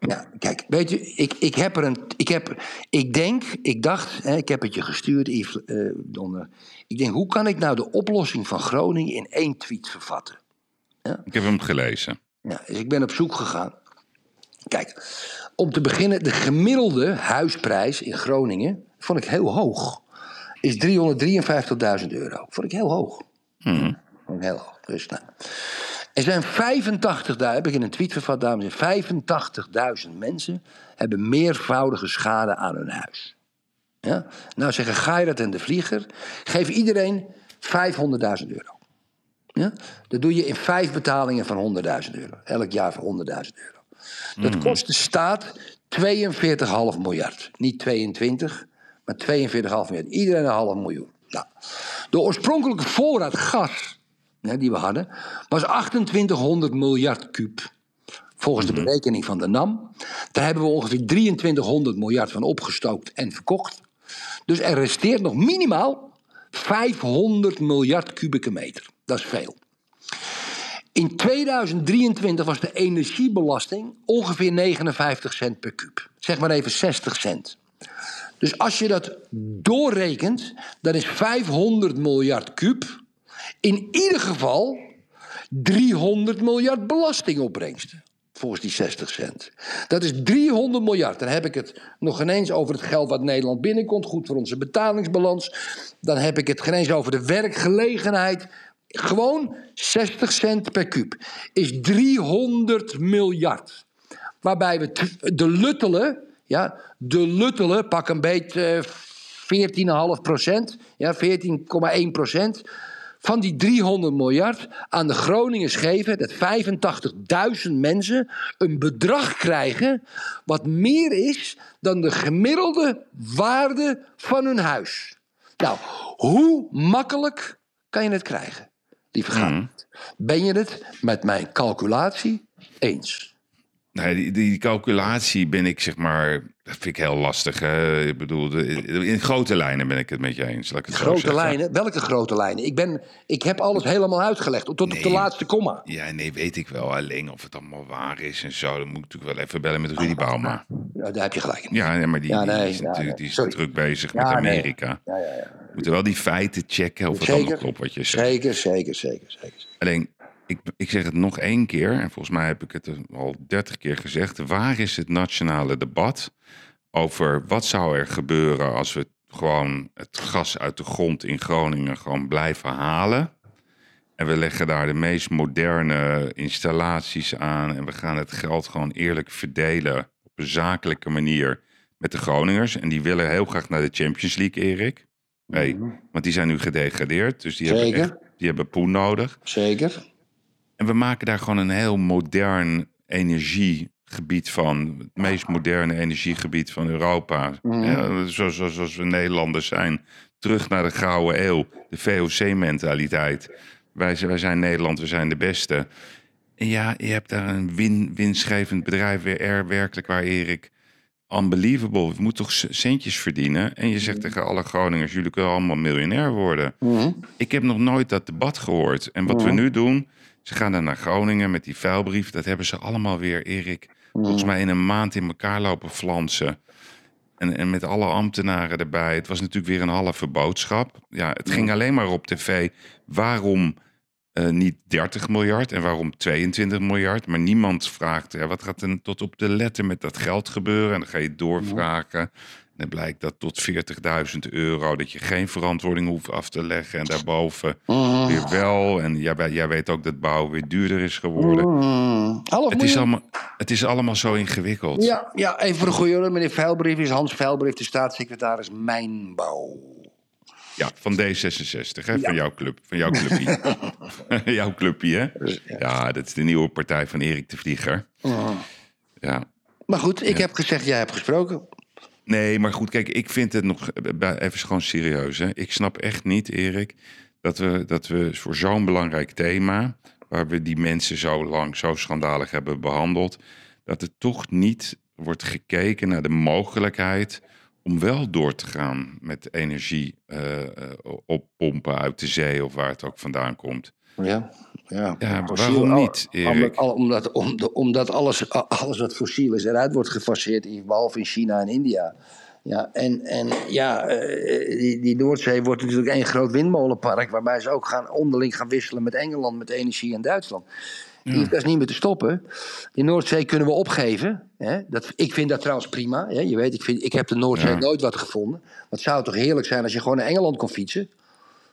A: ja, kijk, weet je, ik, ik heb er een. Ik, heb, ik denk, ik dacht, hè, ik heb het je gestuurd, Yves, eh. Ik denk, hoe kan ik nou de oplossing van Groningen in één tweet vervatten?
B: Ik heb hem gelezen.
A: Ja, dus ik ben op zoek gegaan. Kijk, om te beginnen, de gemiddelde huisprijs in Groningen vond ik heel hoog. Is 353.000 euro. Vond ik heel hoog.
B: Mhm.
A: Vond ik heel hoog. Dus, nou. Er zijn 85.000, heb ik in een tweet vervat, dames en heren. 85.000 mensen hebben meervoudige schade aan hun huis. Ja? Nou zeggen Geirat en de Vlieger, geef iedereen 500.000 euro. Ja? Dat doe je in vijf betalingen van 100.000 euro. Elk jaar voor 100.000 euro. Dat kost de staat 42,5 miljard. Niet 22, maar 42,5 miljard. Iedereen een half miljoen. Nou, de oorspronkelijke voorraad gas hè, die we hadden, was 2800 miljard kuub. Volgens de berekening van de NAM. Daar hebben we ongeveer 2300 miljard van opgestookt en verkocht. Dus er resteert nog minimaal 500 miljard kubieke meter. Dat is veel. In 2023 was de energiebelasting ongeveer 59 cent per kuub. Zeg maar even 60 cent. Dus als je dat doorrekent, dan is 500 miljard kuub in ieder geval 300 miljard belastingopbrengsten. Volgens die 60 cent. Dat is 300 miljard. Dan heb ik het nog ineens over het geld wat Nederland binnenkomt. Goed voor onze betalingsbalans. Dan heb ik het geen eens over de werkgelegenheid. Gewoon 60 cent per kuub. Is 300 miljard. Waarbij we de luttelen, ja, de luttelen, pak een beetje eh, 14,5 procent, ja, 14,1 procent. Van die 300 miljard aan de Groningers geven dat 85.000 mensen een bedrag krijgen. wat meer is dan de gemiddelde waarde van hun huis. Nou, hoe makkelijk kan je het krijgen, lieve Gaat? Ben je het met mijn calculatie eens?
B: Nee, die, die calculatie ben ik zeg maar, dat vind ik heel lastig. Hè? Ik bedoel, de- in grote lijnen ben ik het met je eens. Laat ik het zo
A: Grote lijnen? Welke grote lijnen? Ik, ben, ik heb alles helemaal uitgelegd, tot op de laatste komma.
B: Ja, nee, weet ik wel. Alleen of het allemaal waar is en zo. Dan moet ik natuurlijk wel even bellen met Rudy Bauma.
A: Ja, daar heb je gelijk in.
B: Ja, nee, maar die,
A: Ja,
B: die is natuurlijk die is druk bezig met. Amerika.
A: Ja, ja, ja.
B: We moeten wel die feiten checken of het allemaal klopt wat je zegt.
A: Zeker, zeker, zeker, zeker.
B: Alleen, ik, ik zeg het nog één keer, en volgens mij heb ik het al dertig keer gezegd. Waar is het nationale debat over wat zou er gebeuren als we gewoon het gas uit de grond in Groningen gewoon blijven halen? En we leggen daar de meest moderne installaties aan. En we gaan het geld gewoon eerlijk verdelen. Op een zakelijke manier met de Groningers. En die willen heel graag naar de Champions League, Erik. Hey, want die zijn nu gedegradeerd. Dus die hebben,
A: Zeker.
B: echt, die hebben poen nodig.
A: Zeker.
B: En we maken daar gewoon een heel modern energiegebied van. Het meest moderne energiegebied van Europa. Ja, zoals, zoals, zoals we Nederlanders zijn. Terug naar de gouden eeuw. De VOC-mentaliteit. Wij, zijn- wij zijn Nederland, we zijn de beste. En ja, je hebt daar een win, winstgevend bedrijf weer er, werkelijk waar, Erik. Unbelievable. We moeten toch centjes verdienen. En je zegt tegen alle Groningers, jullie kunnen allemaal miljonair worden. Ik heb nog nooit dat debat gehoord. En wat we nu doen, ze gaan dan naar Groningen met die vuilbrief. Dat hebben ze allemaal weer, Erik, volgens mij in een maand in elkaar lopen flansen. En, en met alle ambtenaren erbij. Het was natuurlijk weer een halve boodschap. Ja, het ging alleen maar op tv. Waarom eh, niet 30 miljard en waarom 22 miljard? Maar niemand vraagt, hè, wat gaat er tot op de letter met dat geld gebeuren? En dan ga je doorvragen. En dan blijkt dat tot 40.000 euro, dat je geen verantwoording hoeft af te leggen. En daarboven weer wel. En jij, jij weet ook dat bouwen weer duurder is geworden.
A: Mm.
B: Het is, allemaal, het is allemaal zo ingewikkeld.
A: Ja, ja, even voor de goede orde. Meneer Veilbrief is Hans Veilbrief, de staatssecretaris Mijnbouw.
B: Ja, van D66, hè? Van jouw club. Van jouw clubje. jouw clubje, hè? Ja, dat is de nieuwe partij van Erik de Vlieger. Ja.
A: Maar goed, ik heb gezegd, jij hebt gesproken.
B: Nee, maar goed, kijk, ik vind het nog eh, even gewoon serieus. Hè? Ik snap echt niet, Erik, dat we, dat we voor zo'n belangrijk thema, waar we die mensen zo lang, zo schandalig hebben behandeld, dat er toch niet wordt gekeken naar de mogelijkheid om wel door te gaan met energie eh, eh, oppompen uit de zee of waar het ook vandaan komt.
A: Ja, ja.
B: Ja, waarom niet, Erik?
A: Omdat, om- omdat alles, alles wat fossiel is eruit wordt gefaseerd, behalve in China en India. Ja, en, en ja, eh, die, die Noordzee wordt natuurlijk één groot windmolenpark, waarbij ze ook gaan, onderling gaan wisselen met Engeland, met energie en Duitsland. Die, dat is niet meer te stoppen. Die Noordzee kunnen we opgeven. Hè? Dat, ik vind dat trouwens prima. Hè? Je weet, ik, vind, ik heb de Noordzee
B: Ja.
A: nooit wat gevonden. Maar het zou toch heerlijk zijn als je gewoon naar Engeland kon fietsen.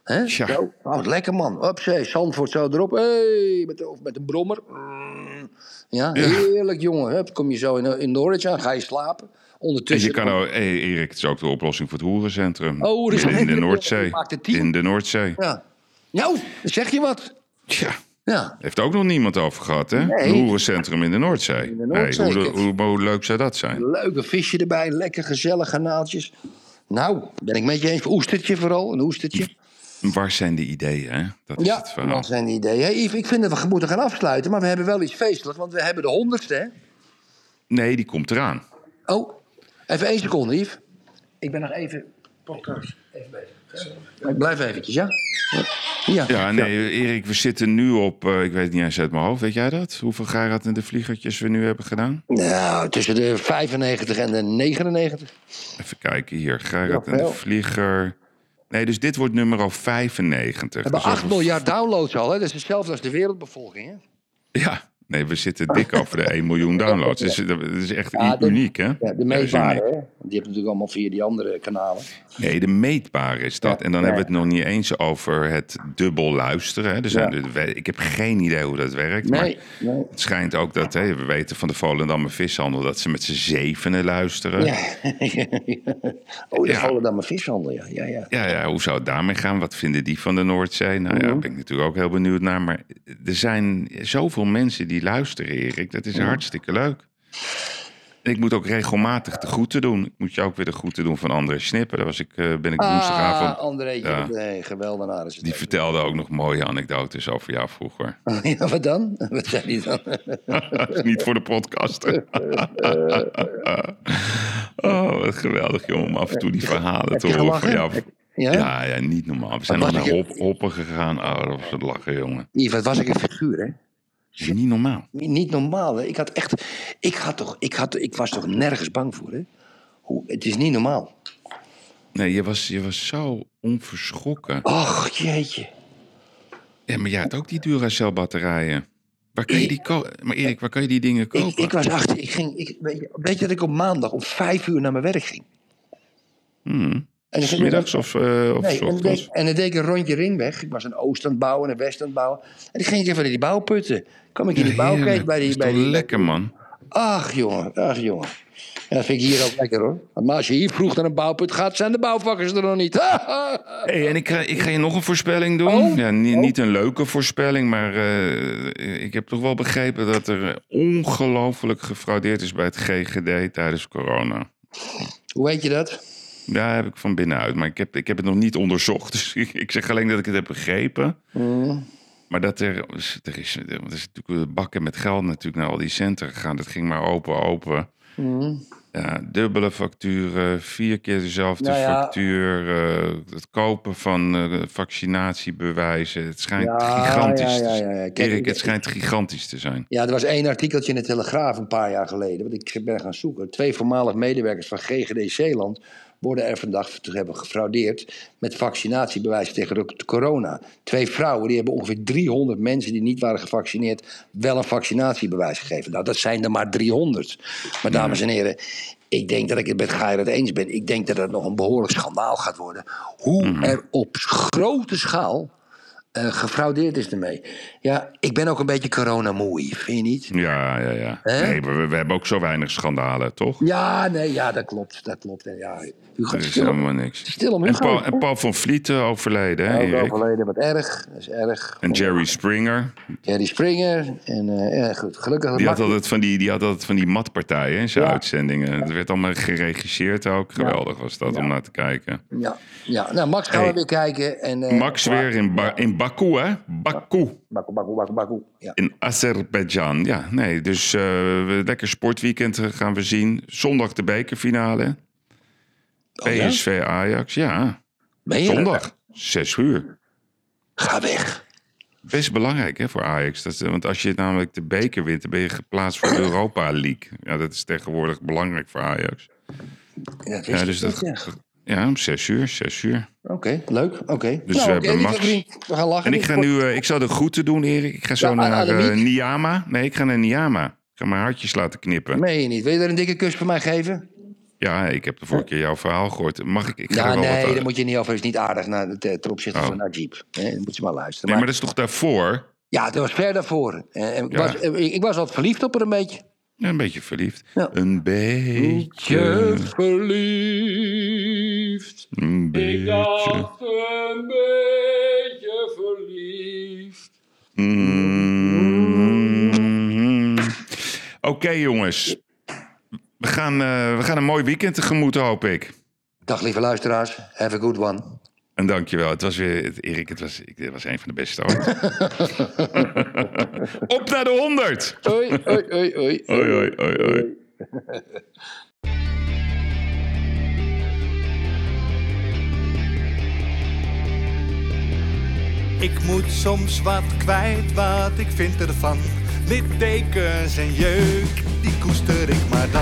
A: Hè? Zo. Oh, lekker man. Opzee, Zandvoort zo erop. Hey, met, of met een brommer. Mm. Ja,
B: Ja.
A: heerlijk jongen. Hup, kom je zo in, in Norwich aan, ga je slapen.
B: En
A: Ondertussen...
B: je kan ook, hey, Erik, het is ook de oplossing voor het hoerencentrum.
A: Oh,
B: in, in de Noordzee. In de Noordzee.
A: Ja. Nou, zeg je wat.
B: Tja,
A: Ja.
B: heeft ook nog niemand over gehad, hè?
A: Nee.
B: Een hoerencentrum in de Noordzee.
A: In de Noordzee,
B: hoe,
A: kijk.
B: hoe, hoe leuk zou dat zijn?
A: Leuke visje erbij, lekker gezellig garnaaltjes. Nou, ben ik met je eens. Oestertje vooral, een oestertje.
B: Waar zijn de ideeën, hè? Dat is
A: Ja,
B: het verhaal.
A: dat zijn die ideeën. Yves, ik vind dat we moeten gaan afsluiten, maar we hebben wel iets feestelijks, want we hebben de honderdste, hè?
B: Nee, die komt eraan.
A: Oh, even één seconde, Yves. Ik ben nog even... Podcast. Even bezig. Maar Ik blijf eventjes, ja? Ja.
B: Ja, nee, Erik, we zitten nu op, eh, ik weet het niet eens uit mijn hoofd, weet jij dat? Hoeveel Gerard en de vliegertjes we nu hebben gedaan?
A: Nou, tussen de 95 en de 99.
B: Even kijken hier, Gerard en de vlieger. Nee, dus dit wordt nummer al 95.
A: We hebben
B: Dus
A: 8
B: over-
A: miljard downloads al, hè? Dat is hetzelfde als de wereldbevolking, hè?
B: Ja, nee, we zitten dik over de 1 miljoen downloads. Dus dat is echt
A: Ja,
B: u-
A: de-
B: uniek, hè?
A: Ja, de
B: is
A: meetbare, hè? Die heb je natuurlijk allemaal via die andere kanalen.
B: Nee, de meetbare is dat.
A: Ja,
B: en dan hebben we het nog niet eens over het dubbel luisteren. Hè.
A: Ja.
B: de- ik heb geen idee hoe dat werkt. Maar
A: Nee, nee.
B: het schijnt ook dat, hè, we weten van de Volendammer vishandel... dat ze met z'n zevenen luisteren.
A: Ja. oh, de
B: Ja.
A: Volendammer vishandel, ja. ja, ja.
B: Ja, ja, hoe zou het daarmee gaan? Wat vinden die van de Noordzee? Nou ja, daar ben ik natuurlijk ook heel benieuwd naar. Maar er zijn zoveel mensen die luisteren, Erik. Dat is hartstikke leuk. En ik moet ook regelmatig de groeten doen. Ik moet je ook weer de groeten doen van André Snipper. Daar was ik, eh, ben ik woensdagavond.
A: Ah, Andreetje,
B: Ja.
A: nee, geweldenaar is het.
B: Die vertelde ook nog mooie anekdotes over jou vroeger.
A: Ja, wat dan? Wat zei hij dan?
B: Niet voor de podcast. oh, wat geweldig, jongen. Om af en toe die verhalen te horen van jou.
A: Ja?
B: Ja, ja, niet normaal. We zijn nog naar hop, hoppen gegaan. Oh, dat was het lachen, jongen.
A: Yves, wat was ik een figuur, hè?
B: Is niet normaal.
A: Niet normaal, hè? Ik had echt... Ik, had toch, ik, had, ik was toch nergens bang voor, hè? Hoe, het is niet normaal.
B: Nee, je was, je was zo onverschrokken.
A: Och, jeetje.
B: Ja, maar jij had ook die Duracell batterijen. Waar kan je die kopen? Maar Erik, waar kan je die dingen kopen?
A: Ik, ik was achter... Ik ging, ik, weet, je, weet je dat ik op maandag om vijf uur naar mijn werk ging?
B: Hmm.
A: En ging-
B: Middags of, eh of
A: Nee, en, deed, en dan deed ik een rondje ringweg. Ik was een oost aan het bouwen en een west aan het bouwen. En dan ging ik even naar die bouwputten. kwam ik in die bouwkeet bij
B: Dat
A: die...
B: is
A: Bij die
B: lekker, man.
A: Ach jongen, ach jongen. Ja, dat vind ik hier ook lekker hoor. Maar als je hier vroeg naar een bouwput gaat, zijn de bouwvakkers er nog niet.
B: Hey, en ik ga, ik ga je nog een voorspelling doen.
A: Oh?
B: Ja, niet,
A: Oh.
B: niet een leuke voorspelling, maar eh, ik heb toch wel begrepen dat er ongelooflijk gefraudeerd is bij het GGD tijdens corona.
A: Hoe weet je dat?
B: Daar heb ik van binnenuit, maar ik heb, ik heb het nog niet onderzocht. Dus ik, ik zeg alleen dat ik het heb begrepen.
A: Mm.
B: Maar dat er, er is, er is natuurlijk bakken met geld natuurlijk naar al die centra gegaan. Dat ging maar open, open.
A: Mm.
B: Ja, dubbele facturen, vier keer dezelfde
A: Nou ja.
B: factuur. eh, het kopen van eh, vaccinatiebewijzen. Het schijnt
A: Ja,
B: gigantisch
A: ja,
B: te
A: ja, ja, ja. Kijk,
B: Erik, het schijnt gigantisch te zijn.
A: Ja, er was één artikeltje in de Telegraaf een paar jaar geleden. Want ik ben gaan zoeken. Twee voormalig medewerkers van GGD Zeeland worden er vandaag te hebben gefraudeerd met vaccinatiebewijs tegen de corona. Twee vrouwen die hebben ongeveer 300 mensen die niet waren gevaccineerd wel een vaccinatiebewijs gegeven. Nou, dat zijn er maar 300. Maar dames en heren, ik denk dat ik het met Geirat eens ben. Ik denk dat het nog een behoorlijk schandaal gaat worden. Hoe er op grote schaal eh, gefraudeerd is ermee. Ja, ik ben ook een beetje corona-moe, vind je niet?
B: Ja, ja, ja. Nee, we, we hebben ook zo weinig schandalen, toch?
A: Ja, nee, ja, dat klopt. Dat klopt. En ja, Hugo,
B: Er is helemaal niks.
A: stil om
B: En. Paul, en Paul van Vliet eh, overleden, hè, Erik?
A: overleden, wat erg. Dat is erg.
B: En Jerry Springer.
A: Jerry Springer. En eh, ja, goed, gelukkig.
B: Die had altijd van die, die, had altijd van die matpartijen in zijn
A: Ja.
B: uitzendingen. Het werd allemaal geregisseerd ook. Geweldig was dat om naar te kijken.
A: Ja, ja, nou, Max gaan
B: Hey.
A: we weer kijken. En,
B: Max weer in, ba in Baku, hè? Baku.
A: Baku, Baku, Baku, Baku. Ja.
B: In Azerbeidzjan. Ja, nee. Dus eh, lekker sportweekend eh, gaan we zien. Zondag de bekerfinale.
A: Oh, ja?
B: PSV Ajax. Ja, zondag. Zes uur.
A: Ga weg.
B: Best belangrijk hè, voor Ajax. Dat, is- want als je namelijk de beker wint, dan ben je geplaatst voor de Europa League. Ja, dat is tegenwoordig belangrijk voor Ajax.
A: Dat
B: Ja,
A: wist
B: dus dat,
A: ja.
B: om zes uur, zes uur.
A: Oké, leuk. Oké.
B: Dus
A: nou,
B: we
A: oké,
B: hebben Max.
A: we gaan lachen.
B: En ik ga nu, eh, ik zal de groeten doen, Erik. Ik ga zo
A: Ja,
B: naar eh,
A: Annemiek.
B: Niama. Nee, ik ga naar Niama. Ik ga mijn hartjes laten knippen.
A: Meen je niet? Wil je er een dikke kus voor mij geven?
B: Ja, ik heb de vorige keer jouw verhaal gehoord. Mag ik? Ik ga
A: Ja,
B: wel
A: nee,
B: wat,
A: daar moet je niet over. Is niet aardig naar, ten, opzichte
B: Oh.
A: van Najib. Hè, dan moet je maar luisteren.
B: Nee, maar
A: Maar-
B: dat is toch daarvoor?
A: Ja, dat was ver daarvoor. Eh, en ik,
B: Ja.
A: was, eh, ik was altijd verliefd op haar een beetje.
B: Een beetje verliefd.
A: Ja.
B: Een beetje.
A: verliefd.
B: Een beetje.
A: een beetje verliefd.
B: Mm. Oké, jongens. We gaan, eh, we gaan een mooi weekend tegemoet, hoop ik.
A: Dag lieve luisteraars, have a good one.
B: En dankjewel. Het was weer, het- Erik, het was, ik- dit was een van de beste ooit. Op naar de 100!
A: Hoi, hoi, hoi, hoi.
B: Hoi, hoi, hoi, hoi.
H: Ik moet soms wat kwijt, wat ik vind ervan. Littekens en jeuk, die koester ik maar dan.